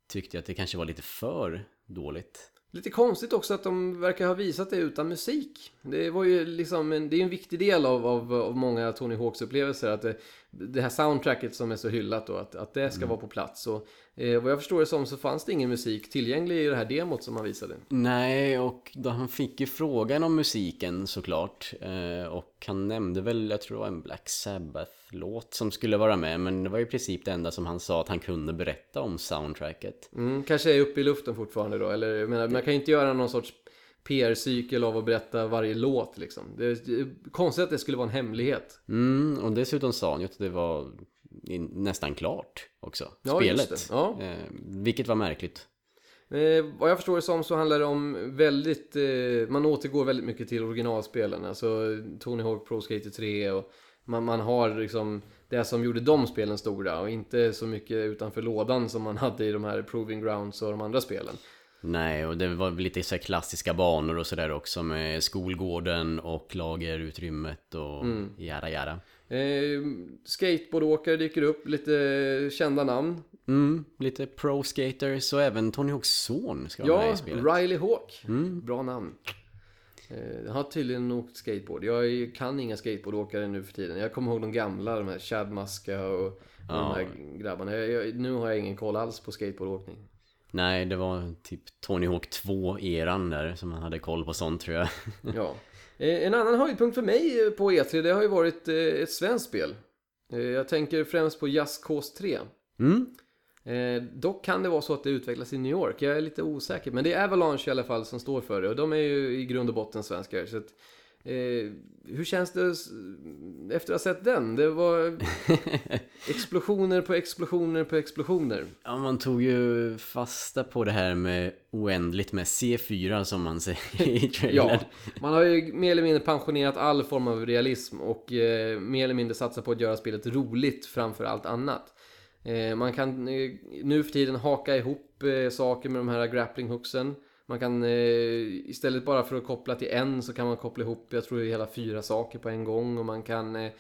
B: tyckte jag att det kanske var lite för dåligt.
A: Lite konstigt också att de verkar ha visat det utan musik. Det var ju liksom en, det är en viktig del av, av, av många Tony Hawks upplevelser att det, det här soundtracket som är så hyllat då, att, att det ska vara på plats. Och eh, vad jag förstår det som så fanns det ingen musik tillgänglig i det här demot som han visade.
B: Nej, och då han fick ju frågan om musiken såklart. Eh, och han nämnde väl, jag tror det var en Black Sabbath-låt som skulle vara med. Men det var i princip det enda som han sa att han kunde berätta om soundtracket.
A: Mm, kanske är uppe i luften fortfarande då, eller jag menar, man kan ju inte göra någon sorts PR-cykel av att berätta varje låt liksom. Det är konstigt att det skulle vara en hemlighet.
B: Mm, och dessutom sa han ju att det var nästan klart också,
A: Ja,
B: spelet.
A: Ja.
B: Eh, vilket var märkligt.
A: Eh, vad jag förstår det som så handlar det om väldigt, eh, man återgår väldigt mycket till originalspelen. Alltså Tony Hawk Pro Skater 3 och man, man har liksom det som gjorde de spelen stora och inte så mycket utanför lådan som man hade i de här Proving Grounds och de andra spelen.
B: Nej, och det var lite så här klassiska banor och sådär också med skolgården och lagerutrymmet och
A: Mm.
B: jada jada.
A: Eh, skateboardåkare dyker upp, lite kända namn.
B: Mm, lite pro skaters och även Tony Hawks son ska vara med
A: Ja,
B: i spelet.
A: Riley Hawk. Bra namn. Eh, Han har tydligen åkt skateboard. Jag kan inga skateboardåkare nu för tiden. Jag kommer ihåg de gamla, de här Chad Muska och, och de
B: Ja.
A: här grabbarna. Jag, jag, nu har jag ingen koll alls på skateboardåkning.
B: Nej, det var typ Tony Hawk 2-eran där som man hade koll på sånt tror jag. [LAUGHS]
A: Ja. Eh, En annan höjdpunkt för mig eh, på E3, det har ju varit eh, ett svenskt spel. Jag tänker främst på Just Cause 3.
B: Mm,
A: Eh, dock kan det vara så att det utvecklas i New York. Jag är lite osäker. Men det är Avalanche i alla fall som står för det. Och de är ju i grund och botten svenskar. Så eh, hur känns det efter att ha sett den? Det var [LAUGHS] explosioner på explosioner på explosioner.
B: Ja, man tog ju fasta på det här med oändligt med C4 som man säger i [LAUGHS] trailern.
A: Ja, man har ju mer eller mindre pensionerat all form av realism och eh, mer eller mindre satsat på att göra spelet roligt framför allt annat. Eh, man kan eh, nu för tiden haka ihop eh, saker med de här grappling hooksen. Man kan eh, istället bara för att koppla till en så kan man koppla ihop, jag tror det är hela fyra saker på en gång och man kan eh,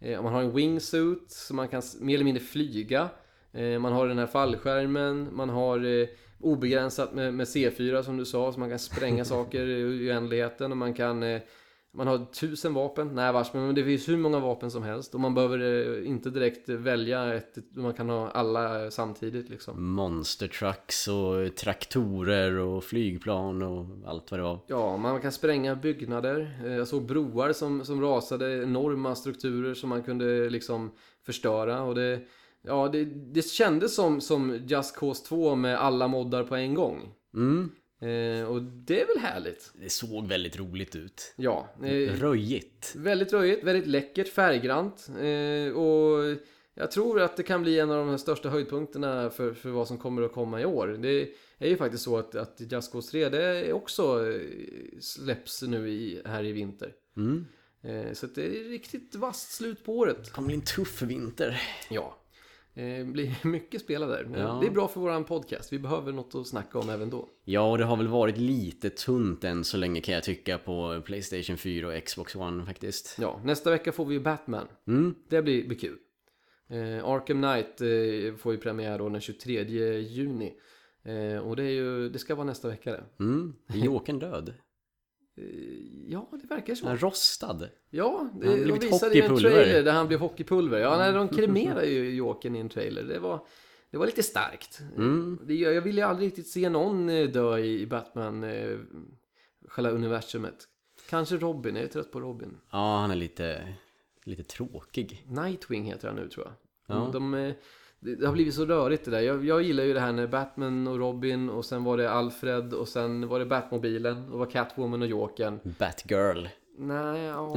A: eh om man har en wingsuit så man kan mer eller mindre flyga. Eh, man har den här fallskärmen, man har eh, obegränsat med, med C4 som du sa, så man kan spränga [LAUGHS] saker i oändligheten och man kan eh, man har tusen vapen, nej vars, men det finns hur många vapen som helst och man behöver eh, inte direkt välja ett, man kan ha alla samtidigt liksom.
B: Monster trucks och traktorer och flygplan och allt vad det var.
A: Ja, man kan spränga byggnader. Eh, Jag såg broar som, som rasade, enorma strukturer som man kunde liksom förstöra. Och det, ja, det, det kändes som, som Just Cause 2 med alla moddar på en gång.
B: Mm,
A: Eh, och det är väl härligt?
B: det såg väldigt roligt ut.
A: Ja, eh,
B: Röjigt.
A: väldigt röjigt, väldigt läckert, färggrant. Eh, och jag tror att det kan bli en av de största höjdpunkterna för, för vad som kommer att komma i år. Det är ju faktiskt så att, att Just Cause 3 det också eh, släpps nu i, här i vinter.
B: Mm.
A: Eh, Så det är riktigt vasst slut på året.
B: Det kommer bli en tuff vinter.
A: Ja. Det blir [LAUGHS] mycket spela där. Men
B: Ja.
A: Det är bra för våran podcast. Vi behöver något att snacka om även då.
B: Ja, och det har väl varit lite tunt än så länge kan jag tycka på Playstation 4 och Xbox One faktiskt.
A: Ja, nästa vecka får vi ju Batman.
B: Mm.
A: Det blir, blir kul. Eh, Arkham Knight eh, får ju premiär då den 23 juni. Eh, och det, är ju, det ska vara nästa vecka det.
B: Mm. Jokern död?
A: Eh, ja, det verkar så.
B: Han rostad.
A: Ja, det,
B: Han
A: de visade ju en trailer där han blev hockeypulver. Ja, nej, de kremerar ju Jokern i en trailer. Det var, det var lite starkt.
B: Mm.
A: Det, jag ville ju aldrig riktigt se någon eh, dö i Batman, eh, själva universumet. Kanske Robin, jag är trött på Robin.
B: Ja, han är lite, lite tråkig.
A: Nightwing heter han nu tror jag.
B: Ja.
A: De, de, det, har blivit så rörigt det där. Jag, jag gillar ju det här när Batman och Robin och sen var det Alfred och sen var det Batmobilen och var Catwoman och Jokern.
B: Batgirl.
A: Nej, ja,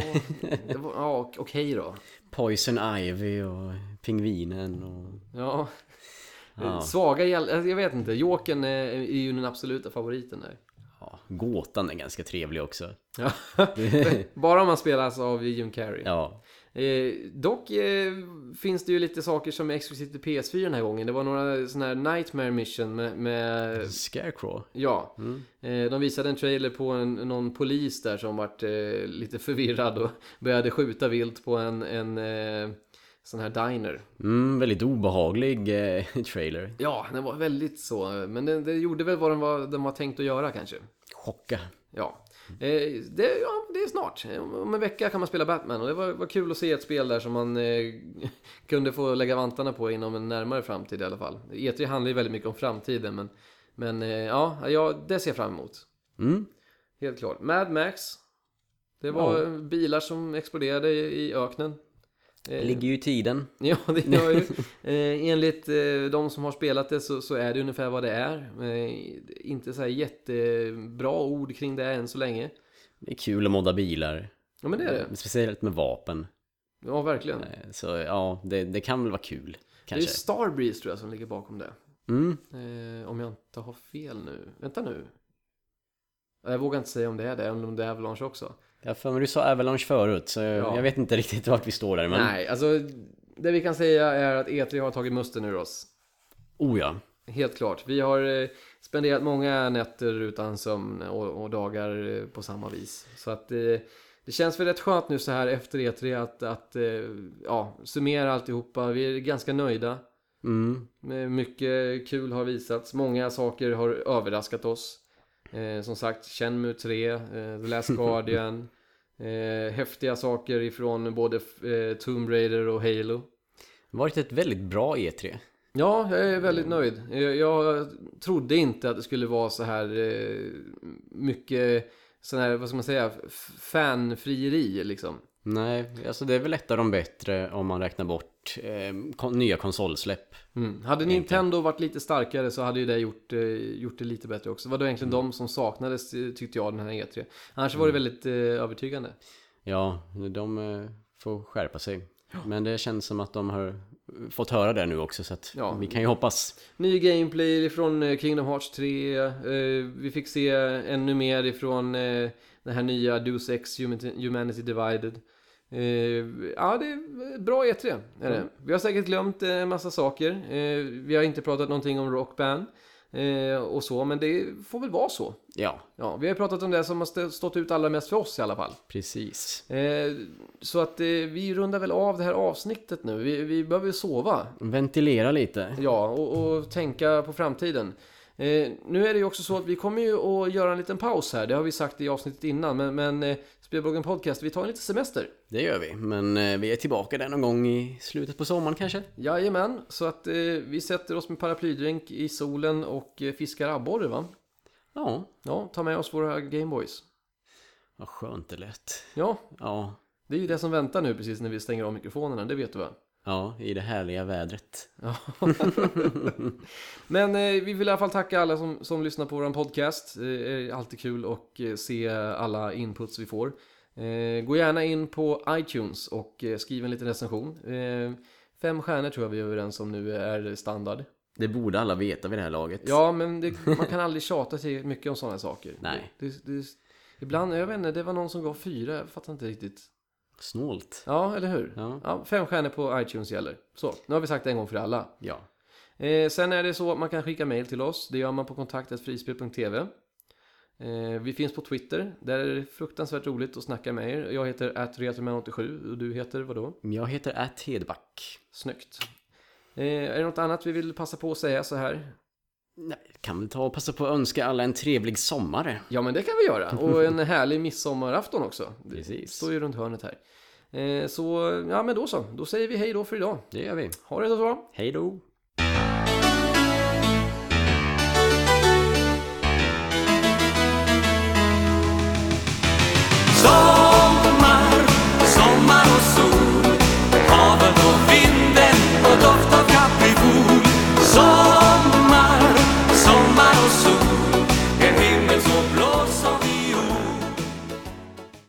A: var, ja okej då.
B: Poison Ivy och Pingvinen och...
A: Ja.
B: Ja.
A: Svaga hjäl... alltså, Jag vet inte, Jokern är, är ju den absoluta favoriten där.
B: Ja, gåtan är ganska trevlig också.
A: Ja. [LAUGHS] Bara om man spelas av Jim Carrey.
B: Ja.
A: Eh, dock eh, finns det ju lite saker som är exklusivt till PS4 den här gången. Det var några sådana här Nightmare Mission med, med
B: Scarecrow.
A: ja.
B: Mm.
A: Eh, de visade en trailer på en, någon polis där som vart eh, lite förvirrad och [LAUGHS] började skjuta vilt på en, en eh, sån här diner.
B: Mm, väldigt obehaglig eh, [LAUGHS] trailer.
A: Ja, den var väldigt så, men den, den gjorde väl vad den var, den var tänkt att göra kanske.
B: Chocka.
A: Ja. Eh, det, ja, det är snart. Om en vecka kan man spela Batman och det var, var kul att se ett spel där som man eh, [LAUGHS] kunde få lägga vantarna på inom en närmare framtid i alla fall. E3 handlar ju väldigt mycket om framtiden men, men eh, ja, ja, det ser jag fram emot.
B: Mm.
A: Helt klart. Mad Max. Det var bilar som exploderade i, i öknen.
B: Det
A: Eh,
B: ligger ju i tiden. [LAUGHS]
A: Ja, det gör ju. Eh, enligt eh, de som har spelat det så, så är det ungefär vad det är. Inte så här jättebra ord kring det än så länge.
B: Det är kul att modda bilar.
A: Ja, men det är det.
B: Speciellt med vapen.
A: Ja, verkligen.
B: Så ja, det, det kan väl vara kul.
A: Det är
B: Kanske.
A: Starbreeze tror jag som ligger bakom det.
B: Mm.
A: Om jag inte har fel nu. Vänta nu. Jag vågar inte säga om det är det, om det är Avalanche också.
B: Ja, för mig du sa Avalanche förut, så
A: Ja.
B: jag vet inte riktigt vart vi står där. Men...
A: Nej, alltså det vi kan säga är att E3 har tagit musten ur oss.
B: Oh ja.
A: Helt klart. Vi har eh, spenderat många nätter utan sömn och, och dagar eh, på samma vis. Så att eh, det känns väl rätt skönt nu så här efter E3 att, att ja, summera alltihopa. Vi är ganska nöjda.
B: Mm.
A: Mycket kul har visats. Många saker har överraskat oss. Eh, som sagt, Shenmue 3, eh, The Last [LAUGHS] Guardian. Eh, häftiga saker ifrån både eh, Tomb Raider och Halo.
B: Varit ett väldigt bra E E3.
A: Ja, jag är väldigt nöjd. Jag, jag trodde inte att det skulle vara så här eh, mycket sån här, vad ska man säga, fanfrieri liksom.
B: Nej, alltså det är väl ett av de bättre om man räknar bort eh, kon- nya konsolsläpp.
A: Mm. Hade Nintendo varit lite starkare så hade ju det gjort, eh, gjort det lite bättre också. Det var då egentligen de som saknades eh, tyckte jag den här E3. Annars var det väldigt eh, övertygande.
B: Ja, de eh, får skärpa sig. Men det känns som att de har fått höra det nu också så att
A: Ja.
B: vi kan ju hoppas.
A: Ny gameplay från eh, Kingdom Hearts 3. Eh, vi fick se ännu mer ifrån eh, den här nya Deus Ex Humanity Divided. Ja, det är bra E3. Är det. Vi har säkert glömt en massa saker. Vi har inte pratat någonting om Rock Band eh, och så, men det får väl vara så.
B: Ja,
A: Ja, vi har pratat om det som har st- stått ut allra mest för oss i alla fall.
B: precis.
A: Eh, så att eh, vi rundar väl av det här avsnittet nu. Vi, vi behöver sova.
B: Ventilera lite.
A: Ja, och, och tänka på framtiden. Eh, nu är det ju också så att vi kommer ju att göra en liten paus här. Det har vi sagt i avsnittet innan. Men, men eh, Spelbloggen Podcast, vi tar en liten semester.
B: Det gör vi, men eh, vi är tillbaka där någon gång i slutet på sommaren kanske.
A: Jajamän, så att eh, vi sätter oss med paraplydrink i solen och eh, fiskar abborre va?
B: Ja,
A: Ja, ta med oss våra Gameboys.
B: vad skönt det lät.
A: Ja,
B: Ja,
A: det är ju det som väntar nu precis när vi stänger av mikrofonerna, det vet du va?
B: Ja, i det härliga vädret. [LAUGHS]
A: Men eh, vi vill i alla fall tacka alla som, som lyssnar på vår podcast. Det är alltid kul att eh, se alla inputs vi får. Eh, gå gärna in på iTunes och eh, skriv en liten recension. Eh, fem stjärnor tror jag vi är överens om nu är standard.
B: Det borde alla veta vid det här laget.
A: Ja, men det, man kan aldrig tjata sig mycket om sådana saker.
B: Nej.
A: Det, det, ibland, jag vet inte, det var någon som gav fyra, jag fattar inte riktigt.
B: Snålt.
A: Ja, eller hur?
B: Ja.
A: Ja, fem stjärnor på iTunes gäller. Så, nu har vi sagt det en gång för alla.
B: Ja.
A: Eh, sen är det så att man kan skicka mail till oss. Det gör man på kontaktetfrispel.tv. Eh, vi finns på Twitter. Där är det fruktansvärt roligt att snacka med er. Jag heter atretroman87 och du heter vadå?
B: Jag heter Hedback.
A: Snyggt. Eh, är det något annat vi vill passa på att säga så här?
B: Nej, kan väl ta och passa på att önska alla en trevlig sommar.
A: Ja, men det kan vi göra. Och en [LAUGHS] härlig midsommarafton också. Det
B: Precis.
A: står ju runt hörnet här. Eh, så, ja men då så. Då säger vi hej då för idag.
B: Det gör vi.
A: Ha det så bra.
B: Hej då!
C: Sommar, sommar och sol Havet och vinden och doften sou, guerreiros ou